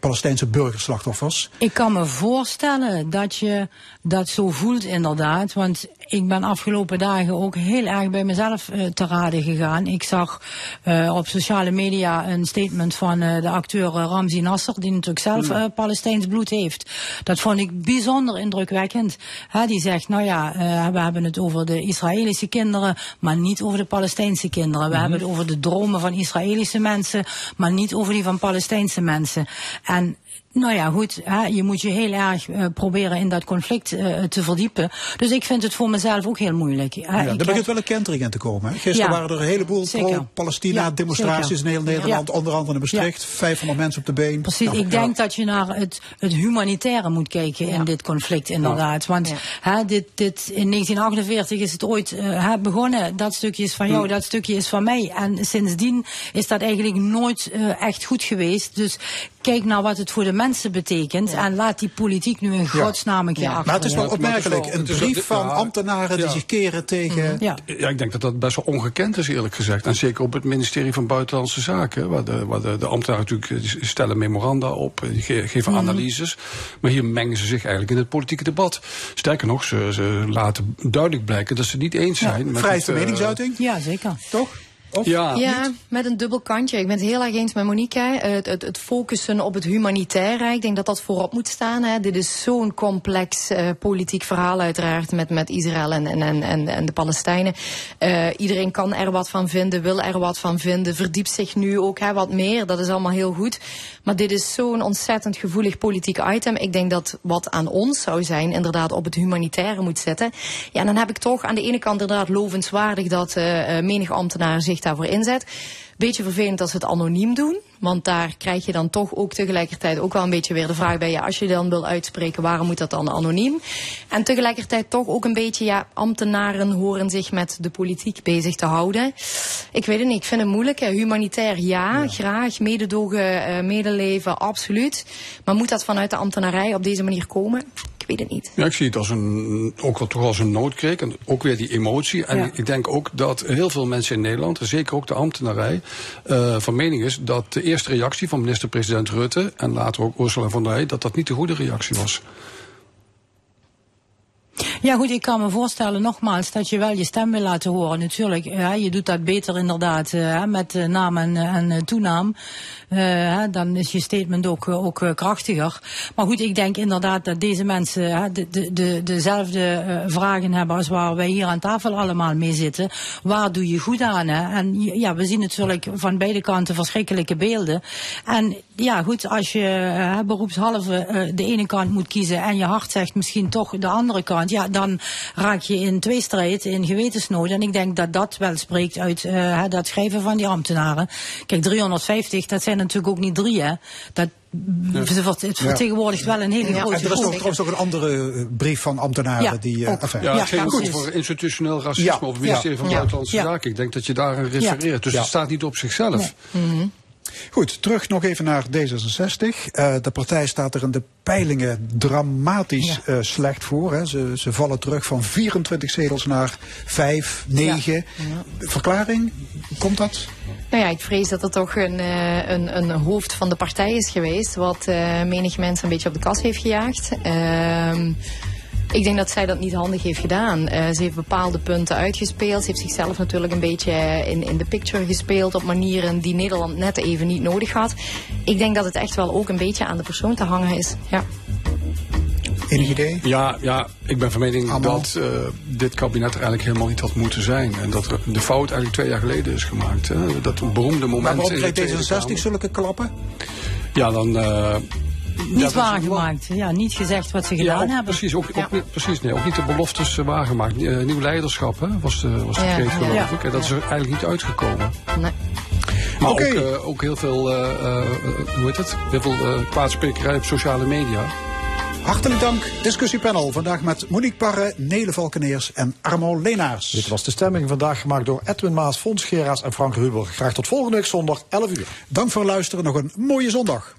Palestijnse burgerslachtoffers. Ik kan me voorstellen dat je dat zo voelt inderdaad. Want ik ben afgelopen dagen ook heel erg bij mezelf eh, te raden gegaan. Ik zag eh, op sociale media een statement van eh, de acteur Ramzi Nasser, die natuurlijk zelf Mm. eh, Palestijns bloed heeft. Dat vond ik bijzonder indrukwekkend. Hè, die zegt, nou ja, we hebben het over de Israëlische kinderen, maar niet over de Palestijnse kinderen. We Mhm. hebben het over de dromen van Israëlische mensen, maar niet over die van Palestijnse mensen. En nou ja, goed, hè, je moet je heel erg eh, proberen in dat conflict eh, te verdiepen. Dus ik vind het voor mezelf ook heel moeilijk. Hè. Ja, er heb- begint wel een kentering in te komen. Hè. Gisteren Ja. waren er een heleboel pro-Palestina-demonstraties Ja, in heel. Nederland, Ja. onder andere in Maastricht. 500 mensen op de been. Precies, Nou, ik ja. denk dat je naar het, het humanitaire moet kijken in dit conflict inderdaad. Want hè, dit, dit, in 1948 is het ooit eh, begonnen. Dat stukje is van jou, Mm. dat stukje is van mij. En sindsdien is dat eigenlijk nooit eh, echt goed geweest. Dus kijk naar wat het voor de mensen betekent. En laat die politiek nu in godsnaam een keer achter. Maar het is wel Ja, opmerkelijk. Een brief van ja. ambtenaren die Ja. zich keren tegen... Ja. Ja, ik denk dat dat best wel ongekend is, eerlijk gezegd. En zeker op het ministerie van Buitenlandse Zaken. Waar de, waar de, de ambtenaren natuurlijk eh, stellen memoranda op, eh, die geven Mhm. analyses. Maar hier mengen ze zich eigenlijk in het politieke debat. Sterker nog, ze, ze laten duidelijk blijken dat ze het niet eens zijn. met Vrijheid van eh, meningsuiting? Ja, zeker. Toch? Of? Ja, Ja, met een dubbel kantje. Ik ben het heel erg eens met Monique. hè. Het, het, het focussen op het humanitaire. Ik denk dat dat voorop moet staan. Hè. Dit is zo'n complex eh, politiek verhaal uiteraard met, met Israël en, en, en, en, de Palestijnen. Eh, iedereen kan er wat van vinden, wil er wat van vinden, verdiept zich nu ook hè, wat meer. Dat is allemaal heel goed. Maar dit is zo'n ontzettend gevoelig politiek item. Ik denk dat wat aan ons zou zijn, inderdaad op het humanitaire moet zitten. Ja, en dan heb ik toch aan de ene kant inderdaad lovenswaardig dat eh eh, menig ambtenaar zich daarvoor inzet. Beetje vervelend als ze het anoniem doen. Want daar krijg je dan toch ook tegelijkertijd ook wel een beetje weer de vraag bij je. Als je dan wil uitspreken, waarom moet dat dan anoniem? En tegelijkertijd toch ook een beetje, ja, ambtenaren horen zich met de politiek bezig te houden. Ik weet het niet, ik vind het moeilijk. Hè. Humanitair ja, graag. Mededogen, eh, medeleven, absoluut. Maar moet dat vanuit de ambtenarij op deze manier komen? Ik weet het niet. Ja, ik zie het als een, ook wel toch als een noodkreek. En ook weer die emotie. En Ja. ik denk ook dat heel veel mensen in Nederland, zeker ook de ambtenarij, eh, van mening is dat de eerste reactie van minister-president Rutte en later ook Ursula von der Leyen, dat dat niet de goede reactie was. Ja goed, ik kan me voorstellen nogmaals dat je wel je stem wil laten horen. Natuurlijk, ja, je doet dat beter inderdaad eh, met eh, naam en, en eh, toenaam. Eh, hè, dan is je statement ook, eh, ook eh, krachtiger. Maar goed, ik denk inderdaad dat deze mensen hè, de, de, de, dezelfde eh, vragen hebben als waar wij hier aan tafel allemaal mee zitten. Waar doe je goed aan? Hè? En ja, we zien natuurlijk van beide kanten verschrikkelijke beelden. En ja, goed, als je eh, beroepshalve eh, de ene kant moet kiezen en je hart zegt misschien toch de andere kant, ja, dan raak je in tweestrijd, in gewetensnood. En ik denk dat dat wel spreekt uit eh, hè, dat schrijven van die ambtenaren. Kijk, 350, dat zijn natuurlijk ook niet drie, hè. Dat, Het vertegenwoordigt wel een hele Ja, grote en er was nog, trouwens nog een andere eh, brief van ambtenaren Ja, die. eh, ook. enfin, Ja, Ja, het ging ja, goed voor institutioneel racisme Ja, of het ministerie van ja. Buitenlandse Ja. Zaken. Ik denk dat je daar aan refereert. Ja. Dus Ja. het staat niet op zichzelf. Goed, terug nog even naar D66. Eh, de partij staat er in de peilingen dramatisch eh, slecht voor. Hè. Ze, ze vallen terug van 24 zetels naar 5, 9. Verklaring? Komt dat? Nou ja, ik vrees dat het toch een, eh, een, een hoofd van de partij is geweest. Wat eh menig mensen een beetje op de kas heeft gejaagd. Ehm, ik denk dat zij dat niet handig heeft gedaan. Eh, ze heeft bepaalde punten uitgespeeld. Ze heeft zichzelf natuurlijk een beetje in, in de picture gespeeld. Op manieren die Nederland net even niet nodig had. Ik denk dat het echt wel ook een beetje aan de persoon te hangen is. Ja. Enig idee? Ja, ja, ik ben van mening Allemaal. dat eh, dit kabinet er eigenlijk helemaal niet had moeten zijn. En dat er de fout eigenlijk twee jaar geleden is gemaakt. Hè. Dat beroemde Maar moment waarom in de krijgt Tweede D66 Kamer. zulke klappen? Ja, dan... eh, Niet waargemaakt. Ja, niet gezegd wat ze Ja, gedaan ook, hebben. precies. Ook, Ja. ook, niet, precies nee, ook niet de beloftes eh, waargemaakt. Eh, nieuw leiderschap hè, was de, was de Ja, kreet, ja. geloof Ja. ik. En dat is er eigenlijk niet uitgekomen. Nee. Maar ook, eh, ook heel veel, eh, eh, hoe heet het? Heel veel kwaadsprekerij op sociale media. Hartelijk dank. Discussiepanel. Vandaag met Monique Parre, Nele Valkeneers en Armo Leenaars. Dit was de stemming vandaag gemaakt door Edwin Maas, Fons Geraas en Frank Ruber. Graag tot volgende week zondag 11 uur. Dank voor het luisteren. Nog een mooie zondag.